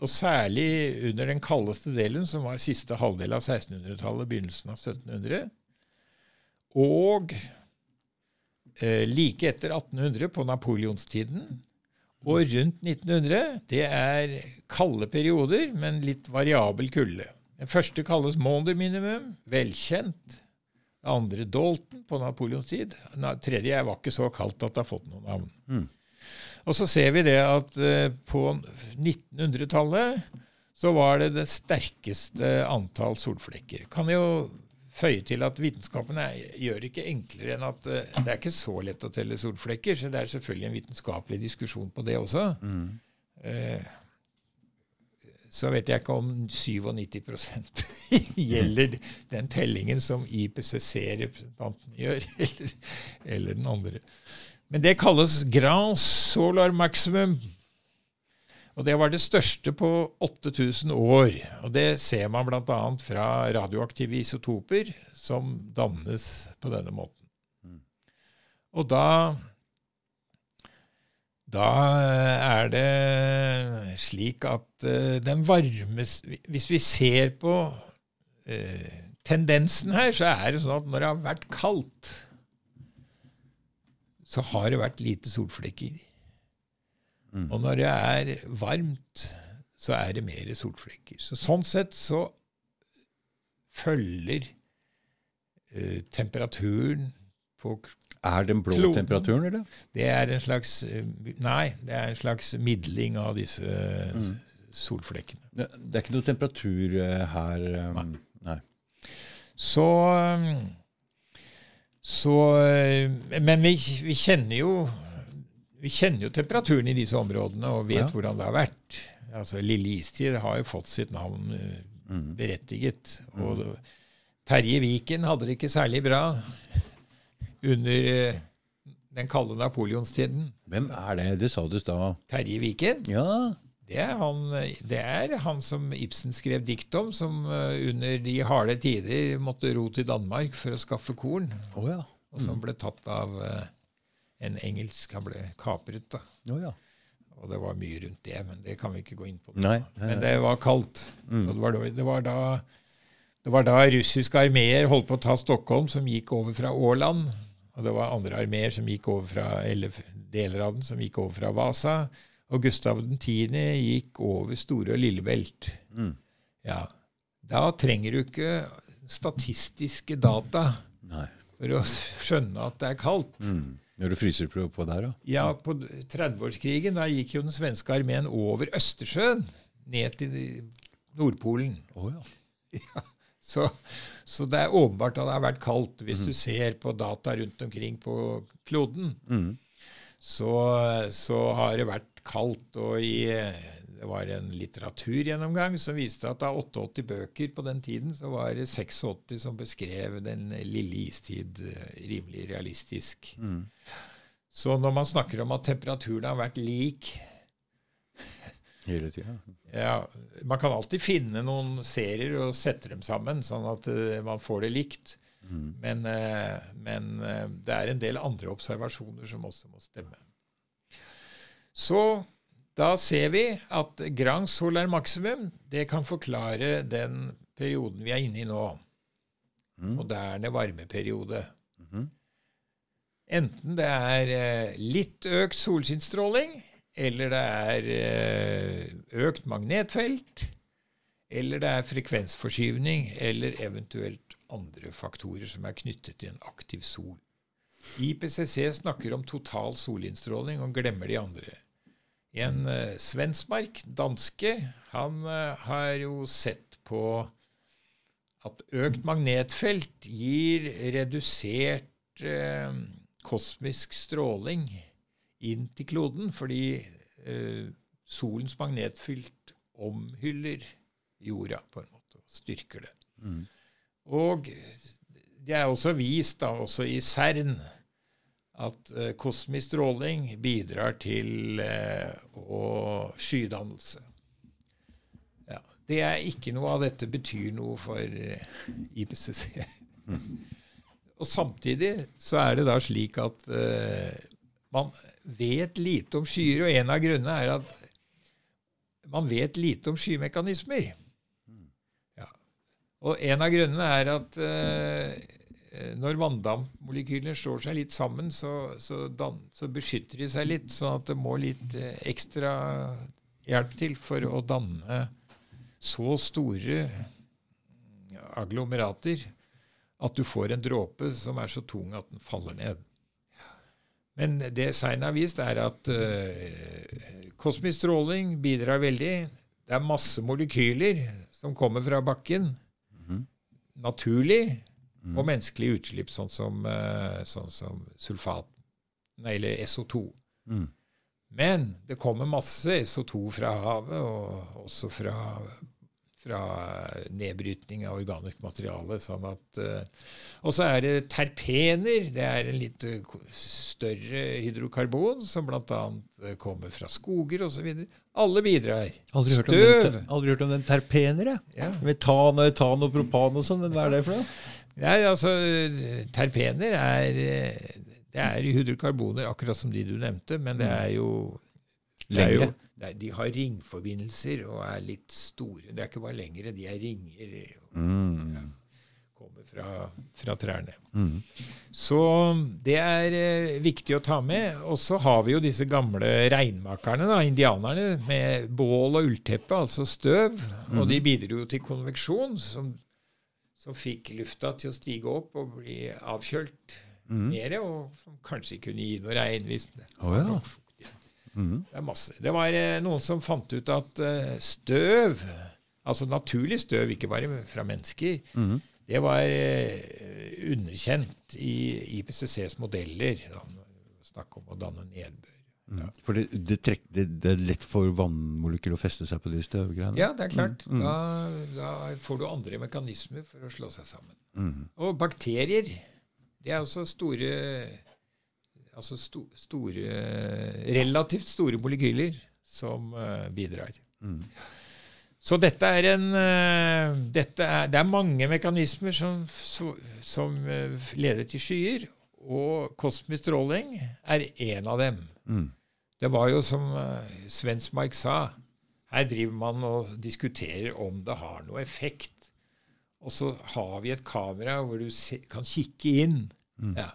og særlig under den kaldeste delen, som var siste halvdel av 1600-tallet, begynnelsen av 1700, og eh, like etter 1800, på napoleonstiden, og rundt 1900, det er kalde perioder, men litt variabel kulde. Den første kalles Maunder minimum, velkjent. Den andre Dalton på Napoleons tid. Den tredje var ikke så kaldt at det har fått noe navn. Mm. Og så ser vi det at uh, på 1900-tallet så var det det sterkeste antall solflekker. Kan jo føye til at vitenskapen er, gjør ikke enklere enn at uh, det er ikke så lett å telle solflekker, så det er selvfølgelig en vitenskapelig diskusjon på det også. Mm. Uh, så vet jeg ikke om 97% (laughs) gjelder den tellingen som IPCC-representanten gjør, (laughs) eller, eller den andre. Men det kalles grand solar maximum. Og det var det største på 8000 år. Og det ser man bl.a. fra radioaktive isotoper som dannes på denne måten. Og da da er det slik at uh, den varmes Hvis vi ser på eh, tendensen her, så er det sånn at når det har vært kaldt så har det vært lite solflekker. Mm. Og når det er varmt, så er det mer solflekker. Så sånn sett så følger uh, temperaturen på Er den blå kloden, temperaturen, eller? Det er en slags uh, Nei, det er en slags midling av disse uh, mm. solflekkene. Det, det, er ikke noe temperatur her um, nei. nei. Så um, så, eh, men vi, vi, kjenner jo, vi kjenner jo temperaturen i disse områdene og vet ja. hvordan det har vært. Altså, Lille istid har jo fått sitt navn eh, mm. berettiget. Og mm. Terje Viken hadde det ikke særlig bra under eh, den kalde napoleonstiden. Hvem er det? Det sa du i stad. Terje Viken? Ja. Det er, han, det er han som Ibsen skrev dikt om, som eh, under de harde tider måtte ro til Danmark for å skaffe korn. Oh, ja. mm. Og som ble tatt av en engelsk Han ble kapret, da. Oh, ja. Og det var mye rundt det, men det kan vi ikke gå inn på. Nei, nei, men det var kaldt. Mm. Det var, det, var da, det var da russiske armeer holdt på å ta Stockholm, som gikk over fra Åland. Og det var andre armeer som gikk over fra, eller deler av den som gikk over fra Vasa. Og Gustav 10. gikk over Store og Lillebelt. Mm. Ja. Da trenger du ikke statistiske data Nei. for å skjønne at det er kaldt. Mm. Når du fryser på, der, da? Ja, på 30-årskrigen da gikk jo den svenske armeen over Østersjøen ned til Nordpolen. Oh, ja. (laughs) ja. Så, så, det er åpenbart at det har vært kaldt. Hvis mm. du ser på data rundt omkring på kloden, mm. så, så, har det vært kaldt. og i, Det var en litteraturgjennomgang som viste at av 88 bøker på den tiden, så var det 86 som beskrev den lille istid eh, rimelig realistisk. Mm. Så når man snakker om at temperaturen har vært lik Hele tida? Ja, man kan alltid finne noen serier og sette dem sammen, sånn at uh, man får det likt. Mm. Men, uh, men det er en del andre observasjoner som også må stemme. Så da ser vi at grand solar maximum det kan forklare den perioden vi er inne i nå. Mm. Moderne varmeperiode. Mhm. Enten det er eh, litt økt solskinnsstråling, eller det er eh, økt magnetfelt, eller det er frekvensforskyvning, eller eventuelt andre faktorer som er knyttet til en aktiv sol. IPCC snakker om total solinnstråling og glemmer de andre. En uh, Svensmark, danske, han eh, har jo sett på at økt magnetfelt gir redusert eh, kosmisk stråling inn til kloden, fordi eh, solens magnetfelt omhyller jorda på en måte, og styrker det. Mm. Og det er også vist, da, også i CERN, at eh, kosmisk stråling bidrar til eh, å skydannelse. Ja, det er ikke noe av dette betyr noe for eh, IPCC. (laughs) Og samtidig så er det da slik at uh, man vet lite om skyer, og en av grunnene er at man vet lite om skymekanismer. Ja. Og en av grunnene er at eh, når vanndampmolekylene slår seg litt sammen, så, så, dan, så, beskytter de seg litt, sånn at det må litt eh, ekstra hjelp til for å danne så store agglomerater at du får en dråpe som er så tung at den faller ned. Men det Sein har vist, er at uh, kosmisk stråling bidrar veldig. Det er masse molekyler som kommer fra bakken. Mhm. Naturlig. Mm. Og menneskelige utslipp, sånn som, uh, sånn som sulfat, nei, eller SO2. Mm. Men det kommer masse SO2 fra havet, og også fra, fra nedbrytning av organisk materiale. Sånn uh, og så er det terpener. Det er en litt uh, større hydrokarbon som bl.a. Kommer fra skoger osv. Alle bidrar. Aldri hørt, om den, aldri hørt om den terpener, jeg. Ja. Metan og etan og propan og sånn. men Hva er det for noe? Nei, altså, terpener er eh, det er hydrokarboner, akkurat som de du nevnte, men det er jo Lengre? er jo, er, De har ringforbindelser og er litt store. Det er ikke bare lengre, de er ringer. Mm. Kommer fra, fra trærne. Mm. Så det er eh, viktig å ta med. Og så har vi jo disse gamle reinmakerne, da, indianerne, med bål og ullteppe, altså støv. Og de bidro jo til konveksjon, som, som fikk lufta til å stige opp og bli avkjølt Mm. mer, og som kanskje kunne gi noe regn hvis det oh, ja. Mm. Det er masse. Det var eh, noen som fant ut at eh, støv, altså naturlig støv, ikke bare fra mennesker, Mm. det var eh, underkjent i IPCCs modeller. Da, Snakk om å danne nedbør. Mm. For det, det, trekk, det, det er lett for vannmolekyler å feste seg på de støvgreiene? Ja, det er klart. Mm. Da, da får du andre mekanismer for å slå seg sammen. Mm. Og bakterier, det er også store Altså sto, store Relativt store molekyler som uh, bidrar. Mm. Så dette er en eh, dette er, Det er mange mekanismer som, som eh, leder til skyer, og kosmisk stråling er en av dem. Mm. Det var jo som uh, Svensmark sa, her driver man og diskuterer om det har noe effekt. Og så har vi et kamera hvor du se, kan kikke inn. Mm. Ja.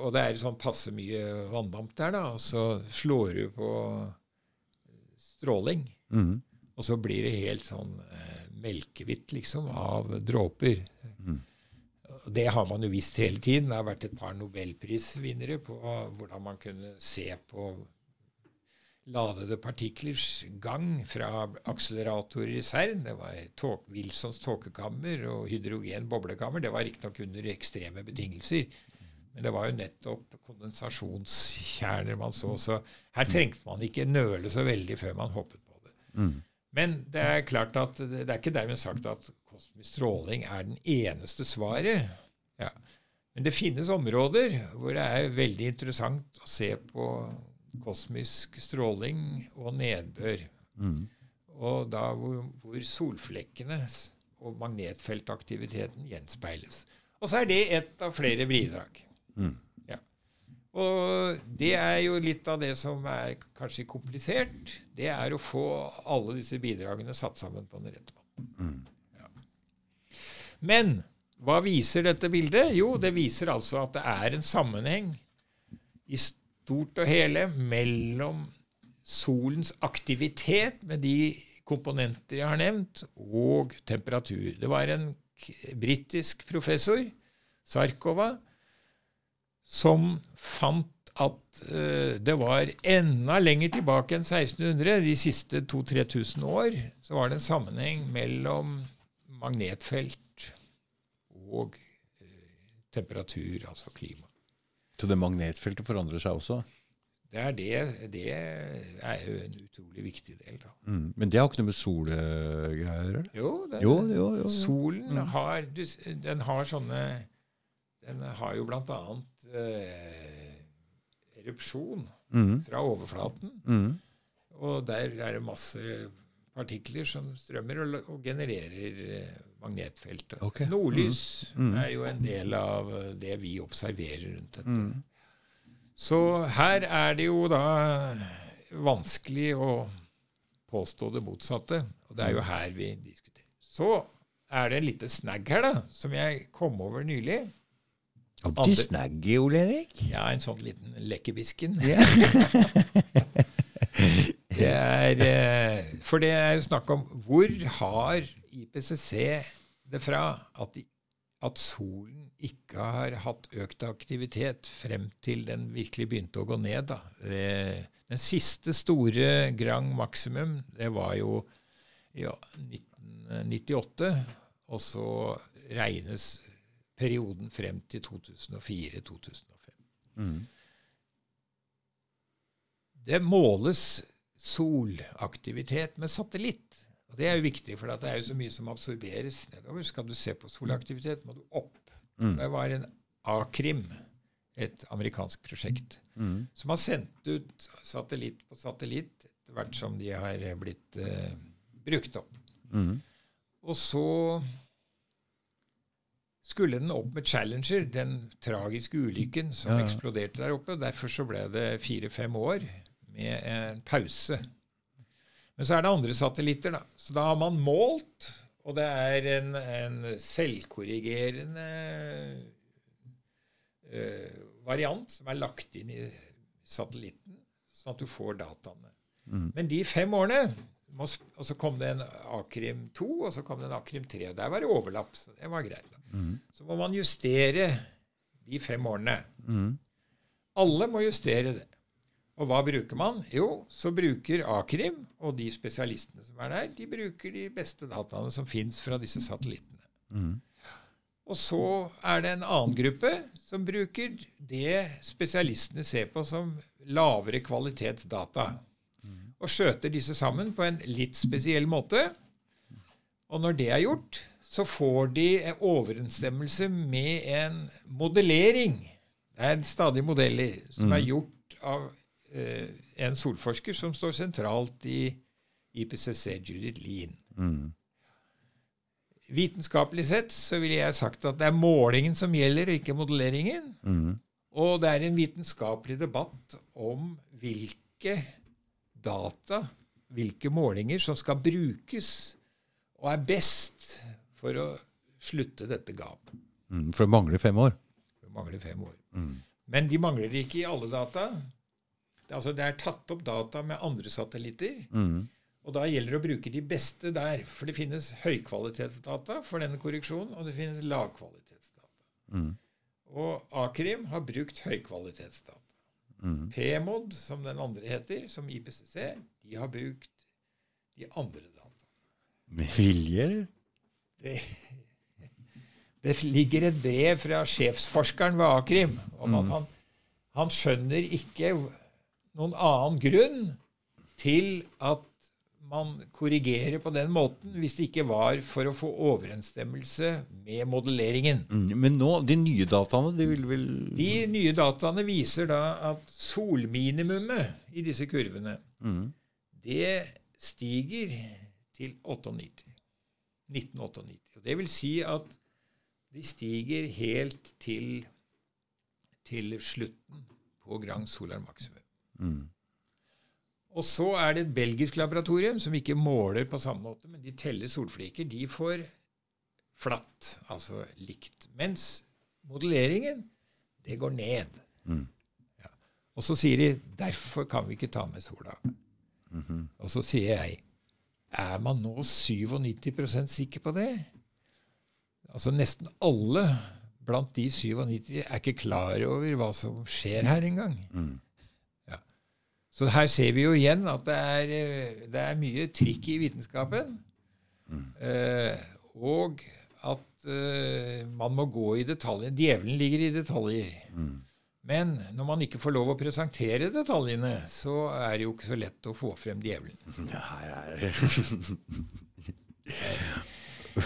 Og det er sånn passe mye vanndamp der, da. Og så slår du på stråling. Mm. Og så blir det helt sånn eh, melkehvitt, liksom, av dråper. Mm. Det har man jo visst hele tiden. Det har vært et par nobelprisvinnere på hvordan man kunne se på ladede partiklers gang fra akseleratorer i CERN. Det var tåk, Wilsons tåkekammer og hydrogen boblekammer. Det var riktignok under ekstreme betingelser. Men det var jo nettopp kondensasjonskjerner man så. Så her trengte man ikke nøle så veldig før man hoppet på det. Mm. Men det er klart at det er ikke dermed sagt at kosmisk stråling er den eneste svaret. Ja. Men det finnes områder hvor det er veldig interessant å se på kosmisk stråling og nedbør. Mm. Og da hvor, hvor solflekkene og magnetfeltaktiviteten gjenspeiles. Og så er det ett av flere bidrag. Mm. Ja. Og det er jo litt av det som er kanskje komplisert. Det er å få alle disse bidragene satt sammen på den rette måten. Ja. Men hva viser dette bildet? Jo, det viser altså at det er en sammenheng i stort og hele mellom solens aktivitet med de komponenter jeg har nevnt, og temperatur. Det var en britisk professor, Sarkova, som fant at uh, det var enda lenger tilbake enn 1600, de siste 2000-3000 år, så var det en sammenheng mellom magnetfelt og uh, temperatur, altså klima. Så det magnetfeltet forandrer seg også? Det er, det, det er jo en utrolig viktig del. da. Mm. Men det har ikke noe med solgreier å gjøre? Jo, jo, jo, jo, solen mm. har, den har sånne Den har jo blant annet eh, erupsjon mm. fra overflaten. Mm. Og der er det masse partikler som strømmer og, og genererer eh, magnetfeltet. Okay. Nordlys mm. Mm. er jo en del av det vi observerer rundt dette. Så her er det jo da vanskelig å påstå det motsatte. Og det er jo her vi diskuterer. Så er det en liten snagg her, da, som jeg kom over nylig. Opp til snagget, Ole Henrik? Ja, en sånn liten lekkebisken. Yeah. (laughs) (laughs) det er, eh, for det er jo snakk om hvor har IPCC det fra at de at solen ikke har hatt økt aktivitet frem til den virkelig begynte å gå ned. Da. Den siste store Grand maksimum, det var jo ja, 1998. Og så regnes perioden frem til 2004-2005. Mm. Det måles solaktivitet med satellitt. Og Det er jo viktig, for det er jo så mye som absorberes nedover. Skal du se på solaktivitet, må du opp. Mm. Det var en A-krim, et amerikansk prosjekt, mm. som har sendt ut satellitt på satellitt etter hvert som de har blitt uh, brukt opp. Mm. Og så skulle den opp med Challenger, den tragiske ulykken som ja. eksploderte der oppe. Derfor så ble det fire-fem år med en pause men så er det andre satellitter, da. Så da har man målt, og det er en, en selvkorrigerende uh, variant som er lagt inn i satellitten, sånn at du får dataene. Mm. Men de fem årene og så kom det en Akrim 2, og så kom det en Akrim 3. og Der var det overlapp, så det var greit. Mm. Så må man justere de fem årene. Mm. Alle må justere det. Og hva bruker man? Jo, så bruker Akrim og de spesialistene som er der, de bruker de beste dataene som fins fra disse satellittene. Mm. Og så er det en annen gruppe som bruker det spesialistene ser på som lavere kvalitet data. Og skjøter disse sammen på en litt spesiell måte. Og når det er gjort, så får de overensstemmelse med en modellering. Det er stadig modeller som er mm. gjort av en solforsker som står sentralt i IPCC, Judith Lean. Mm. Vitenskapelig sett så ville jeg sagt at det er målingen som gjelder, ikke modelleringen. Mm. Og det er en vitenskapelig debatt om hvilke data, hvilke målinger, som skal brukes og er best for å slutte dette gapet. Mm, for det mangler fem år? Det mangler fem år. Mm. Men de mangler ikke i alle data. Altså det er tatt opp data med andre satellitter. Mm. Og da gjelder det å bruke de beste der. For det finnes høykvalitetsdata for denne korreksjonen, og det finnes lavkvalitetsdata. Mm. Og Akrim har brukt høykvalitetsdata. Mm. PMOD, som den andre heter, som IPCC, de har brukt de andre dataene. Med vilje, eller? Det, det ligger et brev fra sjefsforskeren ved Akrim om at mm. han, han skjønner ikke noen annen grunn til at man korrigerer på den måten hvis det ikke var for å få overensstemmelse med modelleringen. Mm, men nå, de nye dataene de vil vel De nye dataene viser da at solminimumet i disse kurvene, mm. det stiger til 98. 1998. Det vil si at de stiger helt til, til slutten på Grand Solar Maximum. Mm. Og så er det et belgisk laboratorium som ikke måler på samme måte, men de teller solfliker. De får flatt, altså likt. Mens modelleringen, det går ned. Mm. Ja. Og så sier de derfor kan vi ikke ta med sola. Mhm. Og så sier jeg er man nå 97% sikker på det? Altså nesten alle blant de 97 er ikke klar over hva som skjer her engang. Mm. Så her ser vi jo igjen at det er, eh, det er mye trikk i vitenskapen. Eh, og at eh, man må gå i detaljer. Djevelen ligger i detaljer. Mm. Men når man ikke får lov å presentere detaljene, så er det jo ikke så lett å få frem djevelen. (laughs) Ja, her er det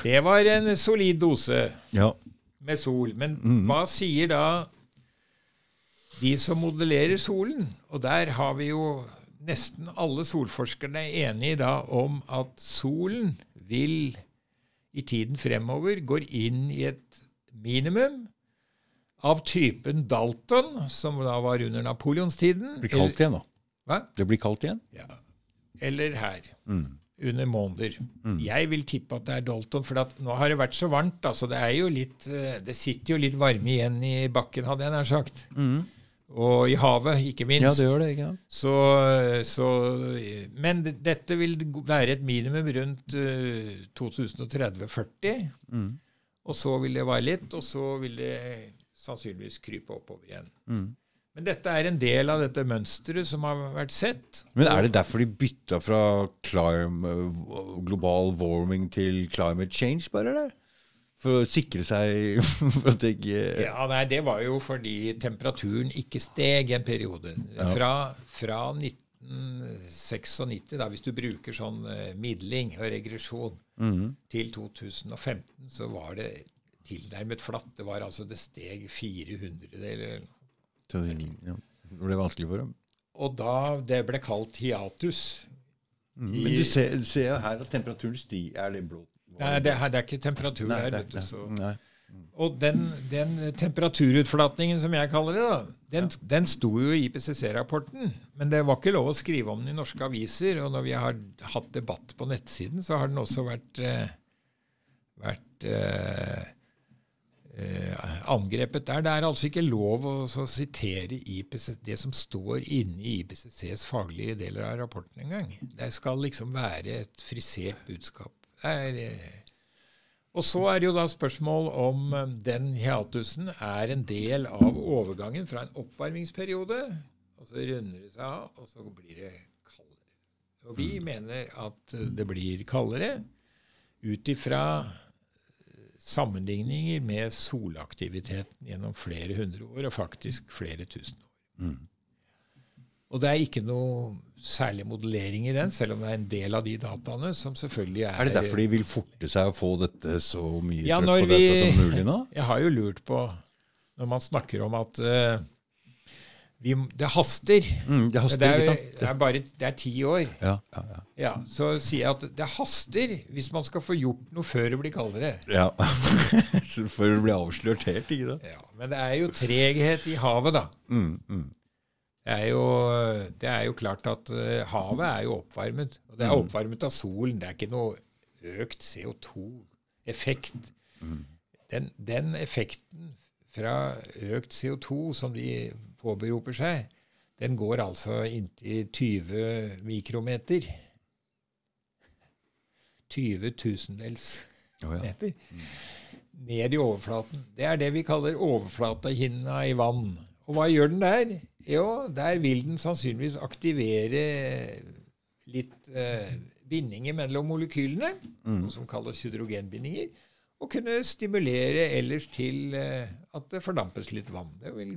Det var en solid dose Ja. med sol. Men mm. hva sier da de som modellerer solen? Og der har vi jo nesten alle solforskerne enige da om at solen vil i tiden fremover går inn i et minimum av typen Dalton, som da var under napoleonstiden. Det blir kaldt igjen, da. Hva? Det blir kaldt igjen. Ja. Eller her. Mm. Under måneder. Jeg vil tippe at det er Dalton, for at nå har det vært så varmt. altså Det er jo litt, eh, det sitter jo litt varme igjen i bakken, hadde jeg nær sagt. Og i havet, ikke minst. Ja, det gjør det, ikke sant? Så, så, men dette vil være et minimum rundt uh, 2030-40. Mm. Og så vil det være litt, og så vil det sannsynligvis krype oppover igjen. Mm. Men dette er en del av dette mønsteret som har vært sett. Men er det derfor de bytta fra clim, global warming til climate change, bare? eller? For å sikre seg (laughs) for at det ikke Ja, nei, Det var jo fordi temperaturen ikke steg en periode. Fra, fra 1996, da, hvis du bruker sånn eh, midling og regresjon, Mhm. til 2015, så var det tilnærmet flatt. Det var altså det steg 400 eller Så det, ja. det ble vanskelig for dem. Og da det ble kalt hiatus Mm. I- Men du ser, ser her at temperaturen stiger. Er det blå? Nei, det, det er ikke temperatur Nei, her. vet du, så. nei. Og den, den temperaturutflatningen, som jeg kaller det, da, den, den sto jo i IPCC-rapporten. Men det var ikke lov å skrive om den i norske aviser. Og når vi har hatt debatt på nettsiden, så har den også vært, eh, vært eh, eh, angrepet der. Det er altså ikke lov å så sitere IPCC, det som står inne i IPCCs faglige deler av rapporten engang. Det skal liksom være et frisert budskap. Eh, og så er det jo da spørsmål om eh, den hiatusen er en del av overgangen fra en oppvarmingsperiode, og så runder det seg av, og så blir det kaldere. Og vi mener at eh, det blir kaldere ut ifra sammenligninger med solaktiviteten gjennom flere hundre år, og faktisk flere tusen år. Og det er ikke noe særlig modellering i den, selv om det er en del av de dataene som selvfølgelig er Er det derfor de vil forte seg å få dette så mye Ja, trøkk på på dette som mulig nå? (laughs) Jeg har jo lurt på, når man snakker om at uh, vi, det haster Mm, det haster, det, er, det er bare det er ti år. Ja, ja, ja. Ja, Så sier jeg at det haster hvis man skal få gjort noe før det blir kaldere. ja. (laughs) Før det blir avslørt helt, ikke sant? Ja, Men det er jo treghet i havet, da. Mm, mm. Det er jo, det er jo klart at eh, havet er jo oppvarmet. Og det er Mm. oppvarmet av solen. Det er ikke noe økt CO2-effekt. Den, den effekten fra økt CO2 som de påberoper seg, den går altså inntil 20 mikrometer. 20 tusendels meter. Ned i overflaten. Det er det vi kaller overflatehinna i vann. Og hva gjør den der? Jo, der vil den sannsynligvis aktivere litt eh, bindinger mellom molekylene, noe som kalles hydrogenbindinger, og kunne stimulere ellers til eh, at det fordampes litt vann. Det vil,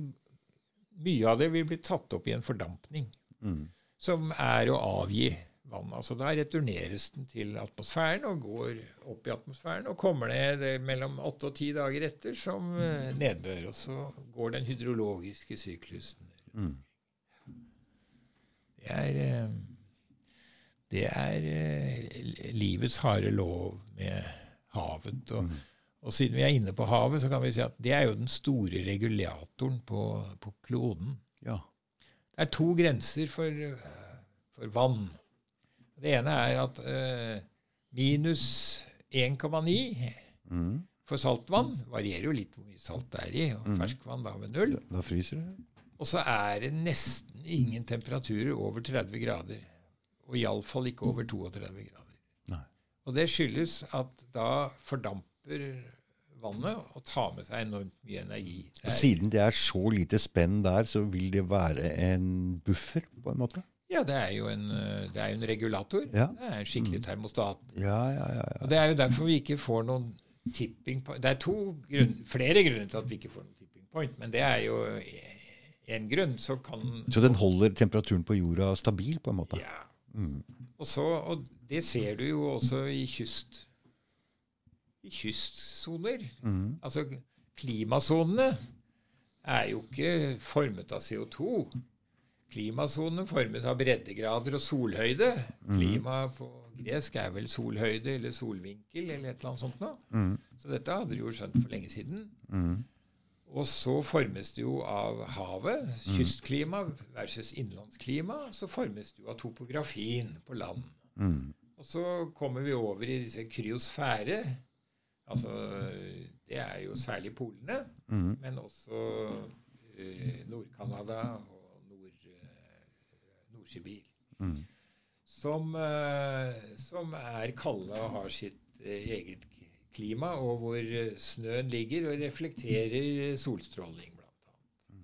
mye av det vil bli tatt opp i en fordampning, Mm. som er å avgi vann. Altså Da returneres den til atmosfæren og går opp i atmosfæren og kommer ned eh, mellom åtte og ti dager etter som eh, nedbør. Og så går den hydrologiske syklusen. Mm. Det er, eh, det er eh, livets harde lov med havet. Og, og siden vi er inne på havet, så kan vi si at det er jo den store regulatoren på, på kloden. ja. Det er to grenser for, eh, for vann. Det ene er at eh, minus 1,9 Mm. for saltvann varierer jo litt hvor mye salt det er i, og Mm. ferskvann da med null. Da fryser det. Og så er det nesten ingen temperaturer over 30 grader. Og iallfall ikke over 32 grader. Nei. Og det skyldes at da fordamper vannet og tar med seg enormt mye energi. Og siden det er så lite spenn der, så vil det være en buffer, på en måte? ja, det er jo en, det er jo en regulator. Ja. Det er en skikkelig termostat. Ja, ja, ja. ja. Og det er jo derfor vi ikke får noen tipping point. Det er to grunn, flere grunner til at vi ikke får noen tipping point, men det er jo én grunn. Så kan Så den holder temperaturen på jorda stabil, på en måte? Ja. Mm. Og, så, og det ser du jo også i kyst i kystsoner. Mm. Altså klimasonene er jo ikke formet av CO2. Klimasonene formes av breddegrader og solhøyde. Klima på gresk er vel solhøyde eller solvinkel eller et eller annet sånt noe. Mm. Så dette hadde du jo skjønt for lenge siden. Mm. Og så formes det jo av havet, kystklima versus innlandsklima. Så formes det jo av topografien på land. Mm. Og så kommer vi over i disse kryosfære. Altså, det er jo særlig polene, Mm. men også uh, Nord-Canada og Nord, uh, Nord-Sibir. Mm. Som, uh, som er kalde og har sitt eh, eget klima, og hvor eh, snøen ligger og reflekterer eh, solstråling, annet.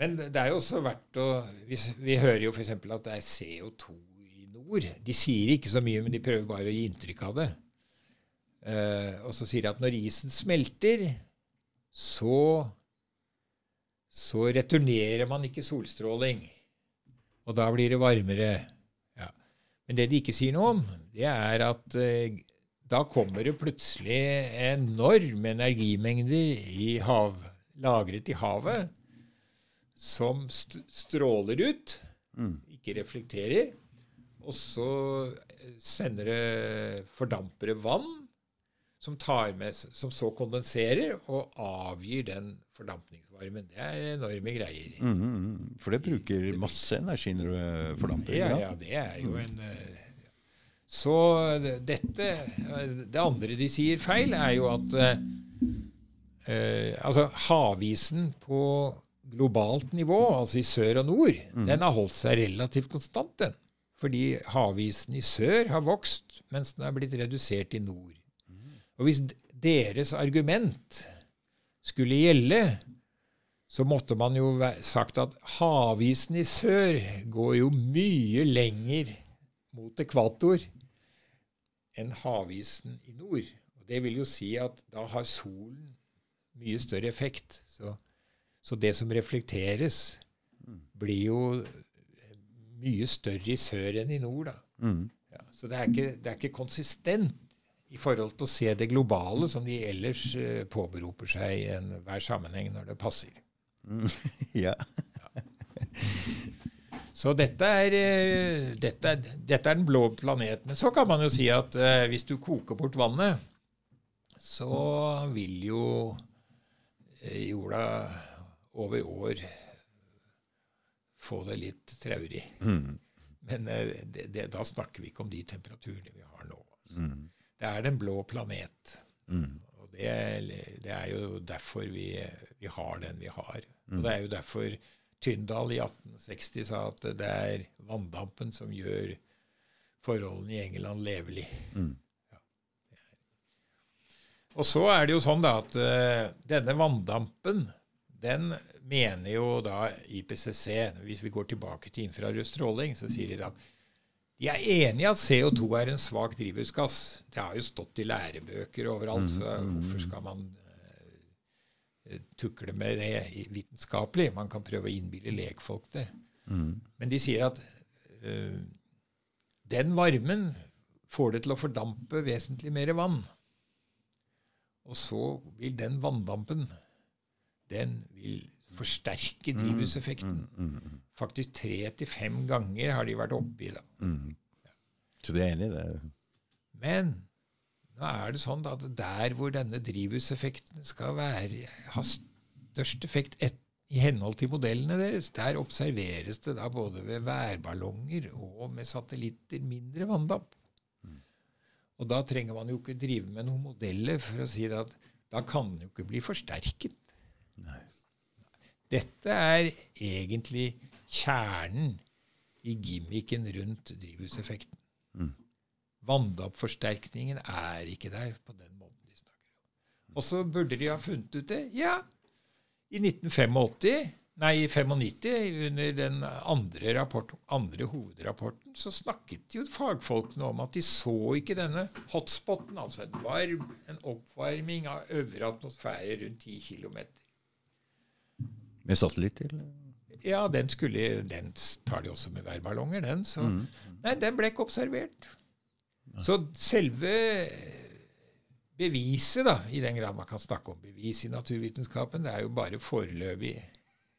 Men det er jo også verdt å Vi, vi hører jo f.eks. at det er CO2 i nord. De sier ikke så mye, men de prøver bare å gi inntrykk av det. Eh, og så sier de at når isen smelter, så så returnerer man ikke solstråling. Og da blir det varmere. Ja. Men det de ikke sier noe om, det er at eh, da kommer det plutselig enorme energimengder i hav, lagret i havet som st stråler ut, Mm. ikke reflekterer. Og så eh, sender det fordampere vann som, tar med, som så kondenserer og avgir den fordampningsvarmen. Det er enorme greier. Mm, mm, mm. For det bruker masse energi når det fordamper? Ja, ja, det er jo en eh, Så dette eh, Det andre de sier feil, er jo at eh, eh, Altså, havisen på globalt nivå, altså i sør og nord, den har holdt seg relativt konstant, den. Fordi havisen i sør har vokst, mens den har blitt redusert i nord. Og hvis deres argument skulle gjelde, så måtte man jo sagt at havisen i sør går jo mye lenger mot ekvator enn havisen i nord. Og det vil jo si at da har solen mye større effekt. Så, så det som reflekteres, blir jo mye større i sør enn i nord. da. Mm. Ja, så det er, ikke, det er ikke konsistent i forhold til å se det globale som de ellers uh, påberoper seg i enhver sammenheng når det passer. Mm. (laughs) ja. Så dette er, eh, dette, er, dette er den blå planet. Men så kan man jo si at eh, hvis du koker bort vannet, så vil jo eh, jorda over år få det litt traurig. Mm. Men eh, det, det, da snakker vi ikke om de temperaturene vi har nå. Mm. Det er den blå planet. Mm. Og det, det er jo derfor vi, vi har den vi har. Mm. Og det er jo derfor Tyndall i 1860 sa at det er vanndampen som gjør forholdene i England levelig. Mm. Og så er det jo sånn da at uh, denne vanndampen, den mener jo da IPCC, hvis vi går tilbake til infrarød stråling, så sier de at de er enig i at CO2 er en svak drivhusgass. Det har jo stått i lærebøker overalt, så hvorfor skal man tukle med det vitenskapelig? Man kan prøve å innbille lekfolk det. Mm. Men de sier at uh, den varmen får det til å fordampe vesentlig mer vann. Og så vil den vanndampen den vil forsterke drivhuseffekten. Mm. Mm. Faktisk tre til fem ganger har de vært oppe i det. Ja. Så du er enig i det? Men nå er det sånn at der hvor denne drivhuseffekten skal være, ha størst effekt et, i henhold til modellene deres, der observeres det da både ved værballonger og med satellitter mindre vanndamp. Og da trenger man jo ikke drive med noen modeller for å si at da kan den jo ikke bli forsterket. Nei. Dette er egentlig kjernen i gimmicken rundt drivhuseffekten. Mm. Vanndampforsterkningen er ikke der på den måten de snakker om. Og så burde de ha funnet ut det. Ja, i 1985, nei, i 95, under den andre, rapport, andre hovedrapporten, så snakket jo fagfolkene om at de så ikke denne hotspoten, altså en, varm, en oppvarming av øvre atmosfære rundt 10 km. Med satellitt, eller? Ja, den, skulle, den tar de også med værballonger, den. Så, Mm. Nei, den ble ikke observert. Så selve beviset, da, i den grad man kan snakke om bevis i naturvitenskapen, det er jo bare foreløpig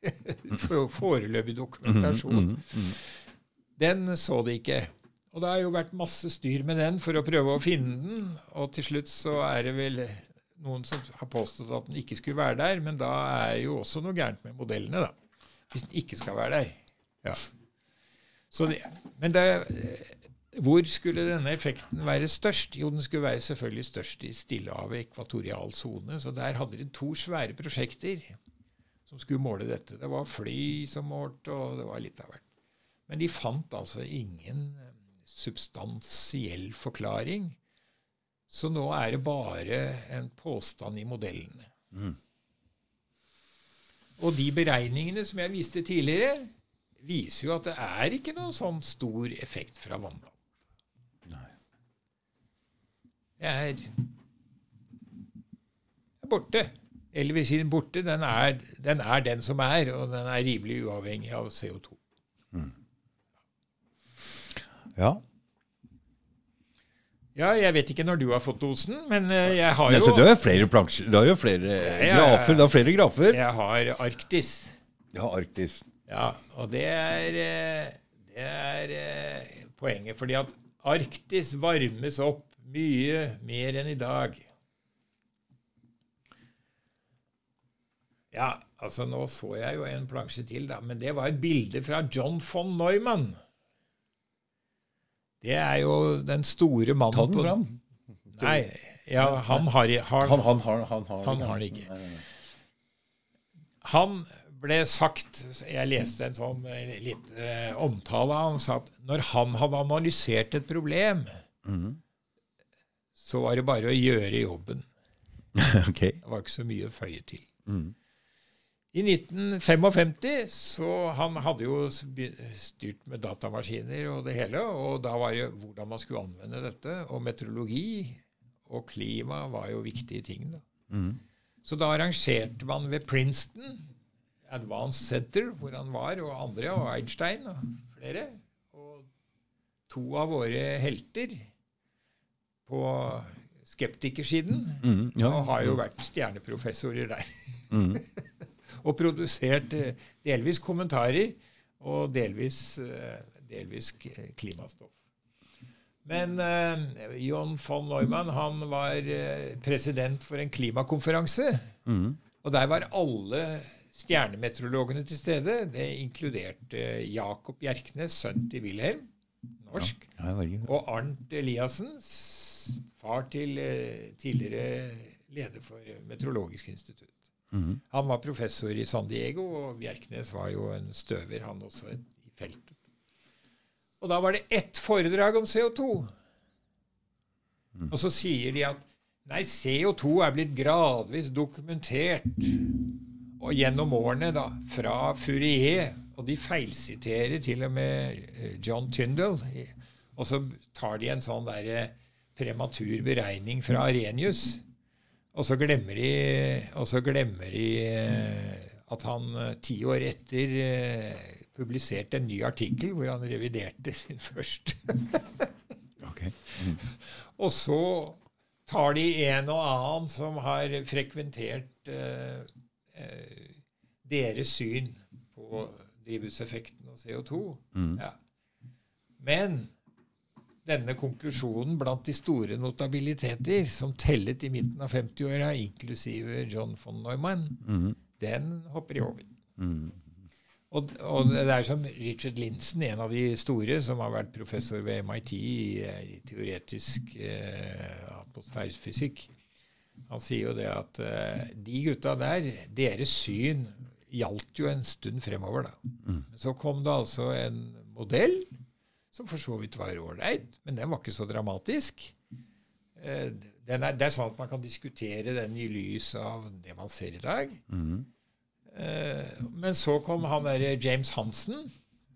(laughs) foreløpig dokumentasjon. Mm, mm. Den så de ikke. Og det har jo vært masse styr med den for å prøve å finne den. Og til slutt så er det vel noen som har påstått at den ikke skulle være der, men da er jo også noe gærent med modellene, da. Hvis den ikke skal være der. Ja. Så det, men det, hvor skulle denne effekten være størst? Jo, den skulle være selvfølgelig størst i Stillehavet, ekvatorial sone. Så der hadde de to svære prosjekter som skulle måle dette. Det var fly som målte, og det var litt av hvert. Men de fant altså ingen eh, substansiell forklaring. Så nå er det bare en påstand i modellene. Mm. Og de beregningene som jeg viste tidligere, viser jo at det er ikke noen sånn stor effekt fra vanndamp. Nei. Det er, er borte. Si borte, den er, den er den som er, og den er rimelig uavhengig av CO2. Ja. Ja, jeg vet ikke når du har fått dosen, men eh, jeg har jo du har jo flere plansjer Du har jo flere ja, ja. grafer. Du har flere grafer. Jeg har Arktis. Ja, Arktis. Ja, og det er, eh, det er eh, poenget. Fordi at Arktis varmes opp mye mer enn i dag. Ja, altså nå så jeg jo en plansje til, da, men det var et bilde fra John von Neumann. Det er jo den store mannen Ta den på fram. Nei, ja, han har, Han, han, har- han, har Han har ikke. Nei, nei, nei. Han ble sagt Jeg leste en sånn eh, litt eh, omtale av han sa at når han hadde analysert et problem, Mhm. Så var det bare å gjøre jobben. (laughs) okay. Det var ikke så mye å føye til. Mm. I 1955 så Han hadde jo styrt med datamaskiner og det hele, og da var det hvordan man skulle anvende dette. Og meteorologi og klima var jo viktige ting. da. Mm. Så da arrangerte man ved Princeton, Advanced Center, hvor han var, og andre, og Einstein og flere. Og to av våre helter på skeptikersiden Mm, Ja. og har jo vært stjerneprofessorer der. Mm. (laughs) og produsert eh, delvis kommentarer og delvis, eh, delvis klimastoff. Men eh, John von Neumann han var president for en klimakonferanse. Mm. Og der var alle stjernemeteorologene til stede. Det inkluderte Jakob Bjerknes, sønn til Wilhelm, norsk, Ja, Ja, og Arnt Eliassen, s- far til eh, tidligere leder for Meteorologisk institutt. Mhm. Han var professor i San Diego, og Bjerknes var jo en støver, han også, i feltet. Og da var det ett foredrag om CO2. Og så sier de at nei, CO2 er blitt gradvis dokumentert og gjennom årene, da, fra Fourier, og de feilsiterer til og med eh, John Tyndall. Og så tar de en sånn der prematur beregning fra Arenius. Og så glemmer de, og så glemmer de eh, at han eh, ti år etter eh, publiserte en ny artikkel hvor han reviderte (laughs) sin første. (laughs) Ok. Og så tar de en og annen som har frekventert eh, deres syn på drivhuseffekten og CO2. Mm. Ja. Men denne konklusjonen blant de store notabiliteter, som tellet i midten av 50-åra, inklusive John von Neumann, Mhm. den hopper i over. Mm. Og, og det er som Richard Linson, en av de store, som har vært professor ved MIT i, i teoretisk eh, atmosfærefysikk. Han sier jo det at eh, de gutta der, deres syn gjaldt jo en stund fremover. da. Mm. Så kom det altså en modell som for så vidt var ålreit, men den var ikke så dramatisk. Eh, er, det er sånn at man kan diskutere den i lys av det man ser i dag. Mm. Eh, men så kom han der James Hansen,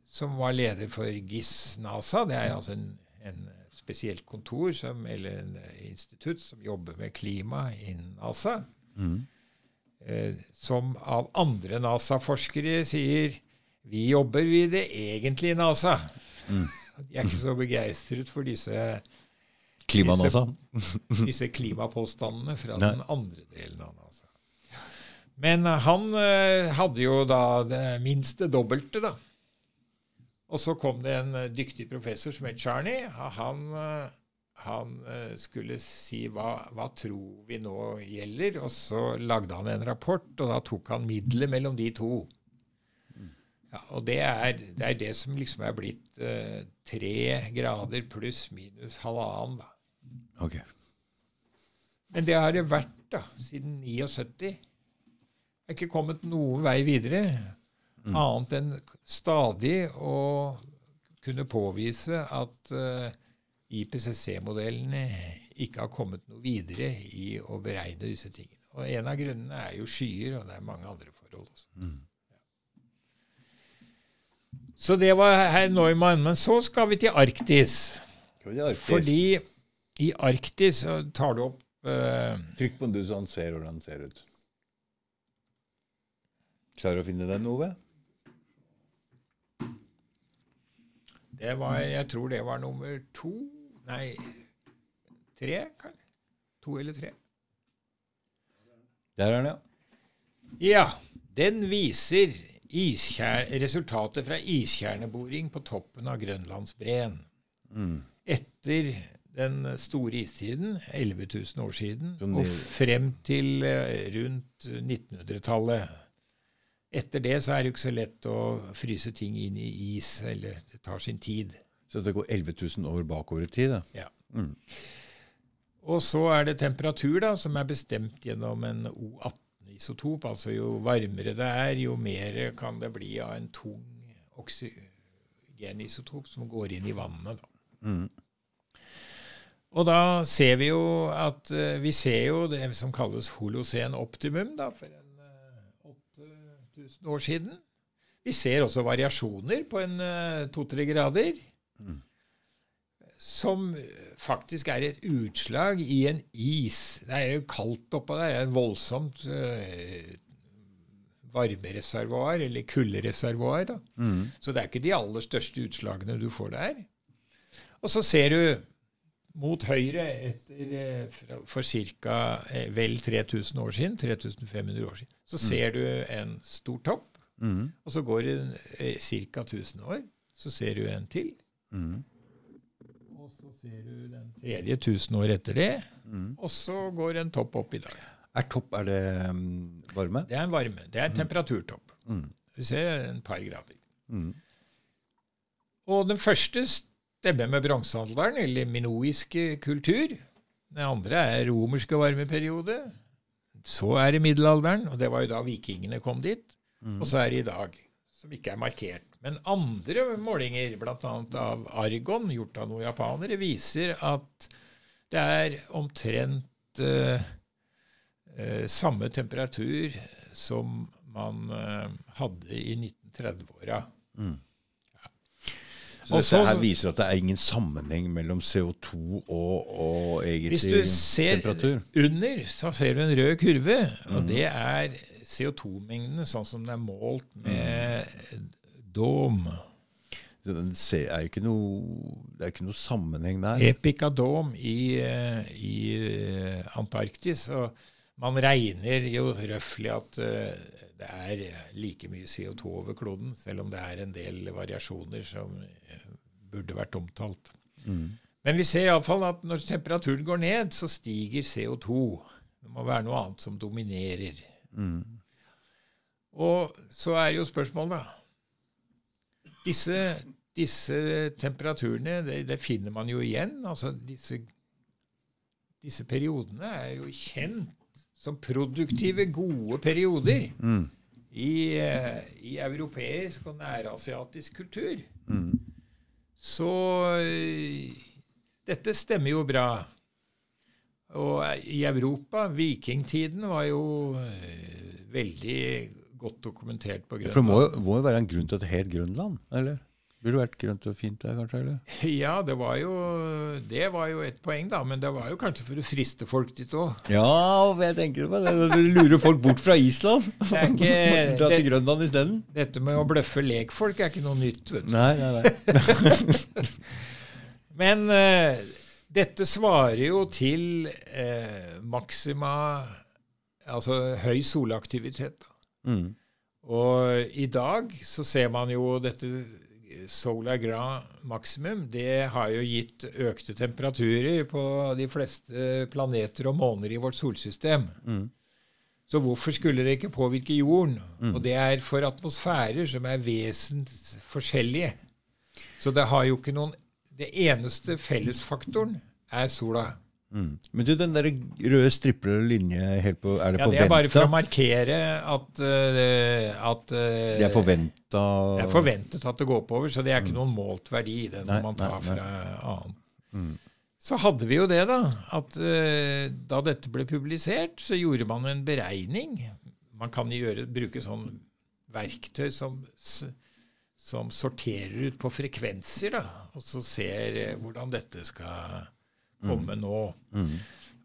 som var leder for GIS NASA. Det er altså en, en spesielt kontor som, eller en institutt som jobber med klima innen NASA. Mm. Eh, som av andre NASA-forskere sier vi jobber ved det egentlige NASA. Mm. De er ikke så begeistret for disse, Klimanasa. (laughs) disse klimapåstandene fra Nei. den andre delen av NASA. Men eh, han eh, hadde jo da det minste dobbelte, da. Og så kom det en eh, dyktig professor som het Charney. Han, eh, han skulle si hva, hva tror vi nå gjelder, og så lagde han en rapport, og da tok han middelet mellom de to. Ja, og det er, det er det som liksom er blitt uh, tre grader pluss minus halvannen, da. Ok. Men det har det vært da, siden 79. Det er ikke kommet noen vei videre, annet enn stadig å kunne påvise at uh, IPCC-modellene ikke har kommet noe videre i å beregne disse tingene. Og En av grunnene er jo skyer, og det er mange andre forhold også. Så det var herr Neumann. Men så skal vi til Arktis. Til Arktis? Fordi i Arktis så tar du opp uh, Trykk på den så han ser hvordan den ser ut. Klarer du å finne den, Ove? Det var, jeg tror det var nummer to Nei, tre, kanskje? To eller tre. Der er den, ja. Ja, den viser iskjer, resultatet fra iskjerneboring på toppen av Grønlandsbreen. Mm. Etter den store istiden, 11 000 år siden, og frem til eh, rundt 1900-tallet. Etter det så er det jo ikke så lett å fryse ting inn i is, eller det tar sin tid. Så det går 11 000 år bakover i tid, da. Ja. Mm. Og så er det temperatur, da, som er bestemt gjennom en O18-isotop. Altså jo varmere det er, jo mer kan det bli av en tung oksygenisotop som går inn i vannet. Da. Mm. Og da ser vi jo at eh, Vi ser jo det som kalles holocen optimum da, for en eh, 8000 år siden. Vi ser også variasjoner på en eh, to-tre grader. Som faktisk er et utslag i en is. Det er jo kaldt oppå der. Det er et voldsomt eh, varmereservoar, eller kuldereservoar. da. Mm. Så det er ikke de aller største utslagene du får der. Og så ser du mot høyre etter, eh, for ca. vel 3000 år siden, 3500 år siden, så ser du en stor topp. Mm. Og så går det eh, ca. 1000 år, så ser du en til. Mm. Ser du den tredje tusen år etter det. Mm. Og så går en topp opp i dag. Er topp Er det um, varme? Det er en varme. Det er en temperaturtopp. Mm. Vi ser en par grader. Mm. Og den første stemmer med bronsealderen, eller minoiske kultur. Den andre er romerske varmeperiode. Så er det middelalderen, og det var jo da vikingene kom dit. Og så er det i dag, som ikke er markert. Men andre målinger, bl.a. av argon, gjort av noen japanere, viser at det er omtrent eh, eh, samme temperatur som man eh, hadde i 1930-åra. Så dette her viser at det er ingen sammenheng mellom CO2 og, og Hvis du ser temperatur. under, så ser du en rød kurve, og og det er CO2-mengdene sånn som det er målt med Mhm. Dom. Så Den ser, er jo ikke noe, det er ikke noe sammenheng der. Epikadom i, eh, i eh, Antarktis. Og man regner jo røftlig at eh, det er like mye CO2 over kloden, selv om det er en del variasjoner som burde vært omtalt. Mm. Men vi ser iallfall at når temperaturen går ned, så stiger CO2. Det må være noe annet som dominerer. Mm. Og så er jo spørsmålet, da Disse, disse temperaturene, det, det, finner man jo igjen. Altså disse, disse periodene er jo kjent som produktive, gode perioder Mm. i, i europeisk og nærasiatisk kultur. Mm. Så dette stemmer jo bra. Og i Europa, vikingtiden var jo eh, veldig godt dokumentert på Grønland. For det må jo, må jo være en grunn til at det het Grønland, eller? Burde vært grønt og fint der, kanskje? eller? Ja, det var, jo, det var jo et poeng, da. Men det var jo kanskje for å friste folk dit òg. Ja, jeg tenker på det. Du lurer folk bort fra Island. (laughs) Det er ikke- (laughs) Dra til det- Grønland isteden. Dette med å bløffe lekfolk er ikke noe nytt. vet du. Nei, nei, nei. (laughs) Men uh, dette svarer jo til uh, maksima Altså høy solaktivitet. Mm. Og i dag så ser man jo dette Solar Grand maksimum. Det har jo gitt økte temperaturer på de fleste planeter og måner i vårt solsystem. Mm. Så hvorfor skulle det ikke påvirke jorden? Og det er for atmosfærer som er vesensforskjellige. Så det har jo ikke noen Det eneste fellesfaktoren er sola. Mm. Men du, den der røde striplede linje helt på Er det Ja, Det er bare for å markere at, uh, at uh, Det er forventa Det er forventet at det går oppover, så det er ikke noen målt verdi i det når Nei, man tar nei. fra annen. Mm. Så hadde vi jo det, da. At uh, da dette ble publisert, så gjorde man en beregning. Man kan gjøre, bruke sånn verktøy som, som sorterer ut på frekvenser, da, og så ser hvordan dette skal komme nå. Mm.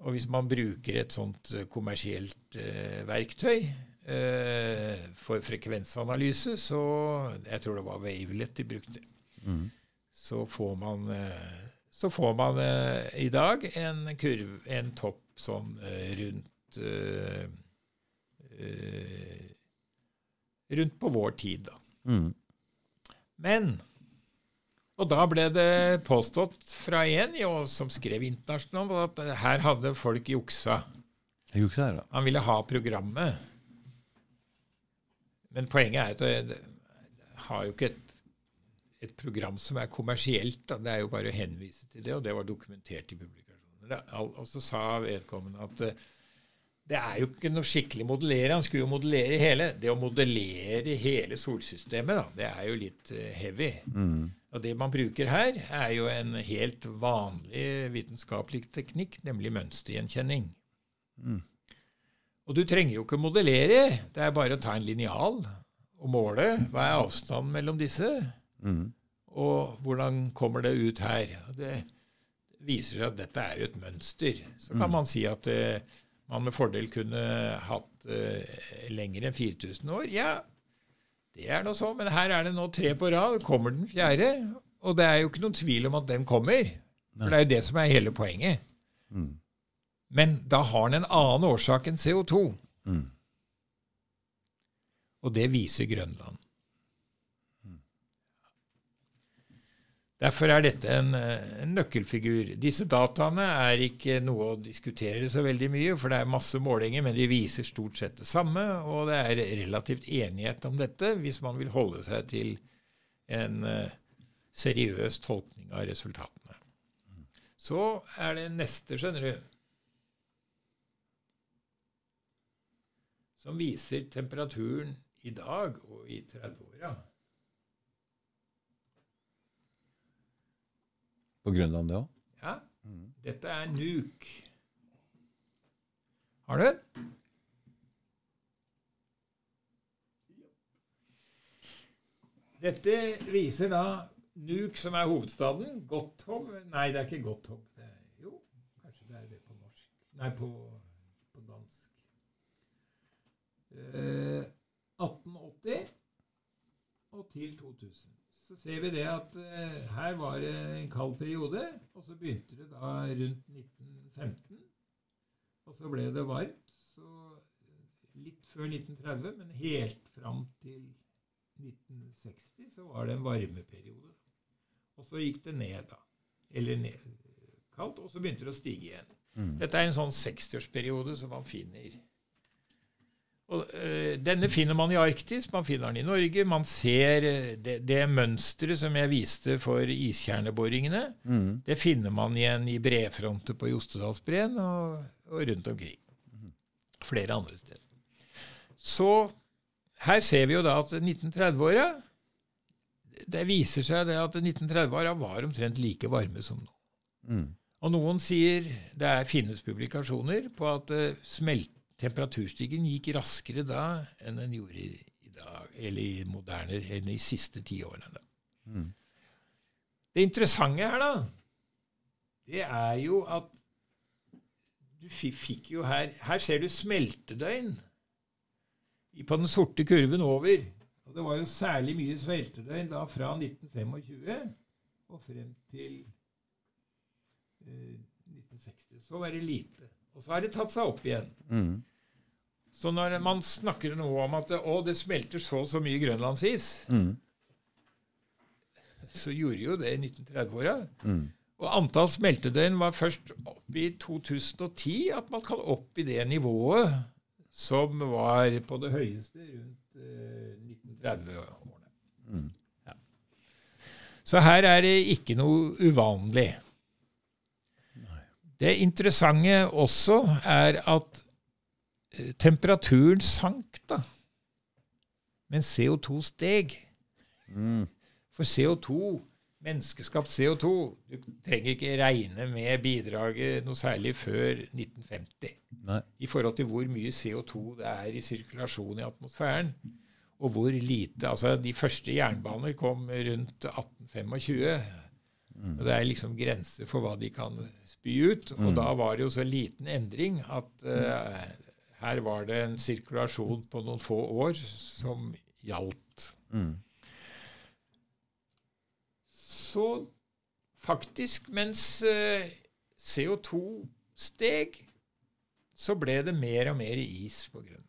Og hvis man bruker et sånt eh, kommersielt eh, verktøy eh, for frekvensanalyse, så Jeg tror det var Wavelet de brukte. Mm. Så får man, eh, så får man eh, i dag en kurv, en topp sånn eh, rundt Rundt på vår tid, da. Mm. Men Og da ble det påstått fra en jo, som skrev internasjonalt, at her hadde folk juksa. juksa da. Han ville ha programmet. Men poenget er at det, har jo ikke et, et program som er kommersielt. Da. Det er jo bare å henvise til det, og det var dokumentert i publikasjonen. Og så sa vedkommende at eh, det er jo ikke noe skikkelig modellere. Han skulle jo modellere hele. Det å modellere hele solsystemet, da, det er jo litt eh, heavy. Mm. Og det man bruker her, er jo en helt vanlig vitenskapelig teknikk, nemlig mønstergjenkjenning. Mm. Og du trenger jo ikke modellere. Det er bare å ta en linjal og måle. Hva er avstanden mellom disse? Mm. Og hvordan kommer det ut her? Det viser seg at dette er jo et mønster. Så kan man si at eh, man med fordel kunne hatt uh, lenger enn 4000 år. Ja, det er nå så, men her er det nå tre på rad. Kommer den fjerde? Og det er jo ikke noen tvil om at den kommer. For det er jo det som er hele poenget. Mm. Men da har den en annen årsak enn CO2. Mm. Og det viser Grønland. Derfor er dette en, eh, en nøkkelfigur. Disse dataene er ikke noe å diskutere så veldig mye, for det er masse målinger, men de viser stort sett det samme, og det er relativt enighet om dette hvis man vil holde seg til en eh, seriøs tolkning av resultatene. Så er det neste, skjønner du, som viser temperaturen i dag og i 30-åra. På Grønland, det òg? Ja, dette er Nuuk. Har du? Dette viser da Nuuk, som er hovedstaden. Gotthov Nei, det er ikke Gotthov. Jo, kanskje det er det på norsk. Nei, på, på dansk. Eh, 1880 og til 2000. Så ser vi det at eh, her var det en kald periode, og så begynte det da rundt 1915. Og så ble det varmt, så litt før 1930, men helt fram til 1960 så var det en varmeperiode. Og så gikk det ned, da. Eller ned, kaldt, og så begynte det å stige igjen. Mm. Dette er en sånn 60-årsperiode som man finner. Og, eh, denne finner man i Arktis, man finner den i Norge. Man ser eh, det, det mønsteret som jeg viste for iskjerneboringene. Mm. Det finner man igjen i brefronter på Jostedalsbreen og, og rundt omkring. Flere andre steder. Så her ser vi jo da at 1930-åra Det viser seg det at 1930-åra var omtrent like varme som nå. Mm. Og noen sier det er, finnes publikasjoner på at det smelt, temperaturstigningen gikk raskere da enn den gjorde i, i dag, eller i moderne, enn i siste tiårene. Mm. Det interessante her, da, det er jo at du fikk jo her Her ser du smeltedøgn på den sorte kurven over. Og det var jo særlig mye smeltedøgn da fra 1925 og frem til eh, 1960. Så var det lite. Og så har det tatt seg opp igjen. Mm. Så når man snakker nå om at å, det smelter så og så mye grønlandsis, Mm. så gjorde jo det i 1930-åra. Mm. Og antall smeltedøgn var først opp i 2010 at man kan opp i det nivået som var på det høyeste rundt eh, 1930-årene. Mm. Ja. Så her er det ikke noe uvanlig. Det interessante også er at eh, temperaturen sank, da. Men CO2 steg. Mm. For CO2, menneskeskapt CO2, du trenger ikke regne med bidraget noe særlig før 1950 Nei. i forhold til hvor mye CO2 det er i sirkulasjon i atmosfæren. Og hvor lite Altså, de første jernbaner kom rundt 1825. Og det er liksom grenser for hva de kan spy ut. Og Mm. da var det jo så liten endring at uh, her var det en sirkulasjon på noen få år som gjaldt. Mm. Så faktisk, mens uh, CO2 steg, så ble det mer og mer is på Grønland.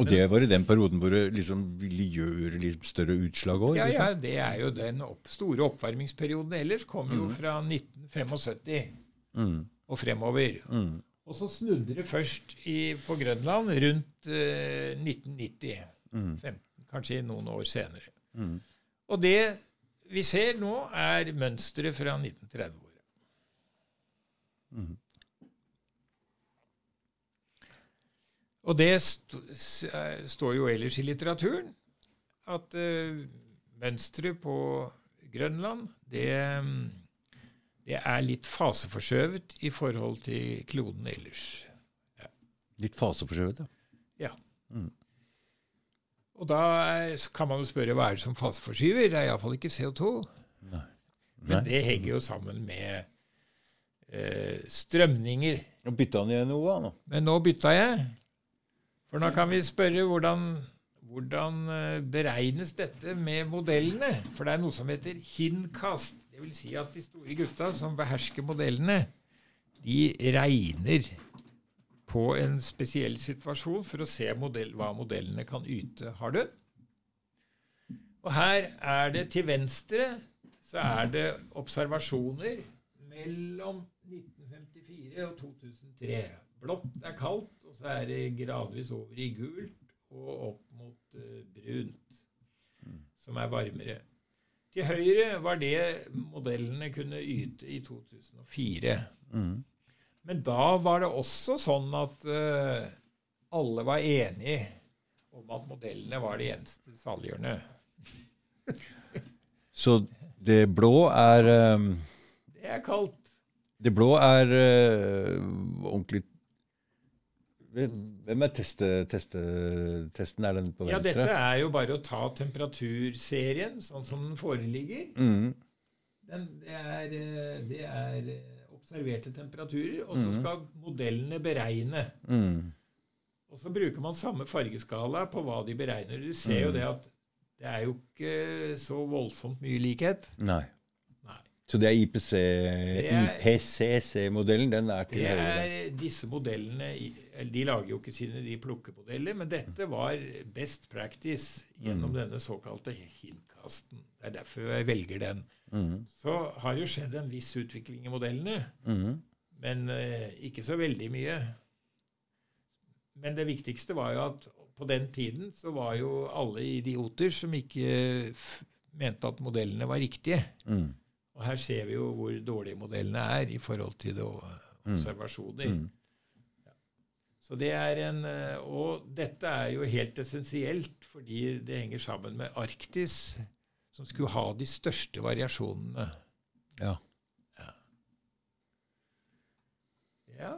Og det var i den perioden hvor det liksom ville gjøre litt større utslag òg? Ja, ja, det er jo den opp, store oppvarmingsperioden ellers kom jo fra 1975 Mm. og fremover. Mm. Og så snudde det først i, på Grønland rundt eh, 1990. Mm. 15, kanskje noen år senere. Mm. Og det vi ser nå, er mønsteret fra 1930-åra. Og det st eh, står jo ellers i litteraturen at uh, mønsteret på Grønland det, mm, det er litt faseforskjøvet i forhold til kloden ellers. Litt faseforskjøvet, ja. Ja. Mm. Og da er, kan man jo spørre hva er det som faseforskyver? Det er iallfall ikke CO2. Nei. Men det henger jo sammen med eh, strømninger. Nå bytta han igjen noe, nå? Men nå bytta jeg. For nå kan vi spørre hvordan, hvordan eh, beregnes dette med modellene? For det er noe som heter hinnkast. Det vil si at de store gutta som behersker modellene, de regner på en spesiell situasjon for å se modell, hva modellene kan yte. Har du? Og her er det til venstre så er det observasjoner mellom 1954 og 2003. Blått er kaldt, så er det gradvis over i gult og opp mot eh, brunt, som er varmere. Til høyre var det modellene kunne yte i 2004. Mm. Men da var det også sånn at uh, alle var enige om at modellene var det eneste saliggjørende. (laughs) Så det blå er um, Det er kaldt. Det blå er uh, ordentlig Hvem er teste, teste, testen? Er den på venstre? Ja, dette er jo bare å ta temperaturserien sånn som den foreligger. Mm. Den, det, er, eh, det er eh, observerte temperaturer, og så Mhm. skal modellene beregne. Mm. Og så bruker man samme fargeskala på hva de beregner. Du ser jo Mhm. det at det er jo ikke så voldsomt mye likhet. Nei. Så det er IPC, IPCC-modellen? Den er til Det høyre? er disse modellene De lager jo ikke sine de plukker modeller. men dette var best practice gjennom denne såkalte hinkasten. Det er derfor jeg velger den. Mm. Så har jo skjedd en viss utvikling i modellene, Mm. men eh, ikke så veldig mye. men det viktigste var jo at på den tiden så var jo alle idioter som ikke mente at modellene var riktige. Mm. Og her ser vi jo hvor dårlige modellene er i forhold til det, observasjoner. Mm. Så det er en, eh, Og dette er jo helt essensielt fordi det henger sammen med Arktis, som skulle ha de største variasjonene. Ja. Ja.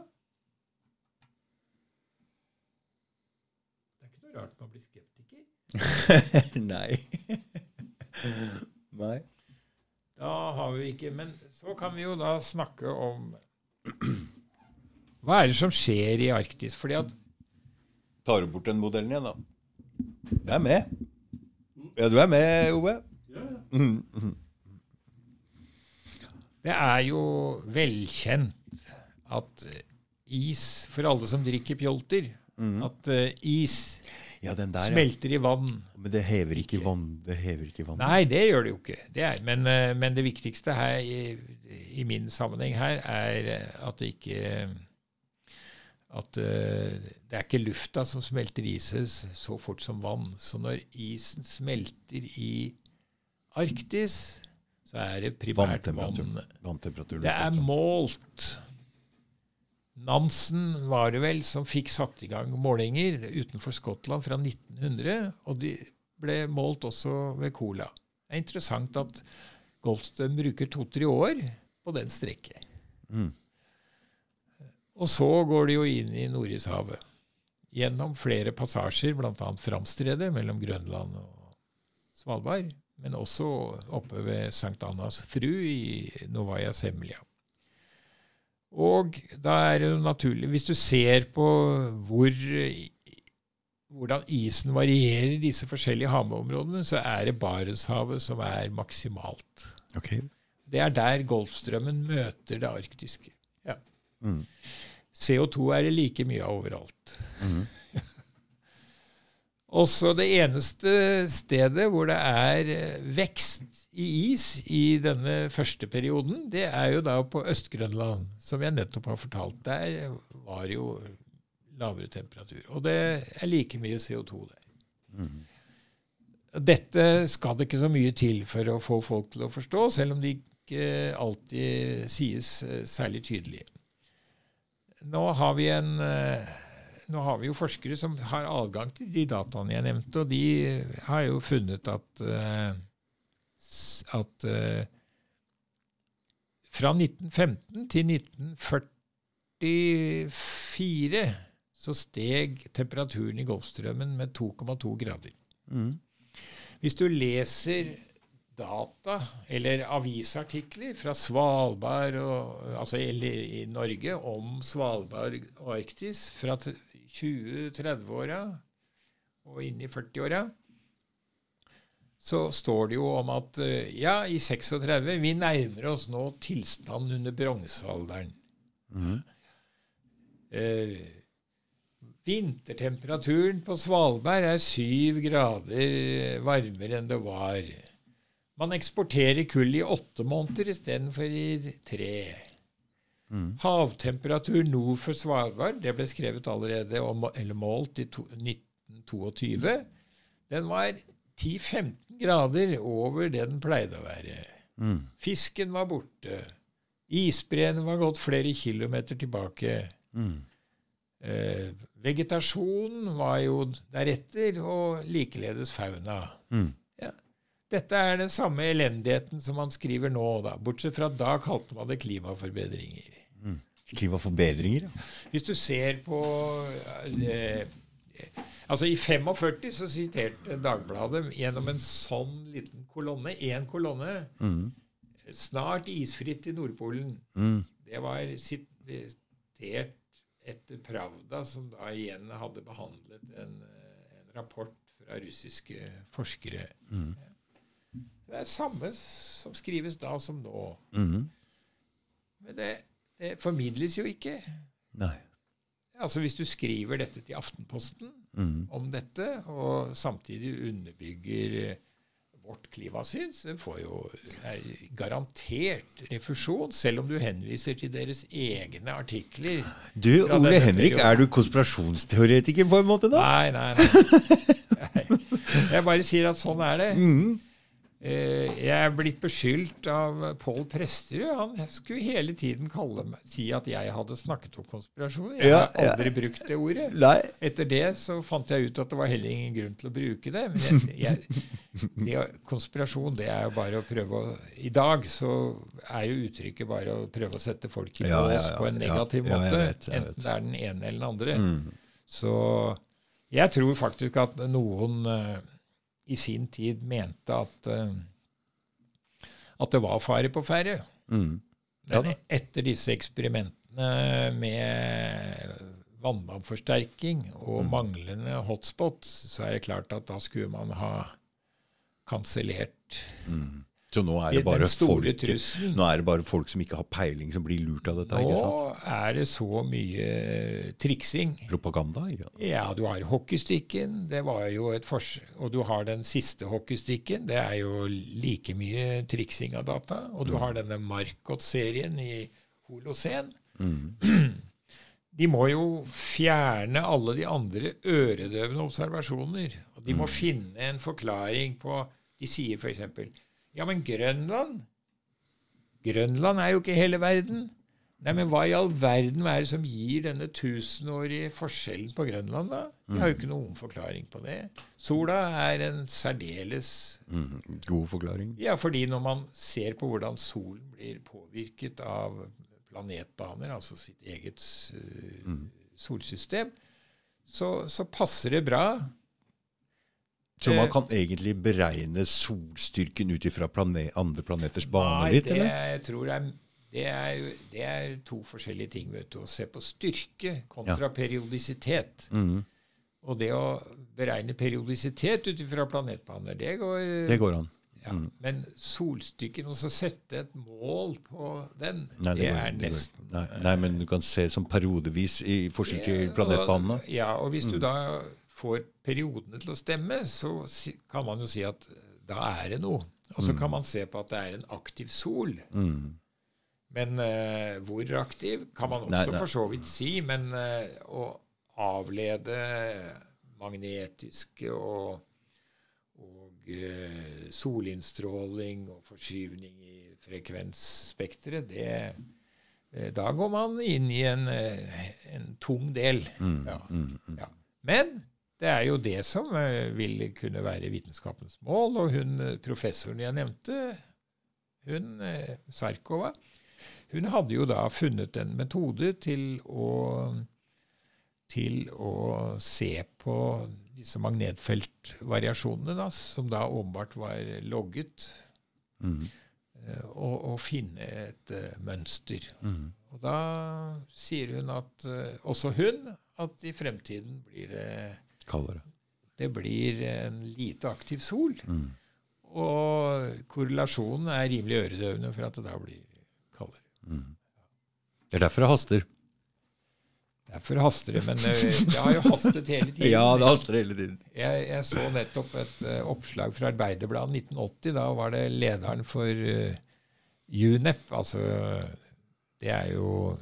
Det er ikke noe rart man blir skeptiker. (laughs) Nei. (laughs) Nei. Da har vi ikke Men så kan vi jo da snakke om (clears throat) Hva er det som skjer i Arktis? Fordi at Tar du bort den modellen igjen, da? Jeg er med. Ja, du er med, Ove. Ja. Mm, mm. det er jo velkjent at is For alle som drikker pjolter, at eh, is Ja, den der, ja. smelter i vann. Men det hever ikke vann. Det hever ikke vann. Nei, det gjør det jo ikke. Det er, men, eh, men det viktigste her i, i min sammenheng her er eh, at det ikke at eh, det er ikke lufta som smelter iset så fort som vann. Så når isen smelter i Arktis, så er det primært vann. Vanntemperaturen. Det er målt. Nansen var det vel som fikk satt i gang målinger utenfor Skottland fra 1900, og de ble målt også ved Cola. Det er interessant at Goldstøm bruker to-tre år på den strekket. Mm. Og så går de jo inn i Nordishavet. Gjennom flere passasjer, bl.a. Framstredet mellom Grønland og Svalbard, men også oppe ved St. Annas Thru i Novaya Semlja. Og da er det naturlig Hvis du ser på hvor, hvordan isen varierer i disse forskjellige havområdene, så er det Barentshavet som er maksimalt. Ok. Det er der Golfstrømmen møter det arktiske. Ja. Mm. CO2 er det like mye av overalt. Mhm. Også det eneste stedet hvor det er eh, vekst i is i denne første perioden, det er jo da på Øst-Grønland, som jeg nettopp har fortalt. Der var jo lavere temperatur. Og det er like mye CO2 der. Mm. Dette skal det ikke så mye til for å få folk til å forstå, selv om det ikke alltid sies eh, særlig tydelig. Nå har vi en eh, nå har vi jo forskere som har adgang til de dataene jeg nevnte, og de har jo funnet at, eh, at eh, fra 1915 til 1944 så steg temperaturen i Golfstrømmen med 2,2 grader. Mm. Hvis du leser data eller avisartikler fra Svalbard og, altså eller i Norge om Svalbard og Arktis fra 20-30-åra og inn i 40-åra, så står det jo om at eh, ja, i 36 Vi nærmer oss nå tilstanden under bronsealderen. Mm. Eh, vintertemperaturen på Svalbard er syv grader varmere enn det var. Man eksporterer kull i åtte måneder istedenfor i tre. Mm. Havtemperatur nord for Svalbard, det ble skrevet allerede, om, eller målt i to, 1922, den var 10-15 grader over det den pleide å være. Mm. Fisken var borte. Isbreene var gått flere kilometer tilbake. Mm. Eh, vegetasjonen var jo deretter, og likeledes fauna. Mm. Ja. Dette er den samme elendigheten som man skriver nå, da. Bortsett fra da kalte man det klimaforbedringer. Klimaforbedringer, ja. Hvis du ser på eh, Altså I 45 så siterte Dagbladet gjennom en sånn liten kolonne, én kolonne, Mm. 'Snart isfritt i Nordpolen'. Mm. Det var sitert etter Pravda, som da igjen hadde behandlet en, eh, en rapport fra russiske forskere. Mm. Det er samme som skrives da som nå. Mhm. Men det, det formidles jo ikke. Nei. Altså Hvis du skriver dette til Aftenposten mm. om dette, og samtidig underbygger eh, vårt klimasyn så får jo er garantert refusjon, selv om du henviser til deres egne artikler. Du, Ole Henrik, perioden. er du konspirasjonsteoretiker på en måte, da? Nei, nei, nei. (laughs) Jeg bare sier at sånn er det. Mhm. Eh, Jeg er blitt beskyldt av Pål Presterud. Han skulle hele tiden meg, si at jeg hadde snakket om konspirasjon. Jeg Ja, har ja. aldri brukt det ordet. Nei. Etter det så fant jeg ut at det var heller ingen grunn til å bruke det. Men jeg, jeg, det, konspirasjon, det er jo bare å prøve å I dag så er jo uttrykket bare å prøve å sette folk i Ja, bås ja, ja, på en negativ ja, måte. jeg vet. enten det er den ene eller den andre. Mm. Så jeg tror faktisk at noen eh, i sin tid mente at eh, at det var fare på ferde. Mm. Ja etter disse eksperimentene med vannavforsterking og Mm. manglende hotspots, så er det klart at da skulle man ha kansellert Mm. Så nå er det bare folk. Nå er det bare folk som ikke har peiling, som blir lurt av dette. Nå er det så mye triksing. Propaganda. Ja. Ja, du har hockeystikken, det var jo et fors og du har den siste hockeystikken. Det er jo like mye triksing av data. Og du har denne Markot-serien i Holocen. Mm. (clears throat) De må jo fjerne alle de andre øredøvende observasjoner. Og de må finne en forklaring på De sier f.eks.: Ja, men Grønland Grønland er jo ikke hele verden. Nei, men hva i all verden er det som gir denne tusenårige forskjellen på Grønland, da? Vi har jo ikke noen forklaring på det. Sola er en særdeles Mm. God forklaring. Ja, fordi når man ser på hvordan solen blir påvirket av planetbaner, altså sitt eget eh, solsystem, så, så passer det bra. Så man Eh, kan egentlig beregne solstyrken ut ifra plane andre planeters bane Nei, litt, det, eller? jeg tror det er, det, er, det er to forskjellige ting. vet du. Å se på styrke kontra periodisitet. Mhm. Og det å beregne periodisitet ut ifra planetbaner, det går, Det går an. ja. Men solstykken, og så sette et mål på den, Nei, det, går- er nesten nei, nei, men du kan se som periodevis i forskjell til planetbanene. Ja, og hvis du Mm. da får periodene til å stemme, så kan man jo si at da er det noe. Og så kan man se på at det er en aktiv sol. Mm. Men uh, hvor aktiv kan man også Nei, nei. for så vidt si. Men uh, å avlede magnetiske og, og uh, solinnstråling og forskyvning i frekvensspekteret, det eh, Da går man inn i en, eh, en tung del. Ja. Mm. Mm. Ja. Men det er jo det som eh, vil kunne være vitenskapens mål. Og hun eh, professoren jeg nevnte, hun eh, Sarkova, hun hadde jo da funnet en metode til å, til å se på disse magnetfeltvariasjonene, da, som da åpenbart var logget, Mm. og, og finne et uh, mønster. Mm. Og da sier hun at uh, også hun at i fremtiden blir det Kaldere. det blir en lite aktiv sol. Mm. Og korrelasjonen er rimelig øredøvende for at det da blir kaldere. Det er derfor det haster. Derfor haster det. Men eh, det har jo hastet hele tiden. (laughs) Ja, det haster hele tiden. Jeg, jeg så nettopp et uh, oppslag fra Arbeiderbladet 1980. Da var det lederen for uh, UNEP, altså Det er jo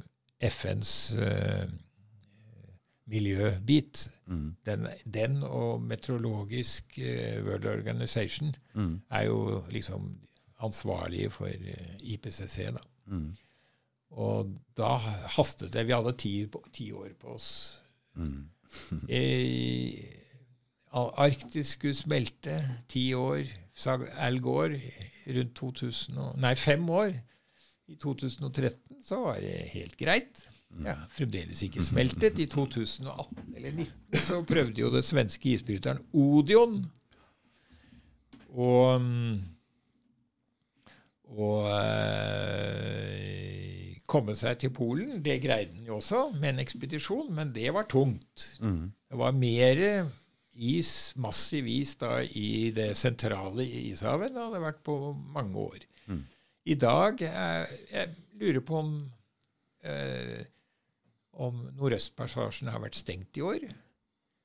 FNs eh, miljøbit. Mm. Den, den og Meteorologisk uh, World Organization Mm. er jo liksom ansvarlige for uh, IPCC. da. Mm. Og da hastet det. Vi hadde ti, ti år på oss. Mm. (laughs) I, Arktis skulle smelte. Ti år. Sa Al Gore rundt 2000 og, Nei, fem år. I 2013 så var det helt greit. Ja, Fremdeles ikke smeltet. I 2018 eller 2019 så prøvde jo det svenske isbryteren Odion å å eh, komme seg til Polen. Det greide den jo også med en ekspedisjon, men det var tungt. Mm. Det var mer is, massiv is, da, i det sentrale ishavet enn det hadde vært på mange år. Mm. I dag eh, Jeg lurer på om eh, om Nordøstpassasjen har vært stengt i år.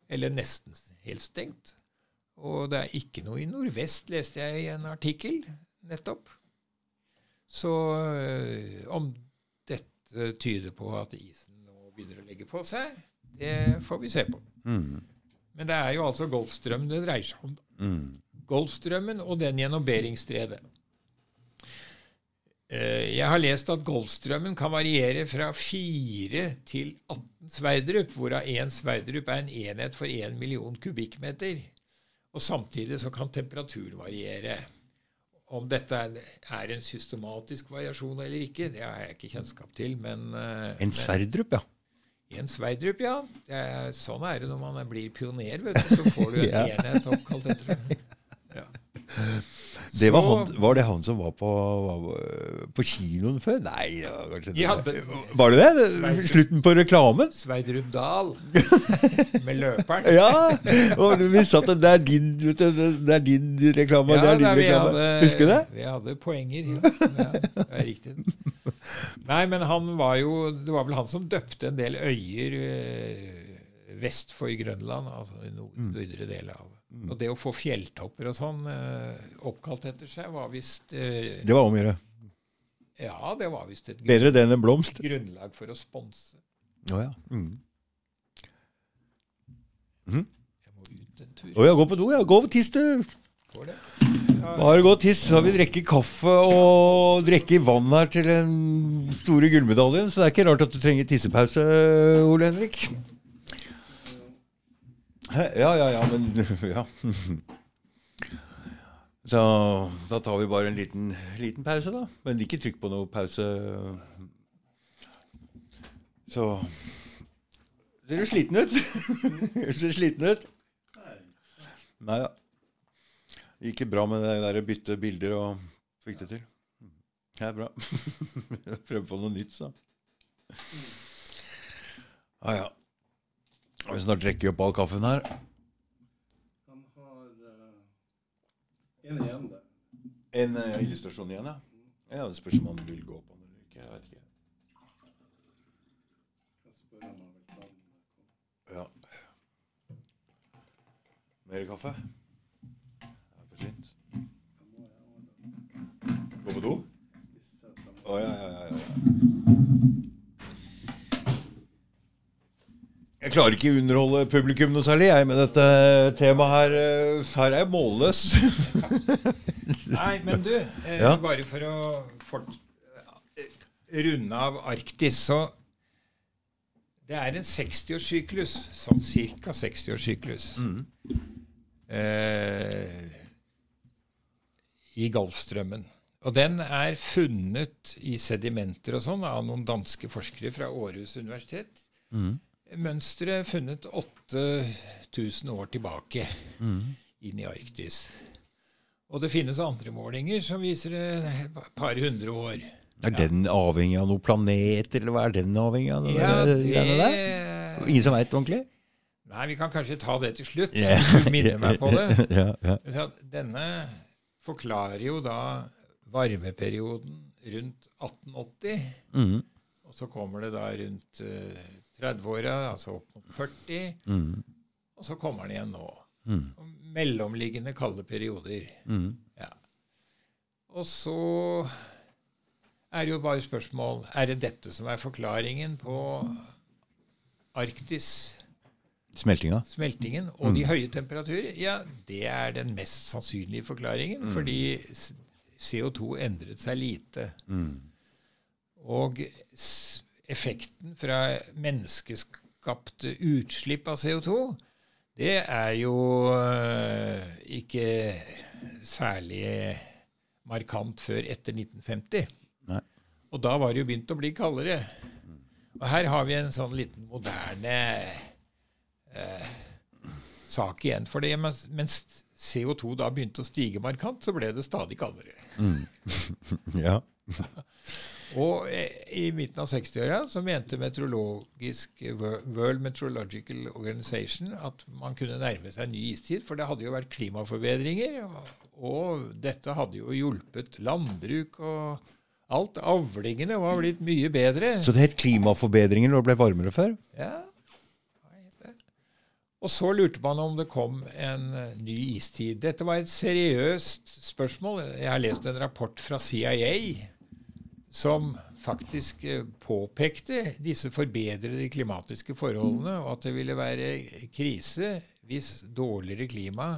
Eller nesten helt stengt. Og det er ikke noe i nordvest, leste jeg i en artikkel nettopp. Så øh, om dette tyder på at isen nå begynner å legge på seg, det får vi se på. Mm. Men det er jo altså Golfstrømmen det dreier seg om. Mm. Golfstrømmen og den gjennom Beringstredet. Eh, Jeg har lest at Golfstrømmen kan variere fra 4 til 18 Sverdrup, hvorav én Sverdrup er en enhet for 1 million kubikkmeter. Og samtidig så kan temperaturen variere. Om dette er, en systematisk variasjon eller ikke, det har jeg ikke kjennskap til. Men eh, En Sverdrup, ja. en Sverdrup, ja. Det er, sånn er det når man blir pioner, vet du. Så får du en (laughs) Ja. enhet oppkalt etter det. Ja. (laughs) Det var, han, var det han som var på, var på kinoen før? Nei, ja, kanskje De hadde- Var det det? Slutten på reklamen? Sveidrup Dahl (laughs) med løperen. Ja! Og vi satt det er din, vet du, det er din reklame, det er din nei, reklame. hadde- Husker du det? Vi hadde poenger, ja. ja. Det er riktig. Nei, men han var jo Det var vel han som døpte en del øyer eh, vest for Grønland, altså i nord- Mm. nordre del av Og det å få fjelltopper og sånn eh, oppkalt etter seg, var visst eh, Det var om å gjøre. Ja, det var visst et Bedre det enn en blomst. grunnlag for å sponse. Å ja. Mm. Jeg må ut en tur. Å ja, gå på do, ja. Gå og tiss, du. Går det. Bare gå og tiss. Så har vi drukket kaffe og drukket vann her til den store gullmedaljen, så det er ikke rart at du trenger tissepause, Ole Henrik. Ja, ja, ja, men (laughs) Ja. Så da tar vi bare en liten, liten pause, da. Men ikke trykk på noe pause. Så Ser du sliten ut? (laughs) Ser sliten ut. Nei da. Det gikk bra med det der å bytte bilder og fikk det til. Det er bra. (laughs) Prøve på noe nytt, så. Ah, ja. Skal vi snart drikke opp all kaffen her. Han har uh, en igjen det. En uh, illustrasjon igjen, ja. Ja, Det spørs om han vil gå på den eller ikke. Jeg vet ikke. Ja. Mer kaffe? Det er for sent. Gå på do? Å, ja, ja, ja, ja. Jeg klarer ikke å underholde publikum noe særlig jeg, med dette temaet her. Her er jeg målløs. (laughs) Nei, men du, eh, Ja. bare for å fort, eh, runde av Arktis, så Det er en 60-årssyklus, sånn ca. 60-årssyklus, eh, i Golfstrømmen. Og den er funnet i sedimenter og sånn av noen danske forskere fra Århus universitet. Mønsteret er funnet 8000 år tilbake inn i Arktis. Og det finnes andre målinger som viser et par hundre år. Er den avhengig av noen planet, eller hva er den avhengig av? Ja, det, det Ingen som veit ordentlig? Nei, vi kan kanskje ta det til slutt. Yeah. Du minner meg på det. (laughs) ja, ja. Denne forklarer jo da varmeperioden rundt 1880. Mm. Og så kommer det da rundt eh, 30-åra, altså opp mot 40. Mm. Og så kommer den igjen nå. Mm. Mellomliggende kalde perioder. Mm. Ja. Og så er det jo bare spørsmål Er det dette som er forklaringen på Arktis, Smeltinga? smeltingen, og de høye temperaturer? Ja, det er den mest sannsynlige forklaringen, fordi CO2 endret seg lite. Mm. Og effekten fra menneskeskapte utslipp av CO2, det er jo øh, ikke særlig markant før etter 1950. Nei. Og da var det jo begynt å bli kaldere. Og her har vi en sånn liten moderne eh, sak igjen. For det, mens, mens CO2 da begynte å stige markant, så ble det stadig kaldere. (laughs) Ja. (laughs) Og eh, i midten av 60-åra så mente meteorologisk World Meteorological Organization at man kunne nærme seg en ny istid, for det hadde jo vært klimaforbedringer. Og, og dette hadde jo hjulpet landbruk og alt. Avlingene var blitt mye bedre. Så det het klimaforbedringer når det ble varmere før? Ja? Og så lurte man om det kom en eh, ny istid. Dette var et seriøst spørsmål. Jeg har lest en rapport fra CIA som faktisk eh, påpekte disse forbedrede klimatiske forholdene, og at det ville være krise hvis dårligere klima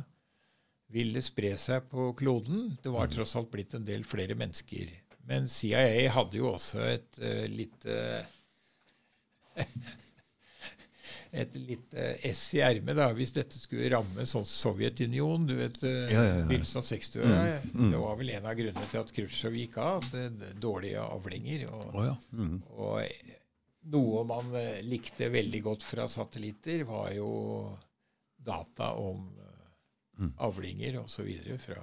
ville spre seg på kloden. Det var tross alt blitt en del flere mennesker. Men CIA hadde jo også et uh, lite (laughs) et lite ess i ermet hvis dette skulle ramme sånn Sovjetunionen. Du vet, uh, Ja, ja, begynnelsen av 60-åra. Mm, mm. Det var vel en av grunnene til at Khrusjtsjov gikk av. at det- Dårlige avlinger. Og, oh, ja. mm. og noe man eh, likte veldig godt fra satellitter, var jo data om eh, Mm. avlinger osv. fra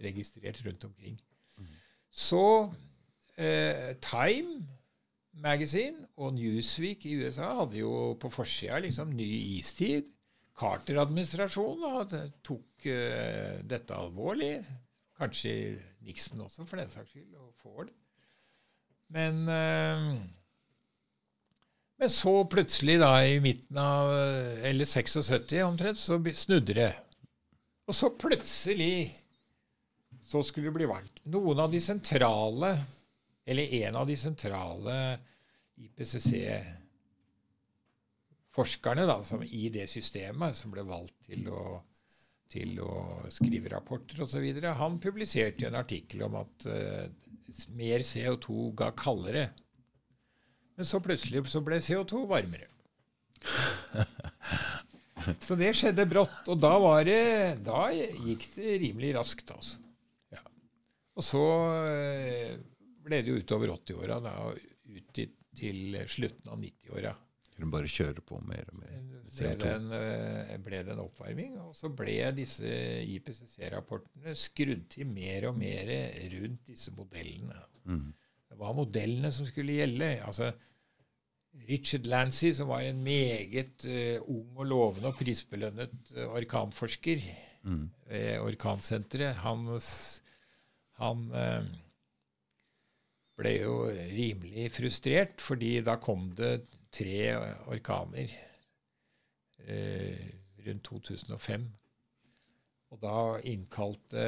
registrert rundt omkring. Mm. Så eh, Time Magazine og Newsweek i USA hadde jo på forsida liksom ny istid. Carter-administrasjonen tok uh, dette alvorlig. Kanskje Nixon også, for den saks skyld, og Ford. Men uh, men så plutselig, da, i midten av eh, Eller 76 omtrent, så snudde det. Og så plutselig så skulle det bli valgt. Noen av de sentrale, eller en av de sentrale IPCC-forskerne da, som i det systemet, som ble valgt til å, til å skrive rapporter osv., han publiserte en artikkel om at uh, mer CO2 ga kaldere. Men så plutselig så ble CO2 varmere. (laughs) Så det skjedde brått. Og da, var det, da gikk det rimelig raskt, altså. Ja. Og så eh, ble det jo utover 80-åra, og ut til, til slutten av 90-åra. Kunne bare kjøre på mer og mer. Ble CO2. det, en, eh, ble det en oppvarming. Og så ble disse IPCC-rapportene skrudd til mer og mer rundt disse modellene. Mm. Det var modellene som skulle gjelde. Altså, Richard Lancy, som var en meget uh, ung og lovende og prisbelønnet uh, orkanforsker mm. ved Orkansenteret, han, han eh, ble jo rimelig frustrert, fordi da kom det tre orkaner eh, rundt 2005. Og da innkalte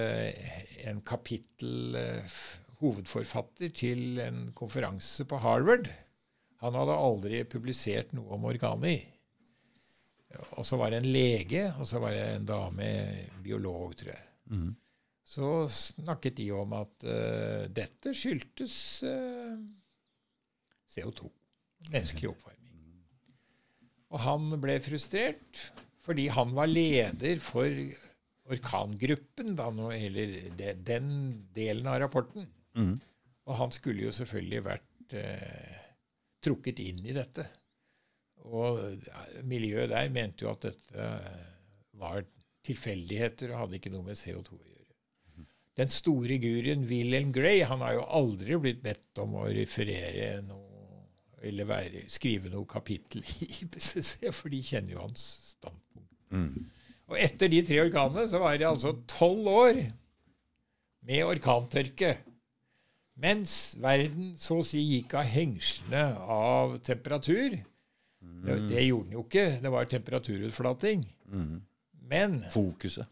en kapittel eh, hovedforfatter til en konferanse på Harvard. Han hadde aldri publisert noe om orkaner. Og så var det en lege, og så var det en dame, biolog, tror jeg. Mhm. Så snakket de om at uh, dette skyldtes uh, CO2. Menneskelig oppvarming. Og han ble frustrert fordi han var leder for orkangruppen, da, eller de, den delen av rapporten. Mm. Og han skulle jo selvfølgelig vært uh, trukket inn i dette. Og miljøet der mente jo at dette var tilfeldigheter og hadde ikke noe med CO2 å gjøre. Den store guruen Wilhelm Gray han har jo aldri blitt bedt om å referere noe eller være, skrive noe kapittel i (laughs) IPCC, for de kjenner jo hans standpunkt. Mm. Og etter de tre orkanene så var det altså tolv år med orkantørke. Mens verden så å si gikk av hengslene av temperatur. Det, det gjorde den jo ikke. Det var temperaturutflating. Mm. Men, Fokuset.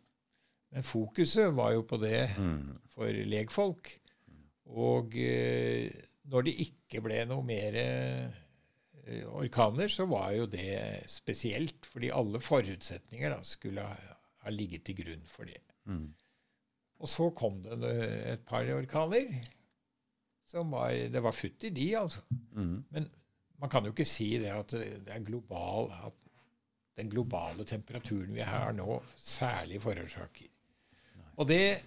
Men fokuset var jo på det Mhm. for legfolk. Og eh, når det ikke ble noe mer eh, orkaner, så var jo det spesielt. Fordi alle forutsetninger da, skulle ha, ha ligget til grunn for det. Mm. Og så kom det et par orkaner. Som var, det var futt i de, altså. Mm. Men man kan jo ikke si det at det er global, at den globale temperaturen vi har nå, særlig forårsaker. Og det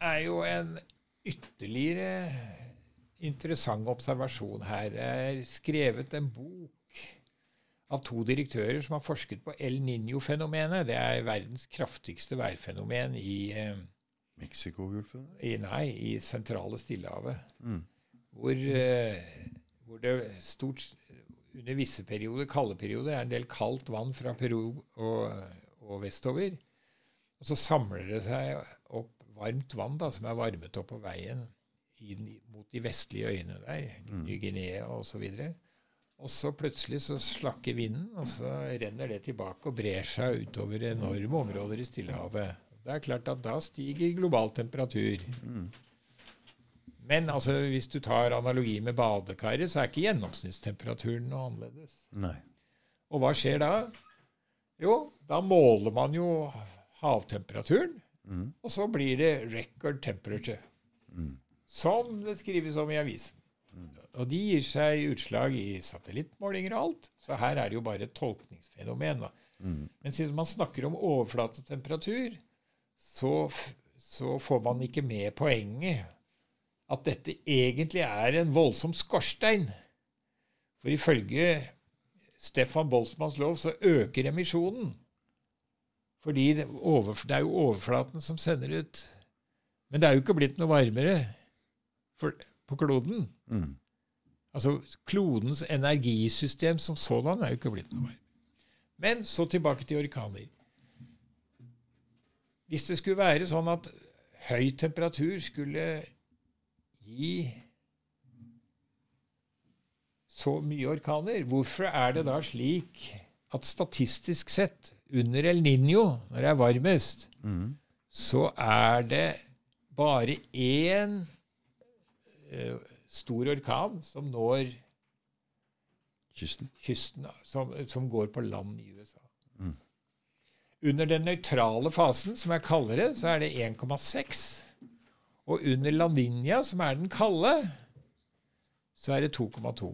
er jo en ytterligere interessant observasjon her. Det er skrevet en bok av to direktører som har forsket på El Niño-fenomenet. Det er verdens kraftigste værfenomen i, eh, Mexicogolfen? nei, i sentrale Stillehavet Mm. hvor, eh, hvor det stort under visse perioder, kalde perioder, er en del kaldt vann fra Peru og, og vestover. Og så samler det seg varmt vann da, som er varmet opp på veien inn mot de vestlige øyene der, Mm. Ny-Guinea osv. Og så plutselig så slakker vinden, og så renner det tilbake og brer seg utover enorme områder i Stillehavet. Det er klart at da stiger global temperatur. Men altså, hvis du tar analogi med badekaret, så er ikke gjennomsnittstemperaturen noe annerledes. Nei. Og hva skjer da? Jo, da måler man jo havtemperaturen, Mm. og så blir det record temperature. Som det skrives om i avisen. Og de gir seg utslag i satellittmålinger og alt. Så her er det jo bare et tolkningsfenomen. da. Men siden man snakker om overflatetemperatur, så, så får man ikke med poenget at dette egentlig er en voldsom skorstein. For ifølge Stefan Boltzmanns lov så øker emisjonen. Fordi det, over, det er jo overflaten som sender ut. Men det er jo ikke blitt noe varmere for, på kloden. Mm. Altså klodens energisystem som sådan er jo ikke blitt noe varmere. Men så tilbake til orkaner. Hvis det skulle være sånn at høy temperatur skulle gi så mye orkaner, hvorfor er det da slik at statistisk sett under El Niño, når det er varmest, Mm. så er det bare én uh, stor orkan som når Kysten. kysten, som, som går på land i USA. Mm. Under den nøytrale fasen, som er kaldere, så er det 1,6. Og under La Niña, som er den kalde, så er det 2,2.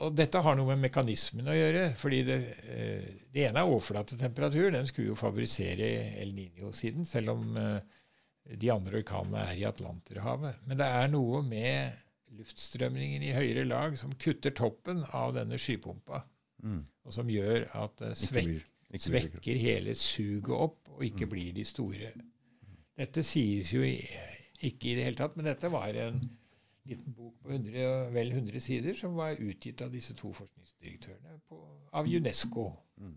Og dette har noe med mekanismen å gjøre. fordi Det, eh, det ene er overflatetemperatur. Den skulle jo favorisere El Niño-siden, selv om eh, de andre orkanene er i Atlanterhavet. Men det er noe med luftstrømningen i høyere lag som kutter toppen av denne skypumpa, Mm. og som gjør at det Ikke svek, ikke blir så svekker hele suget opp, og ikke blir de store. Dette sies jo i, ikke i det hele tatt, men dette var en liten bok på 100, vel 100 sider som var utgitt av disse to forskningsdirektørene på, av UNESCO. Mm.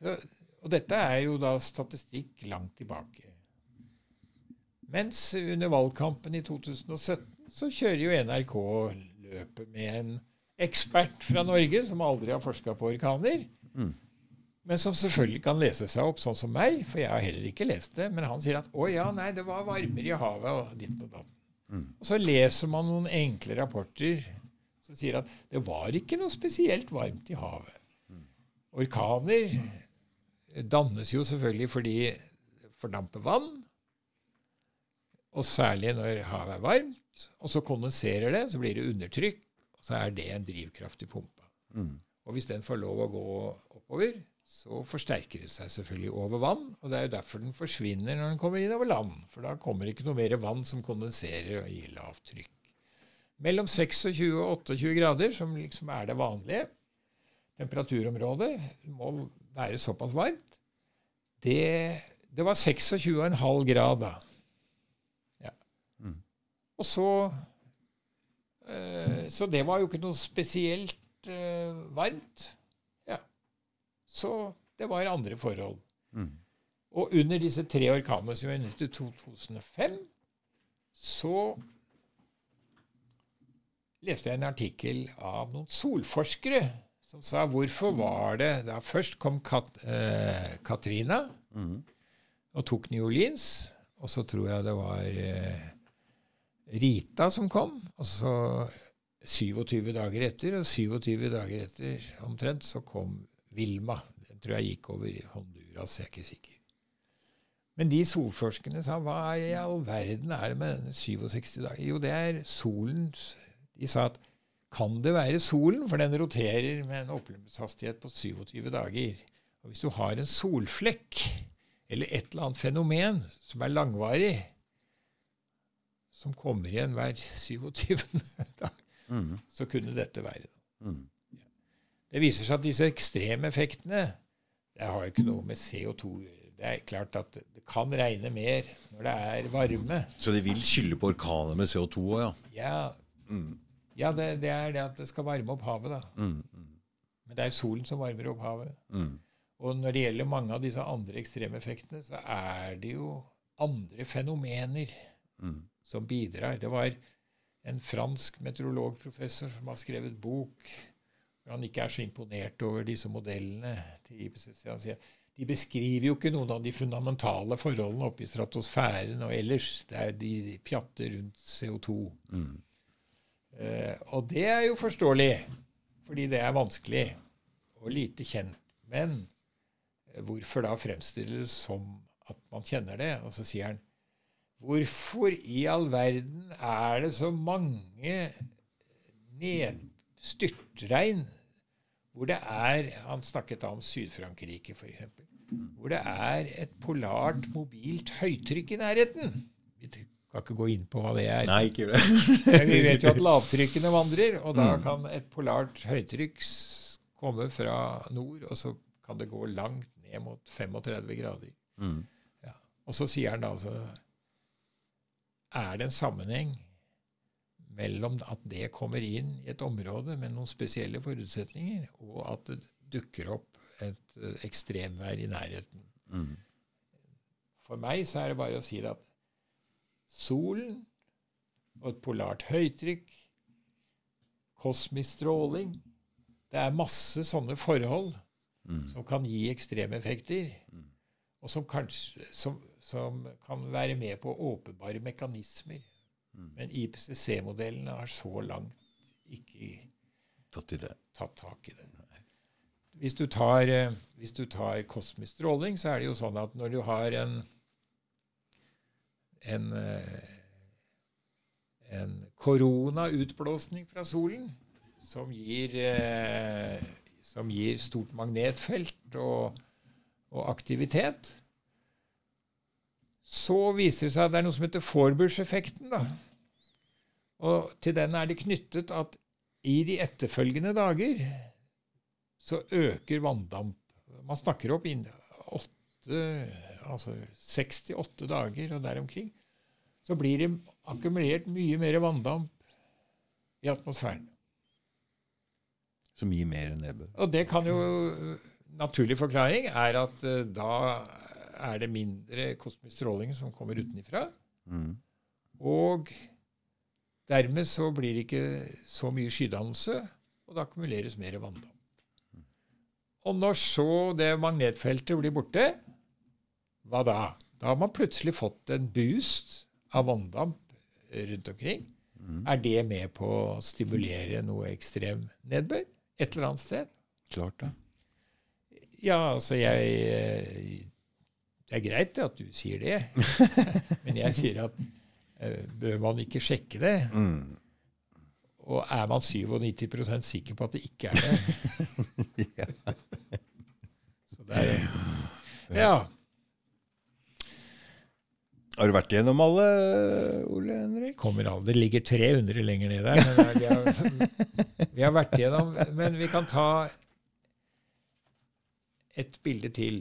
Så, og dette er jo da statistikk langt tilbake. Mens under valgkampen i 2017 så kjører jo NRK løpet med en ekspert fra Norge som aldri har forska på orkaner. Mm. Men som selvfølgelig kan lese seg opp sånn som meg, for jeg har heller ikke lest det. Men han sier at 'å ja, nei, det var varmere i havet', og ditt og datt. Og så leser man noen enkle rapporter som sier at det var ikke noe spesielt varmt i havet. Orkaner dannes jo selvfølgelig fordi det fordamper vann, og særlig når havet er varmt. Og så kondenserer det, så blir det undertrykk, og så er det en drivkraft i pumpa. Mm. Og hvis den får lov å gå oppover, så forsterker det seg selvfølgelig over vann. Og det er jo derfor den forsvinner når den kommer inn over land. For da kommer det ikke noe mer vann som kondenserer og gir lavt trykk. Mellom 26 og 28 grader, som liksom er det vanlige temperaturområdet, må være såpass varmt. Det, det var 26,5 grad da. Ja. Mm. Og så eh, Så det var jo ikke noe spesielt eh, varmt. Så det var andre forhold. Mm. Og under disse tre orkanene som vi nevnte i 2005, så leste jeg en artikkel av noen solforskere som sa hvorfor var det da Først kom Kat, eh, Katrina Mm. og tok New Orleans. Og så tror jeg det var eh, Rita som kom. Og så 27 dager etter, og 27 dager etter omtrent, så kom Vilma. Den tror jeg gikk over i Honduras, jeg er ikke sikker. Men de solforskerne sa hva i all verden er det med denne 67 dager? Jo, det er solens De sa at kan det være solen, for den roterer med en oppløpshastighet på 27 dager. Og hvis du har en solflekk, eller et eller annet fenomen som er langvarig, som kommer igjen hver 27. (laughs) dag, Mm. så kunne dette være det. Mm. Det viser seg at disse ekstreme effektene det har jo ikke noe med CO2 å gjøre. Det er klart at det kan regne mer når det er varme. Så de vil skylde på orkaner med CO2 òg, ja? Ja, Mm. ja det, det er det at det skal varme opp havet, da. Mm. Mm. Men det er solen som varmer opp havet. Mm. Og når det gjelder mange av disse andre ekstremeffektene, så er det jo andre fenomener Mm. som bidrar. Det var en fransk meteorologprofessor som har skrevet bok han ikke er så imponert over disse modellene til IPCC. Han sier de beskriver jo ikke noen av de fundamentale forholdene oppe i stratosfæren og ellers. Det er de, pjatter rundt CO2. Mm. Eh, og det er jo forståelig, fordi det er vanskelig og lite kjent. Men hvorfor da fremstille det som at man kjenner det? Og så sier han Hvorfor i all verden er det så mange ned, styrtregn hvor det er Han snakket da om Syd-Frankrike, f.eks. Hvor det er et polart, mobilt høytrykk i nærheten. Vi kan ikke gå inn på hva det er. Nei, ikke det. (laughs) Men vi vet jo at (laughs) lavtrykkene vandrer, og da Mm. kan et polart høytrykk komme fra nord, og så kan det gå langt ned mot 35 grader. Mm. Og så sier han da altså Er det en sammenheng mellom at det kommer inn i et område med noen spesielle forutsetninger, og at det dukker opp et eh, ekstremvær i nærheten? Mm. For meg så er det bare å si det at solen og et polart høytrykk, kosmisk stråling Det er masse sånne forhold Mm. som kan gi ekstremeffekter, Mm. og som kanskje som, som kan være med på åpenbare mekanismer. Mm. Men IPCC-modellene har så langt ikke Tatt i det. tatt tak i det. Hvis du tar, eh, hvis du tar kosmisk stråling, så er det jo sånn at når du har en en, eh, en koronautblåsning fra solen som gir, eh, som gir stort magnetfelt og, og aktivitet, så viser det seg at det er noe som heter Forbush-effekten. da. Og til den er det knyttet at i de etterfølgende dager så øker vanndamp. Man snakker opp innen altså 68 dager og der omkring. Så blir det akkumulert mye mer vanndamp i atmosfæren. Som gir mer nedbør. Og det kan jo Naturlig forklaring er at eh, da er det mindre kosmisk stråling som kommer utenfra. Mm. Og dermed så blir det ikke så mye skydannelse, og det akkumuleres mer vanndamp. Og når så det magnetfeltet blir borte, hva da? Da har man plutselig fått en boost av vanndamp rundt omkring. Mm. Er det med på å stimulere noe ekstrem nedbør et eller annet sted? Klart det. Ja, altså jeg eh, Det er greit at du sier det, (laughs) men jeg sier at eh, bør man ikke sjekke det? Mm. Og er man 97% sikker på at det ikke er det? (laughs) Ja. Så det er, ja. Har du vært gjennom alle, Ole Henrik? Kommer aldri. Det ligger 300 lenger ned der. Men vi, har, vi har vært gjennom Men vi kan ta et bilde til.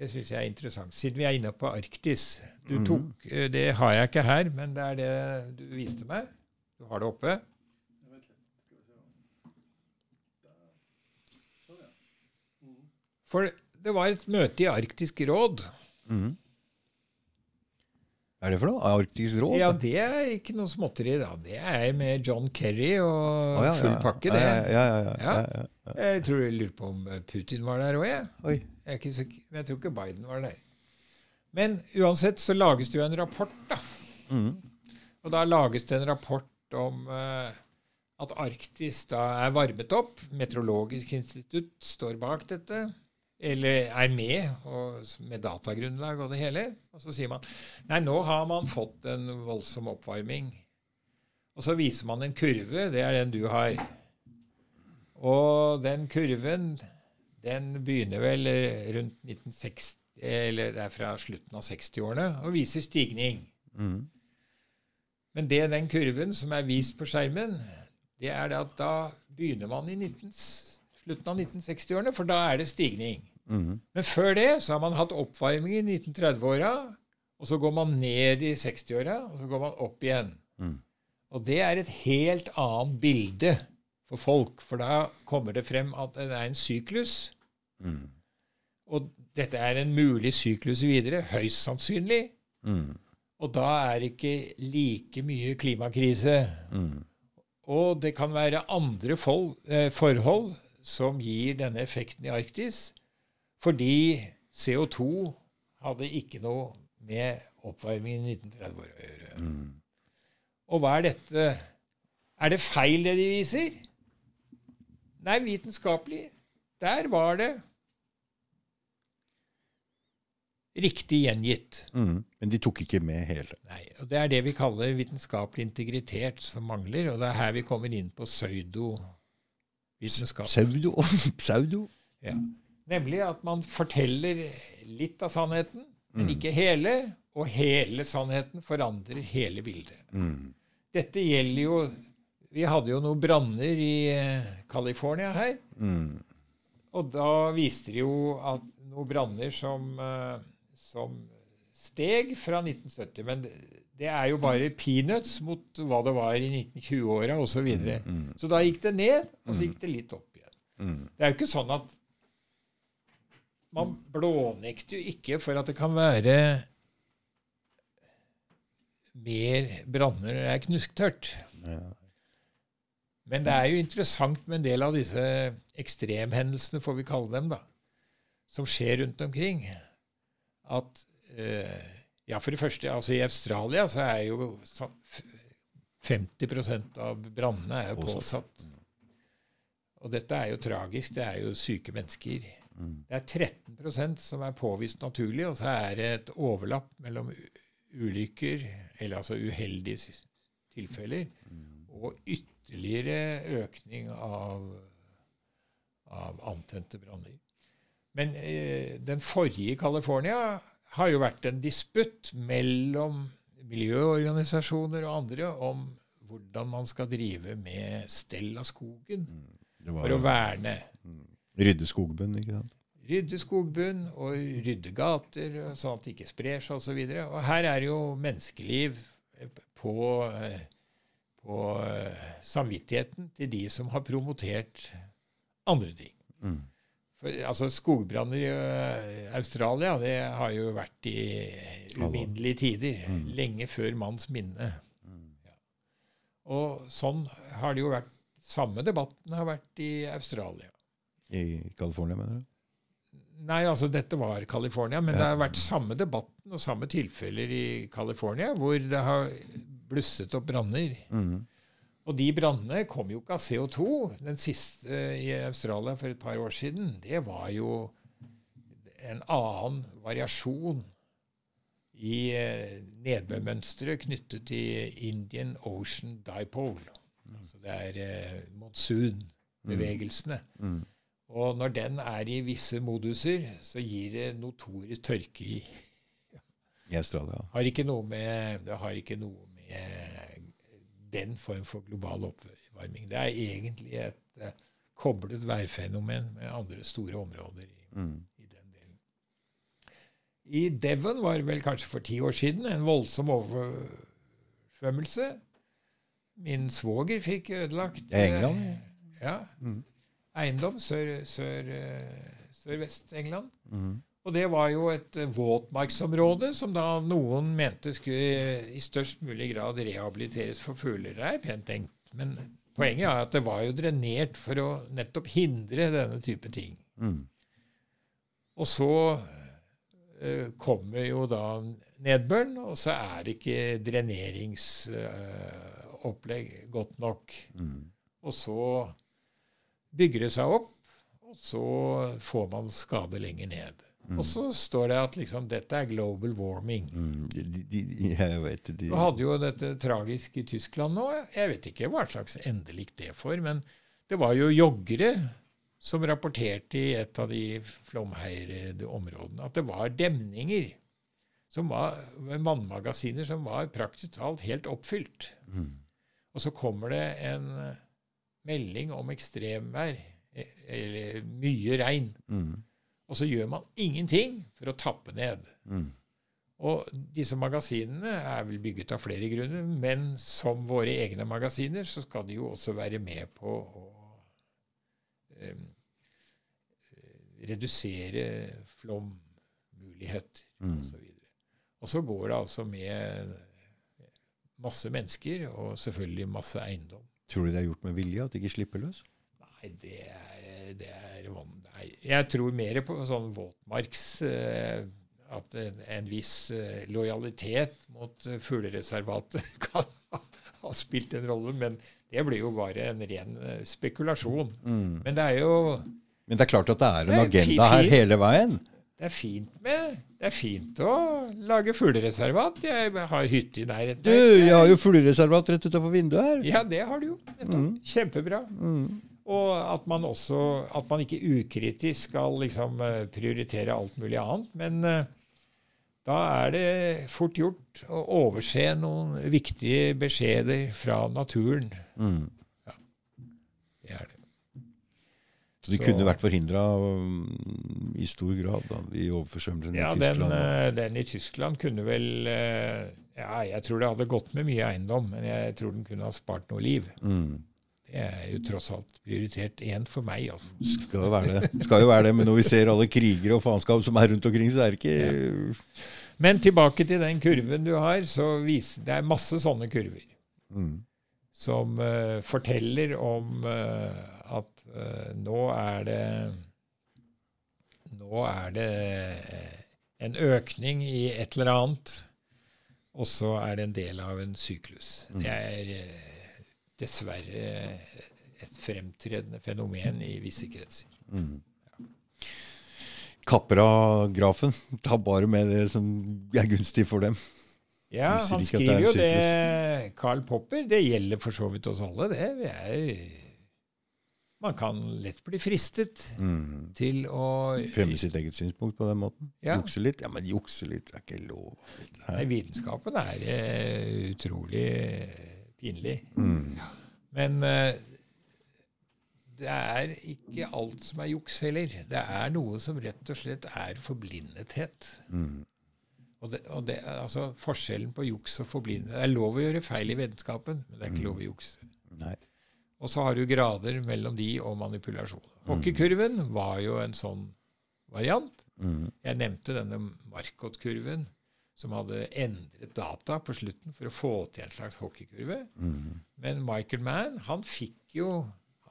Det syns jeg er interessant. Siden vi er inne på Arktis. Du Mhm. tok, eh, Det har jeg ikke her, men det er det du viste meg. Du har det oppe. For det var et møte i Arktisk råd. Mm. Er det for noe? Arktisk råd? Ja, det er ikke noe småtteri, da. Det er med John Kerry og oh, ja, full pakke, det. Ja, ja, ja. Jeg tror jeg lurer på om Putin var der òg, jeg. Oi. Jeg, ikke jeg tror ikke Biden var der. Men uansett så lages det jo en rapport, da. Mm. Og da lages det en rapport om uh, at Arktis da er varmet opp. Meteorologisk institutt står bak dette. Eller er med, og, med datagrunnlag og det hele. Og så sier man nei, nå har man fått en voldsom oppvarming. Og så viser man en kurve. Det er den du har. Og den kurven, den begynner vel eh, rundt 1960, eller det er fra slutten av 60-årene, og viser stigning. Mm. Men det den kurven som er vist på skjermen, det er det at da begynner man i 19, slutten av 1960-årene, for da er det stigning. Mm. Men før det så har man hatt oppvarming i 1930-åra, og så går man ned i 60-åra, og så går man opp igjen. Mm. Og det er et helt annet bilde for folk, for da kommer det frem at det er en syklus. Mm. Og dette er en mulig syklus videre, høyst sannsynlig. Mm. Og da er det ikke like mye klimakrise. Mm. Og det kan være andre eh, forhold som gir denne effekten i Arktis, fordi CO2 hadde ikke noe med oppvarmingen i 1930-åra å gjøre. Og hva er dette? Er det feil, det de viser? Nei, vitenskapelig. Der var det riktig gjengitt. Mm. Men de tok ikke med hele. Nei, og Det er det vi kaller vitenskapelig integritet som mangler. Og det er her vi kommer inn på Pseudo (laughs) pseudo. Ja. Nemlig at man forteller litt av sannheten, men ikke hele. Og hele sannheten forandrer hele bildet. Mm. Dette gjelder jo Vi hadde jo noen branner i eh, California her. Mm. Og da viste det jo at noen branner som, eh, som steg fra 1970. Men det- er jo bare peanuts mot hva det var i 1920-åra osv. Så, videre. så da gikk det ned, og så gikk det litt opp igjen. Mm. Det er jo ikke sånn at Man blånekter jo ikke for at det kan være mer branner når det er knusktørt. Ja. Men det er jo interessant med en del av disse ekstremhendelsene, får vi kalle dem, da, som skjer rundt omkring. At eh, Ja, for det første, altså i Australia så er jo sånn 50% av brannene er jo Påsatt. Og dette er jo tragisk. Det er jo syke mennesker. Mm. Det er 13% som er påvist naturlig, og så er det et overlapp mellom ulykker, eller altså uheldige tilfeller, og ytterligere økning av, av antente branner. Men eh, den forrige i California har jo vært en disputt mellom miljøorganisasjoner og andre om hvordan man skal drive med stell av skogen var, for å verne. Rydde skogbunn, ikke sant? Rydde skogbunn og rydde gater, sånn at det ikke sprer seg osv. Og, så og her er jo menneskeliv på, eh, på eh, samvittigheten til de som har promotert andre ting. Mm. For, altså Skogbranner i uh, Australia det har jo vært i uminnelige tider. Lenge før manns minne. Ja. Og sånn har det jo vært. Samme debatten har vært i Australia. I California, mener du? Nei, altså dette var California, men det har vært samme debatten og samme tilfeller i California hvor det har blusset opp branner. Mm. Og de brannene kom jo ikke av CO2. Den siste eh, i Australia for et par år siden, det var jo en annen variasjon i eh, nedbørmønsteret knyttet til Indian Ocean Dipole. Altså det er eh, monsunbevegelsene. Mm. Og når den er i visse moduser, så gir det notorisk tørke i I Australia. har ikke noe med, Det har ikke noe med den form for global oppvarming. Det er egentlig et uh, koblet værfenomen med andre store områder i, Mm. i den delen. I Devon var det vel kanskje for ti år siden en voldsom oversvømmelse. Min svoger fikk ødelagt England, Uh, Ja. Mm. Eiendom sør, sør, eh, sørvest-England. Mm. Og det var jo et eh, våtmarksområde som da noen mente skulle i størst mulig grad rehabiliteres for fugler. Det er pent tenkt. Men poenget er at det var jo drenert for å nettopp hindre denne type ting. Mm. Og så uh, kommer jo da nedbøren, og så er det ikke dreneringsopplegg godt nok. Mm. Og så bygger det seg opp, og så får man skade lenger ned. Og så står det at liksom, dette er global warming. Mm. De, de, jeg vet de, Du hadde jo dette tragisk i Tyskland nå. Jeg vet ikke hva slags endelikt det for, men det var jo joggere som rapporterte i et av de flomheirede områdene at det var demninger som var vannmagasiner som var praktisk talt helt oppfylt. Mm. Og så kommer det en melding om ekstremvær, eh, eller mye regn, Mm. Og så gjør man ingenting for å tappe ned. Mm. Og disse magasinene er vel bygget av flere grunner, men som våre egne magasiner så skal de jo også være med på å um, redusere flommuligheter Mm. osv. Og så går det altså med masse mennesker og selvfølgelig masse eiendom. Tror du det er gjort med vilje, at de ikke slipper løs? Nei, det er, det er van- Nei, jeg tror mer på sånn våtmarks eh, At en, en viss eh, lojalitet mot fuglereservatet (laughs) kan ha, ha spilt en rolle. Men det blir jo bare en ren eh, spekulasjon. Men det er jo Men det er klart at det er en Det er agenda fint, her hele veien. det er fint med Det er fint å lage fuglereservat. Jeg har hytte i nærheten. Du, jeg har jo fuglereservat rett utafor vinduet her. Ja, det har du jo. Mm. Kjempebra. Og at man også At man ikke ukritisk skal liksom eh, prioritere alt mulig annet. Men eh, da er det fort gjort å overse noen viktige beskjeder fra naturen. Mm. Det er det. Så de Så- kunne vært forhindra i stor grad, da, de overforsømmelsene Ja, i Tyskland. Ja, den i Tyskland kunne vel eh, Ja, jeg tror det hadde gått med mye eiendom, men jeg tror den kunne ha spart noe liv. mm. Det er jo tross alt prioritert én for meg, altså. Skal jo være det. Skal jo være det, Men når vi ser alle krigere og faenskap som er rundt omkring, så er det ikke Men tilbake til den kurven du har, så viser det er masse sånne kurver. mm. som uh, forteller om uh, at uh, nå er det Nå er det en økning i et eller annet, og så er det en del av en syklus. Det er dessverre et fremtredende fenomen i visse kretser. Mm. Kapper av grafen. Ta bare med det som er gunstig for dem. Ja, han skriver det jo det, Carl Popper. Det gjelder for så vidt oss alle, det. Vi er, man kan lett bli fristet Mm. til å Fremme sitt eget synspunkt på den måten. Ja. Jukse litt? Ja, men jukse litt er ikke lov. Nei, vitenskapen er eh, utrolig pinlig. Mm. Men eh, det er ikke alt som er juks heller. Det er noe som rett og slett er forblindethet. Mm. Og, det, og det, altså Forskjellen på juks og forblindethet Det er lov å gjøre feil i vennskapen, men det er ikke lov å jukse. Nei. Og så har du grader mellom de og manipulasjon. Hockeykurven var jo en sånn variant. Mm. Jeg nevnte denne Marcot-kurven, som hadde endret data på slutten for å få til en slags hockeykurve. Mm. Men Michael Mann, han fikk jo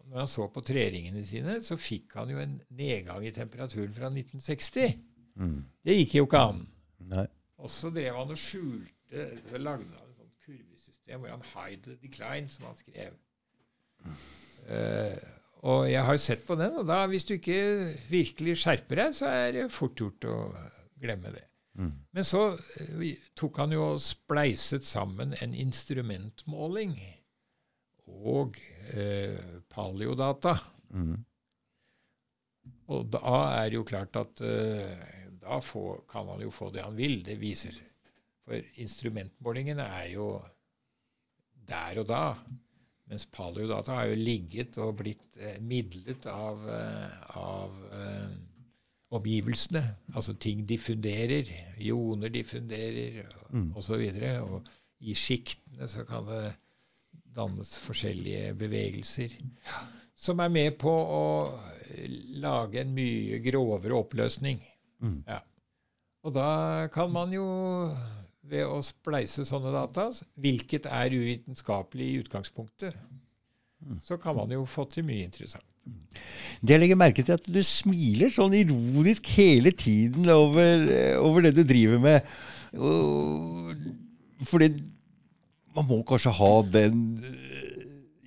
Når han så på treringene sine, så fikk han jo en nedgang i temperaturen fra 1960. Mm. Det gikk jo ikke an. Nei. Og så drev han og skjulte så lagde han et sånt kurvesystem hvor han hide the decline, som han skrev. Uh, og jeg har jo sett på den, og da, hvis du ikke virkelig skjerper deg, så er det fort gjort å glemme det. Mm. Men så eh, tok han jo og spleiset sammen en instrumentmåling og eh, paleodata. Mm. Og da er det jo klart at eh, da får, kan man jo få det han vil. Det viser For instrumentmålingene er jo der og da. Mens paleodata har jo ligget og blitt eh, midlet av, eh, av eh, omgivelsene. Altså ting diffunderer. Ioner diffunderer, Mm. og så videre. Og i sjiktene så kan det dannes forskjellige bevegelser som er med på å lage en mye grovere oppløsning. Mm. Ja. Og da kan man jo, ved å spleise sånne data, hvilket er uvitenskapelig i utgangspunktet, så kan man jo få til mye interessant. Det jeg legger merke til, er at du smiler sånn ironisk hele tiden over, eh, over det du driver med. Og, fordi man må kanskje ha den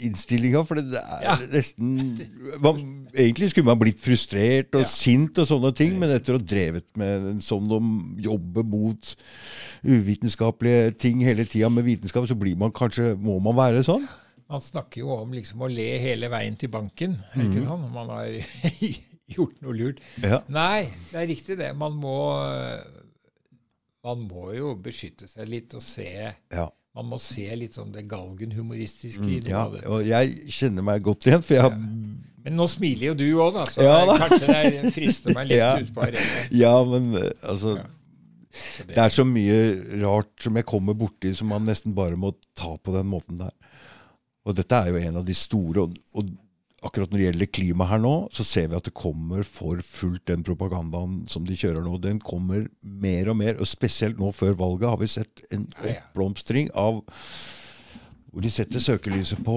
innstillinga, for det er Ja. nesten man, Egentlig skulle man blitt frustrert og Ja. sint og sånne ting, men etter å ha drevet med en sånn om jobbe mot uvitenskapelige ting hele tida med vitenskap, så blir man kanskje Må man være sånn? Man snakker jo om liksom å le hele veien til banken, det ikke sånn? Når man har (laughs) gjort noe lurt. Ja. Nei, det er riktig det. Man må, man må jo beskytte seg litt og se ja. Man må se litt sånn det galgenhumoristiske i det. ja. Og jeg kjenner meg godt igjen, for jeg har Men nå smiler jo du òg, da, så Ja, da. kanskje det frister meg litt (laughs) Ja. ut på arenaen. Ja, men eh, altså Ja. Det. Det er så mye rart som jeg kommer borti som man nesten bare må ta på den måten der. Og dette er jo en av de store, og, og akkurat når det gjelder klima her nå, så ser vi at det kommer for fullt den propagandaen som de kjører nå. Den kommer mer og mer, og spesielt nå før valget har vi sett en oppblomstring av hvor de setter søkelyset på,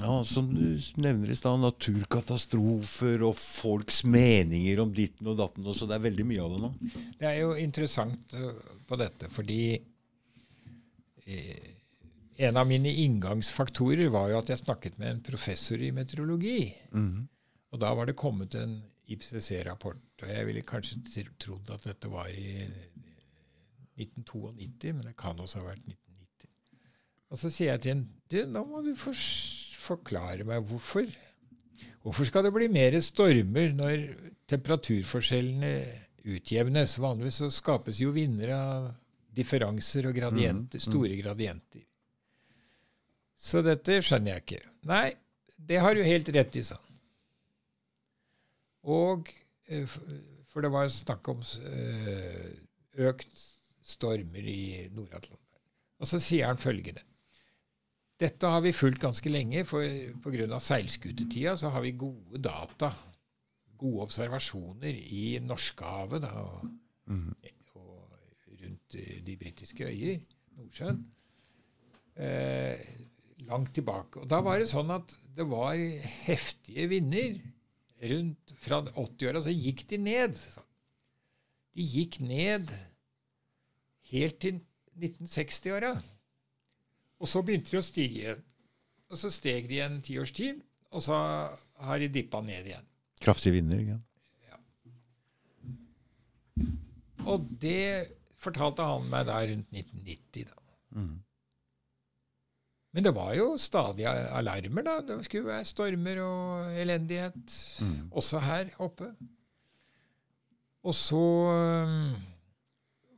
ja, som du nevner i stad, naturkatastrofer og folks meninger om ditten og datten. Og så det er veldig mye av det nå. Det er jo interessant uh, på dette, fordi eh, en av mine inngangsfaktorer var jo at jeg snakket med en professor i meteorologi. Mm. Og da var det kommet en IPCC-rapport. Og jeg ville kanskje trodd at dette var i 1992, men det kan også ha vært 1990. Og så sier jeg til en du, nå må du for forklare meg hvorfor. Hvorfor skal det bli mer stormer når temperaturforskjellene utjevnes? Vanligvis så skapes jo vinder av differanser og gradienter, store gradienter. Så dette skjønner jeg ikke. Nei, det har du helt rett i, sa han. Og eh, For det var snakk om eh, økt stormer i Nord-Atlanteren. Og så sier han følgende. Dette har vi fulgt ganske lenge, for pga. seilskutetida så har vi gode data, gode observasjoner i Norskehavet og, og rundt eh, de britiske øyer, Nordsjøen, eh, langt tilbake. Og da var det sånn at det var heftige vinder rundt fra 80-åra, så gikk de ned. De gikk ned helt til 1960-åra. Og så begynte de å stige igjen. Og så steg de igjen ti års tid, og så har de dippa ned igjen. Kraftige vinder. Ikke? Og det fortalte han meg da rundt 1990. da. Mhm. Men det var jo stadig alarmer, da. Det skulle være stormer og elendighet mm. også her oppe. Og så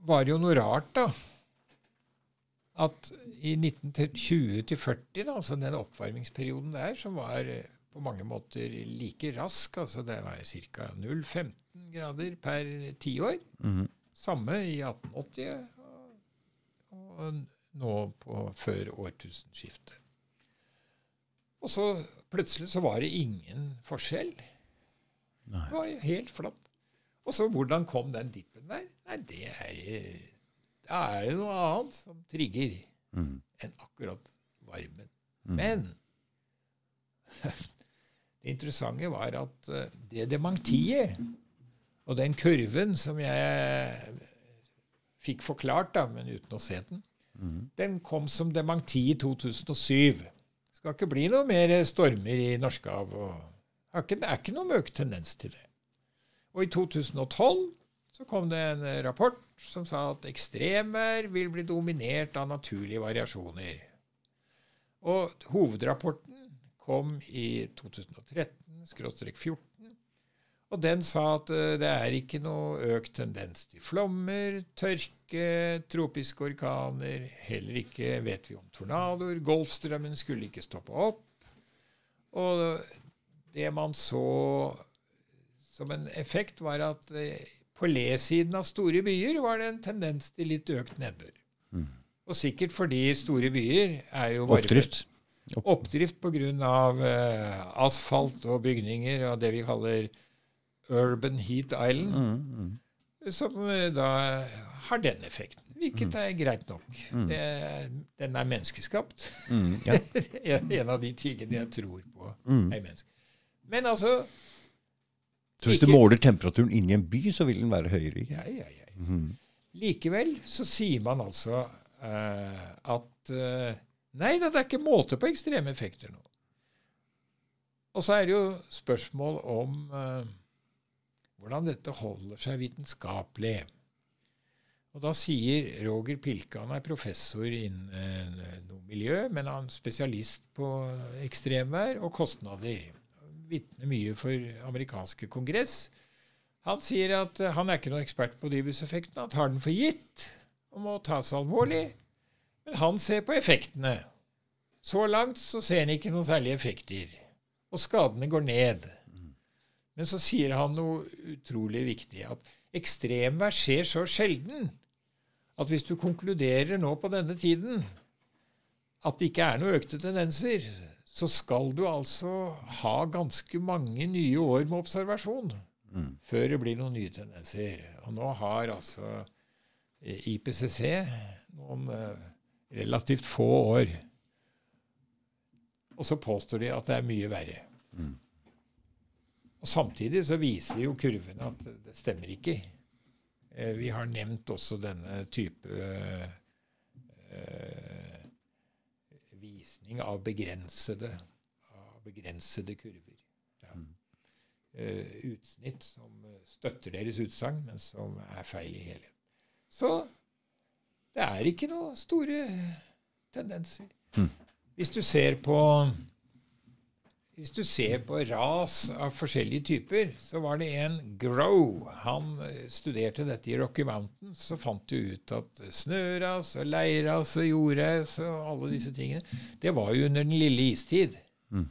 var det jo noe rart, da. At i 1920-40, altså den oppvarmingsperioden der, som var eh, på mange måter like rask, altså det var ca. 0,15 grader per tiår. Mhm. Samme i 1880 og, og nå på, før årtusenskiftet. Og så plutselig så var det ingen forskjell. Nei. Det var jo helt flatt. Og så hvordan kom den dippen der? Nei, det er, det er jo noe annet som trigger mm. enn akkurat varmen. Mm. Men (laughs) det interessante var at eh, det dementiet og den kurven som jeg fikk forklart, da, men uten å se den, Den kom som dementi i 2007. Det skal ikke bli noe mer stormer i Norskehavet. og Det er ikke noen økt tendens til det. Og i 2012 så kom det en rapport som sa at ekstremvær vil bli dominert av naturlige variasjoner. Og hovedrapporten kom i 2013-14. Og den sa at eh, det er ikke noe økt tendens til flommer, tørke, tropiske orkaner. Heller ikke vet vi om tornadoer. Golfstrømmen skulle ikke stoppe opp. Og det man så som en effekt, var at eh, på le-siden av store byer var det en tendens til litt økt nedbør. Mm. Og sikkert fordi store byer er jo bare Oppdrift. Oppdrift pga. Uh, asfalt og bygninger og det vi kaller Urban Heat Island, Mhm. Som eh, da har den effekten. Hvilket er greit nok. Mm. Det, den er menneskeskapt. Mm, (laughs) Ja. en av de tingene jeg tror på Mhm. er menneske. Men altså Så hvis du måler temperaturen inni en by, så vil den være høyere? Ja, ja, ja. Mhm. Likevel så sier man altså uh, at uh, Nei da, det er ikke måte på ekstreme effekter nå. Og så er det jo spørsmål om eh, hvordan dette holder seg vitenskapelig. Og da sier Roger Pilke, han er professor innen eh, noe miljø, men han er spesialist på ekstremvær og kostnader. Vitner mye for amerikanske kongress. Han sier at eh, han er ikke noen ekspert på drivhuseffekten. Han tar den for gitt og må tas alvorlig. Men han ser på effektene. Så langt så ser han ikke noen særlige effekter. Og skadene går ned. Men så sier han noe utrolig viktig. At ekstremvær skjer så sjelden at hvis du konkluderer nå på denne tiden at det ikke er noen økte tendenser, så skal du altså ha ganske mange nye år med observasjon Mm. før det blir noen nye tendenser. Og nå har altså eh, IPCC noen eh, relativt få år. Og så påstår de at det er mye verre. Mm. Og Samtidig så viser jo kurvene at det stemmer ikke. Eh, vi har nevnt også denne type eh, visning av begrensede, av begrensede kurver. Ja. Eh, utsnitt som støtter deres utsagn, men som er feil i helhet. Så det er ikke noen store tendenser. Mm. Hvis du ser på hvis du ser på ras av forskjellige typer, så var det en Grow. Han eh, studerte dette i Rocky Mountains, så fant du ut at snøras og leiras og jordras og alle disse tingene, det var jo under den lille istid. Mm.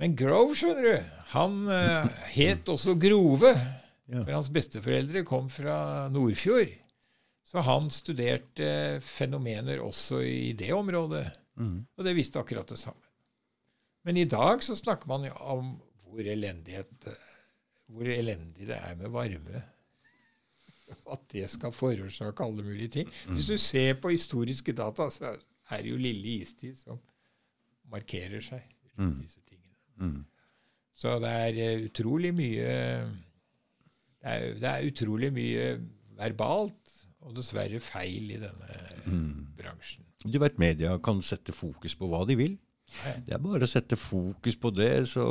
Men Grove, skjønner du, han uh, het også Grove. Ja. For hans besteforeldre kom fra Nordfjord. Så han studerte fenomener også i det området. Mm. Og det visste akkurat det samme. Men i dag så snakker man jo om hvor, hvor elendig det er med varme. At det skal forårsake alle mulige ting. Hvis du ser på historiske data, så er det jo lille istid som markerer seg rundt Mm. disse tingene. Mm. Så det er eh, utrolig mye det er, det er utrolig mye verbalt og dessverre feil i denne Mm. bransjen. Du vet, media kan sette fokus på hva de vil. Det er bare å sette fokus på det, så,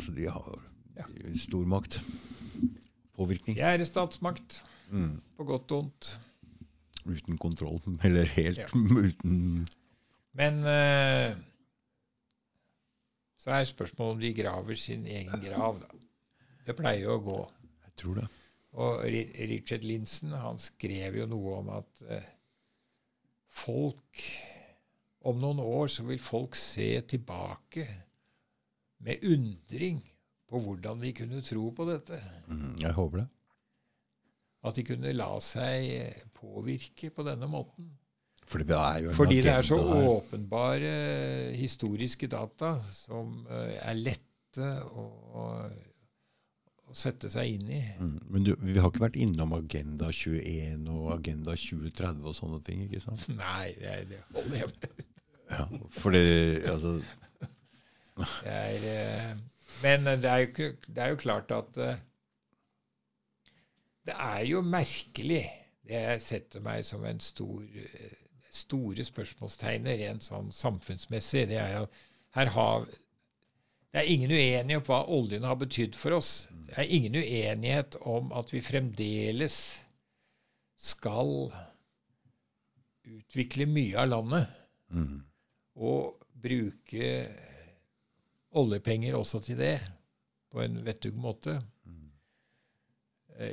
så de har Ja. stor makt. Påvirkning. Fjerde statsmakt, Mm. på godt og vondt. Uten kontroll. (laughs) Eller helt Ja. (laughs) uten Men uh, så er spørsmålet om de graver sin egen grav, da. Det pleier jo å gå. Jeg tror det. Og Richard Linsen han skrev jo noe om at uh, folk Om noen år så vil folk se tilbake med undring på hvordan de kunne tro på dette. Mm. Jeg håper det. At de kunne la seg påvirke på denne måten. Fordi det er jo en Fordi det er så her. åpenbare historiske data som eh, er lette å, å sette seg inn i. Mm. Men du, vi har ikke vært innom Agenda 21 og Agenda 2030 og sånne ting, ikke sant? (laughs) Nei, det, det holder jeg med. Ja, for det, altså Det er, eh, men det er, jo det er jo klart at eh, Det er jo merkelig. Det setter meg som en stor eh, store spørsmålstegnet rent sånn samfunnsmessig, det er at her har Det er ingen uenighet om hva oljen har betydd for oss. Det er ingen uenighet om at vi fremdeles skal utvikle mye av landet mm. og bruke oljepenger også til det på en vettug måte. Mm.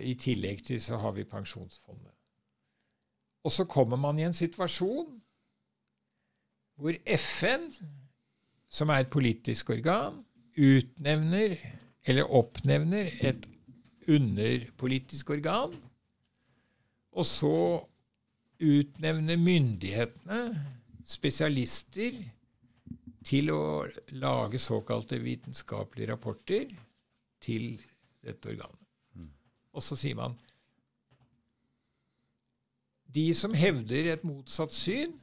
I tillegg til så har vi pensjonsfondet. Og så kommer man i en situasjon hvor FN, som er et politisk organ, utnevner eller oppnevner et underpolitisk organ, og så utnevner myndighetene spesialister til å lage såkalte vitenskapelige rapporter til dette organet. Og så sier man de som hevder et motsatt syn,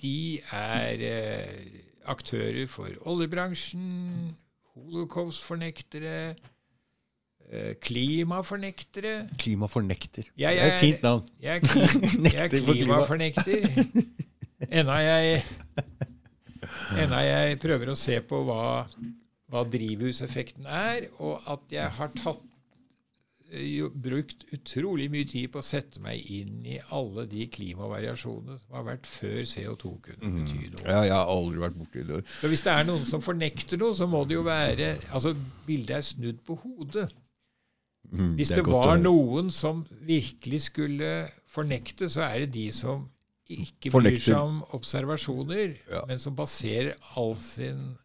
de er eh, aktører for oljebransjen, holocaust-fornektere, eh, klimafornektere. Klimafornekter. Jeg det er et fint navn. Jeg er, (laughs) jeg er Nekter for klima. klimafornekter. Enda jeg, enda jeg prøver å se på hva, hva drivhuseffekten er, og at jeg har tatt brukt utrolig mye tid på å sette meg inn i alle de klimavariasjonene som har vært før CO2 kunne bety noe. Ja, jeg har aldri vært borti det. Så hvis det er noen som fornekter noe, så må det jo være Altså, bildet er snudd på hodet. Mm, Hvis det, det var å noen som virkelig skulle fornekte, så er det de som ikke bryr Fornekter. seg om observasjoner, Ja. men som baserer all sin,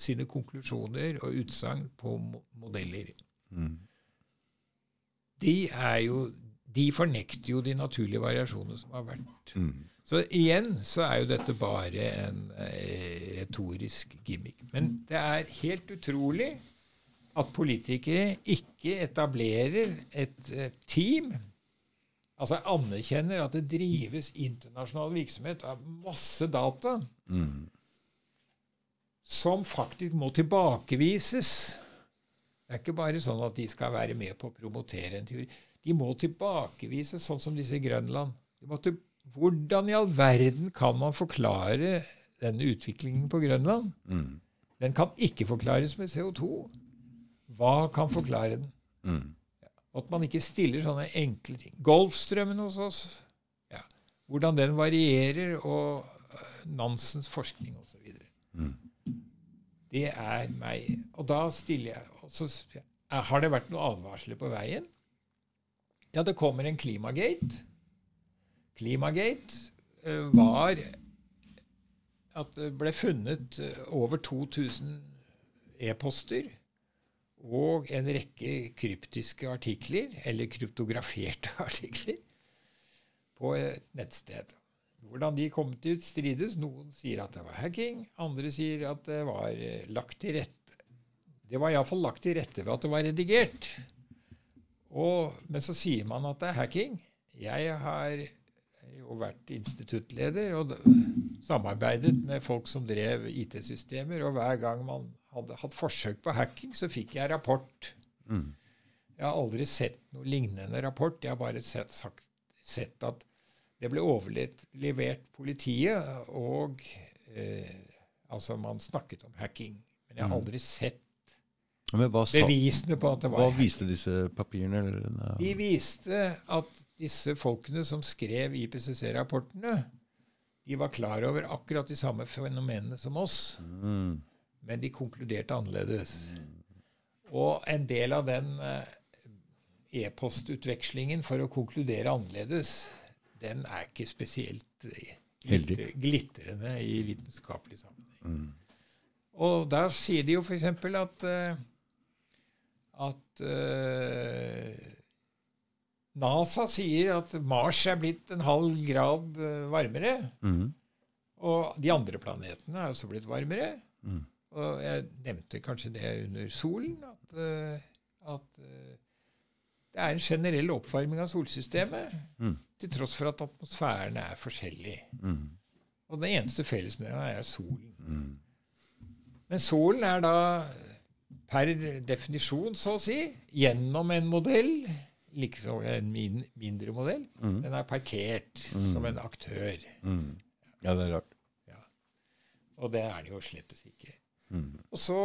sine konklusjoner og utsagn på modeller. Mm. De er jo de fornekter jo de naturlige variasjonene som har vært. Mm. Så igjen så er jo dette bare en eh, retorisk gimmick. Men det er helt utrolig at politikere ikke etablerer et eh, team Altså anerkjenner at det drives internasjonal virksomhet av masse data Mm. som faktisk må tilbakevises. Det er ikke bare sånn at de skal være med på å promotere en teori. De må tilbakevise, sånn som disse i Grønland. Til, hvordan i all verden kan man forklare denne utviklingen på Grønland? Mm. Den kan ikke forklares med CO2. Hva kan forklare den? Mm. At man ikke stiller sånne enkle ting. Golfstrømmen hos oss, ja. hvordan den varierer, og øh, Nansens forskning osv. Mm. Det er meg. Og da stiller jeg så, spør jeg, «Er- Har det vært noen advarsler på veien? Ja, det kommer en Klimagate. Klimagate uh, var at det ble funnet øh, over 2000 e-poster og en rekke kryptiske artikler, eller kryptograferte (laughs) artikler, på et nettsted. Hvordan de kom til ut, strides. Noen sier at det var hacking, andre sier at det var eh, lagt til rette. Det var iallfall lagt til rette ved at det var redigert. Og, men så sier man at det er hacking. Jeg har jo vært instituttleder og samarbeidet med folk som drev IT-systemer, og hver gang man hadde hatt forsøk på hacking, så fikk jeg rapport. Mm. Jeg har aldri sett noe lignende rapport. Jeg har bare sett, sagt, sett at det ble overlevert politiet, og eh, altså man snakket om hacking. Men jeg har Mm. aldri sett bevisene på at det var Hva viste disse papirene? Eller, denne- De viste at disse folkene som skrev IPCC-rapportene, de var klar over akkurat de samme fenomenene som oss, mm. men de konkluderte annerledes. Og en del av den eh, e-postutvekslingen for å konkludere annerledes, den er ikke spesielt eh, glitter, glitrende i vitenskapelig sammenheng. Mm. Og der sier de jo f.eks. at eh, at uh, NASA sier at Mars er blitt en halv grad eh, varmere. Mm. Og de andre planetene er også blitt varmere. Mm. Og jeg nevnte kanskje det under solen, at, uh, at uh, det er en generell oppvarming av solsystemet, Mm. til tross for at atmosfæren er forskjellig. Mm. Og den eneste fellesnevneren er solen. Mm. Men solen er da per definisjon, så å si, gjennom en modell, liksom en min, mindre modell, Mm. den er parkert Mm. som en aktør. Mm. Ja, det er rart. Og det er det jo slett ikke. Mm. Og så,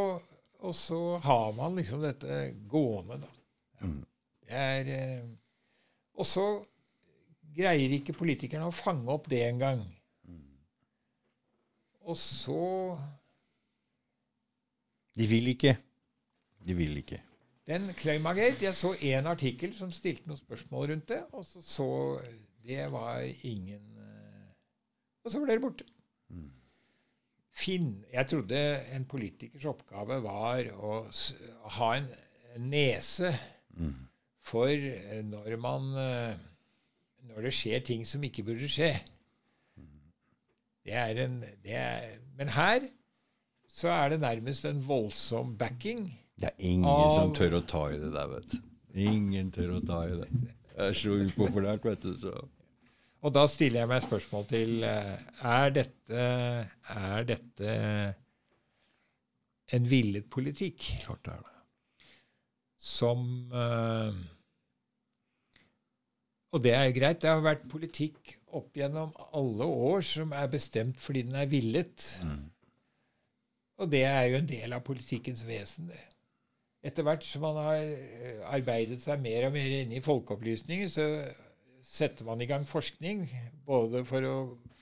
og så har man liksom dette gående, da. Ja. Mm. Det er, eh, og så greier ikke politikerne å fange opp det engang. Og så De vil ikke. De vil ikke. Den Climagate Jeg så én artikkel som stilte noen spørsmål rundt det, og så så Det var ingen eh, Og så ble det borte. Mm. Finn, jeg trodde en politikers oppgave var å ha en nese Mm. for eh, når man eh, Når det skjer ting som ikke burde skje. Det er en det er, Men her så er det nærmest en voldsom backing. Det er ingen Av- som tør å ta i det der, vet du. Ingen tør å ta i det. Det er så upopulært, vet du. Så. Og da stiller jeg meg spørsmål til eh, Er dette, er dette en villet politikk Klart det er det. som eh, Og det er jo greit. Det har vært politikk opp gjennom alle år som er bestemt fordi den er villet. Mm. Og det er jo en del av politikkens vesen. det. Etter hvert som man har eh, arbeidet seg mer og mer inn i folkeopplysninger, så setter man i gang forskning, både for å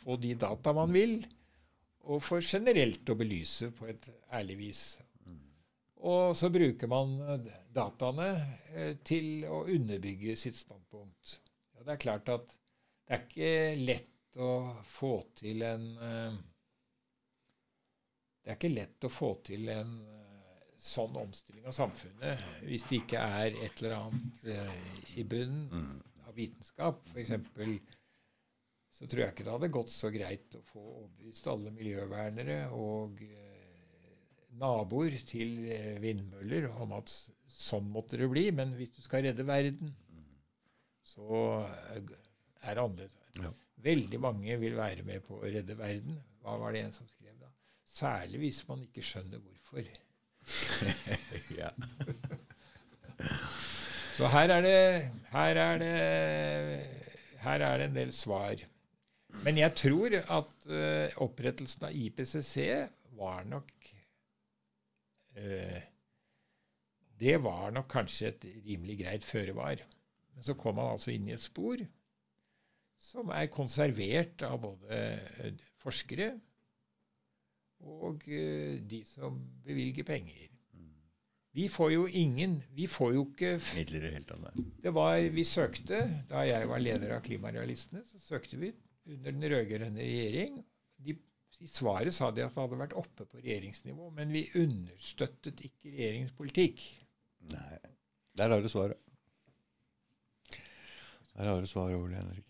få de data man vil, og for generelt å belyse på et ærlig vis. Og så bruker man eh, dataene eh, til å underbygge sitt standpunkt. Ja, det er klart at det er ikke lett å få til en Det er ikke lett å få til en sånn omstilling av samfunnet hvis det ikke er et eller annet uh, i bunnen Mm. av vitenskap. F.eks. så tror jeg ikke det hadde gått så greit å få overbevist alle miljøvernere og uh, naboer til uh, vindmøller om at sånn måtte det bli. Men hvis du skal redde verden, så er det annerledes. Ja. Veldig mange vil være med på å redde verden. Hva var det en som skrev da? Særlig hvis man ikke skjønner hvorfor. (laughs) Så her er det her er det, her er det en del svar. Men jeg tror at uh, opprettelsen av IPCC var nok uh, Det var nok kanskje et rimelig greit føre var. Men så kom man altså inn i et spor som er konservert av både eh, forskere og eh, de som bevilger penger. Vi får jo ingen Vi får jo ikke Midler i hele tatt. det var, Vi søkte, da jeg var leder av Klimarealistene, så søkte vi under den rød-grønne regjering. De, I svaret sa de at det hadde vært oppe på regjeringsnivå, men vi understøttet ikke regjeringens politikk. Nei. Der har du svaret. Der har du svaret, Ole Henrik.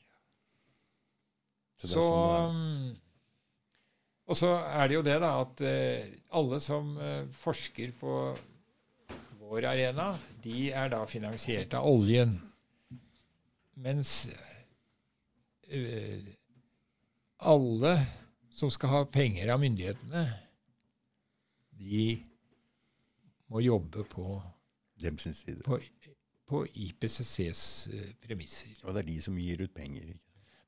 Så det Så, sånn det mm, og så er det jo det, da, at eh, alle som eh, forsker på vår arena, de er da finansiert av oljen. Mens eh, alle som skal ha penger av myndighetene, de må jobbe på, Dem sin side. på, på IPCCs premisser. Og det er de som gir ut penger. Ikke?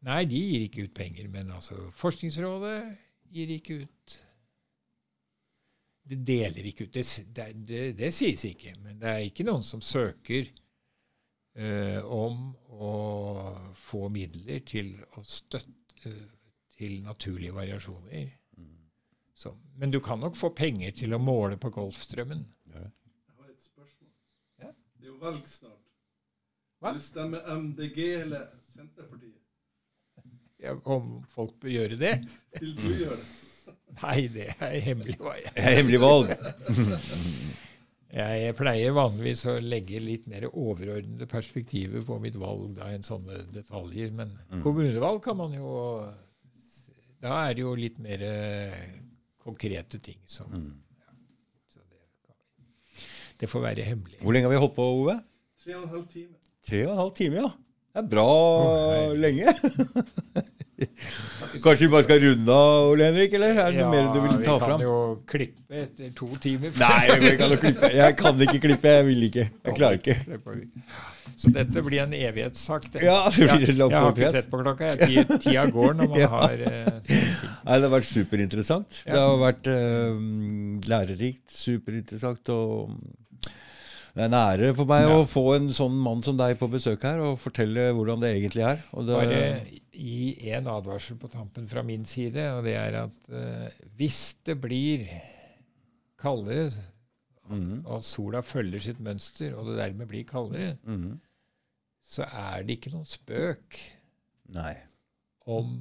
Nei, de gir ikke ut penger, men altså Forskningsrådet gir ikke ut Det deler ikke ut. Det, det, det, det sies ikke. Men det er ikke noen som søker uh, om å få midler til å støtte til naturlige variasjoner. Så, men du kan nok få penger til å måle på Golfstrømmen. Ja. Jeg har et spørsmål. Ja. Det er jo valg snart. Hva? Vil du stemme MDG eller Senterpartiet? Ja, om folk bør gjøre det? Vil du gjøre det? Nei, det er hemmelig. valg. Det er Hemmelig valg. Jeg pleier vanligvis å legge litt mer overordnede perspektiver på mitt valg da enn sånne detaljer. Men kommunevalg kan man jo Da er det jo litt mer eh, konkrete ting som Mm. så det, det får være hemmelig. Hvor lenge har vi holdt på, Ove? Tre og en halv time. Tre og en halv time, ja. Det er bra Å, lenge. Kanskje vi bare skal runde av, Ole Henrik? Eller er det noe mer du vil ta fram? vi fram? kan jo klippe etter to timer. Nei, vi kan, jo klippe. jeg kan ikke klippe. Jeg vil ikke. Jeg klarer ikke. Så dette blir en evighetssak. Ja, det blir jeg, jeg har ikke sett på klokka. Jeg, (laughs) tida går når man Ja. har uh, ting. Nei, Det har vært superinteressant. Ja. Det har vært uh, lærerikt, superinteressant. og Det er en ære for meg å få en sånn mann som deg på besøk her og fortelle hvordan det egentlig er. Og det, Bare gi en advarsel på tampen fra min side, og det er at uh, hvis det blir kaldere, mm. og sola følger sitt mønster, og det dermed blir kaldere, mm. så er det ikke noen spøk Nei. om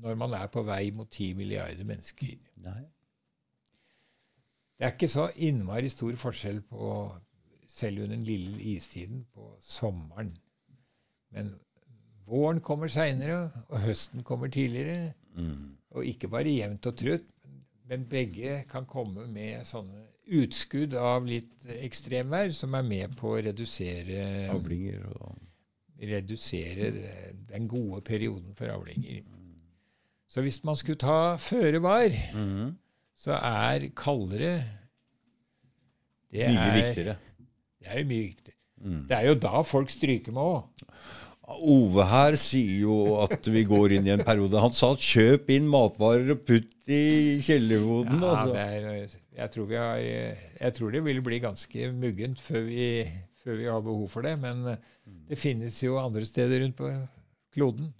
når man er på vei mot 10 milliarder mennesker. Nei. Det er ikke så innmari stor forskjell på selv under den lille istiden på sommeren. Men våren kommer seinere, og høsten kommer tidligere. Mm. Og ikke bare jevnt og trutt, men begge kan komme med sånne utskudd av litt ekstremvær som er med på å redusere, Avlinger og redusere den gode perioden for avlinger. Så hvis man skulle ta føre var, Mhm. Så er kaldere det Mye er, viktigere. Det er jo mye viktigere. Mm. Det er jo da folk stryker med òg. Ove her sier jo at vi går inn i en periode. Han sa 'kjøp inn matvarer og putt i kjellerboden'. Ja, altså. jeg, tror vi har, jeg tror det vil bli ganske muggent før vi, før vi har behov for det. Men eh, det finnes jo andre steder rundt på kloden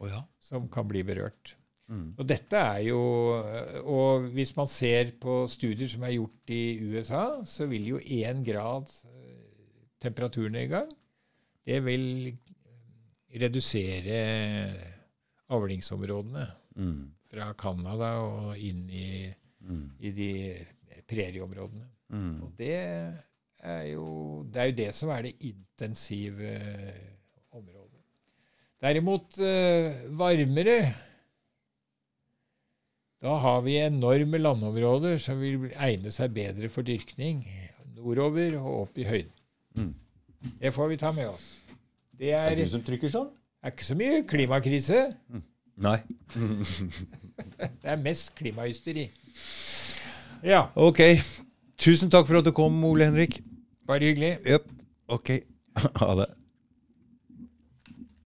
oh, ja. som kan bli berørt. Mhm. Og dette er jo Og hvis man ser på studier som er gjort i USA, så vil jo én grad eh, temperaturnedgang det vil eh, redusere avlingsområdene mm. fra Canada og inn i, mm. i de prærieområdene. Mhm. Og det er, jo, det er jo det som er det intensive området. Derimot eh, varmere Da har vi enorme landområder som vil egne seg bedre for dyrkning nordover og opp i høyden. Mm. Det får vi ta med oss. Det Er er, det du som trykker sånn? Det er ikke så mye klimakrise. Nei. (laughs) Det er mest klimahysteri. Ja, Ok. Tusen takk for at du kom, Ole Henrik. bare hyggelig. Yep. Ok. (laughs) Ha det.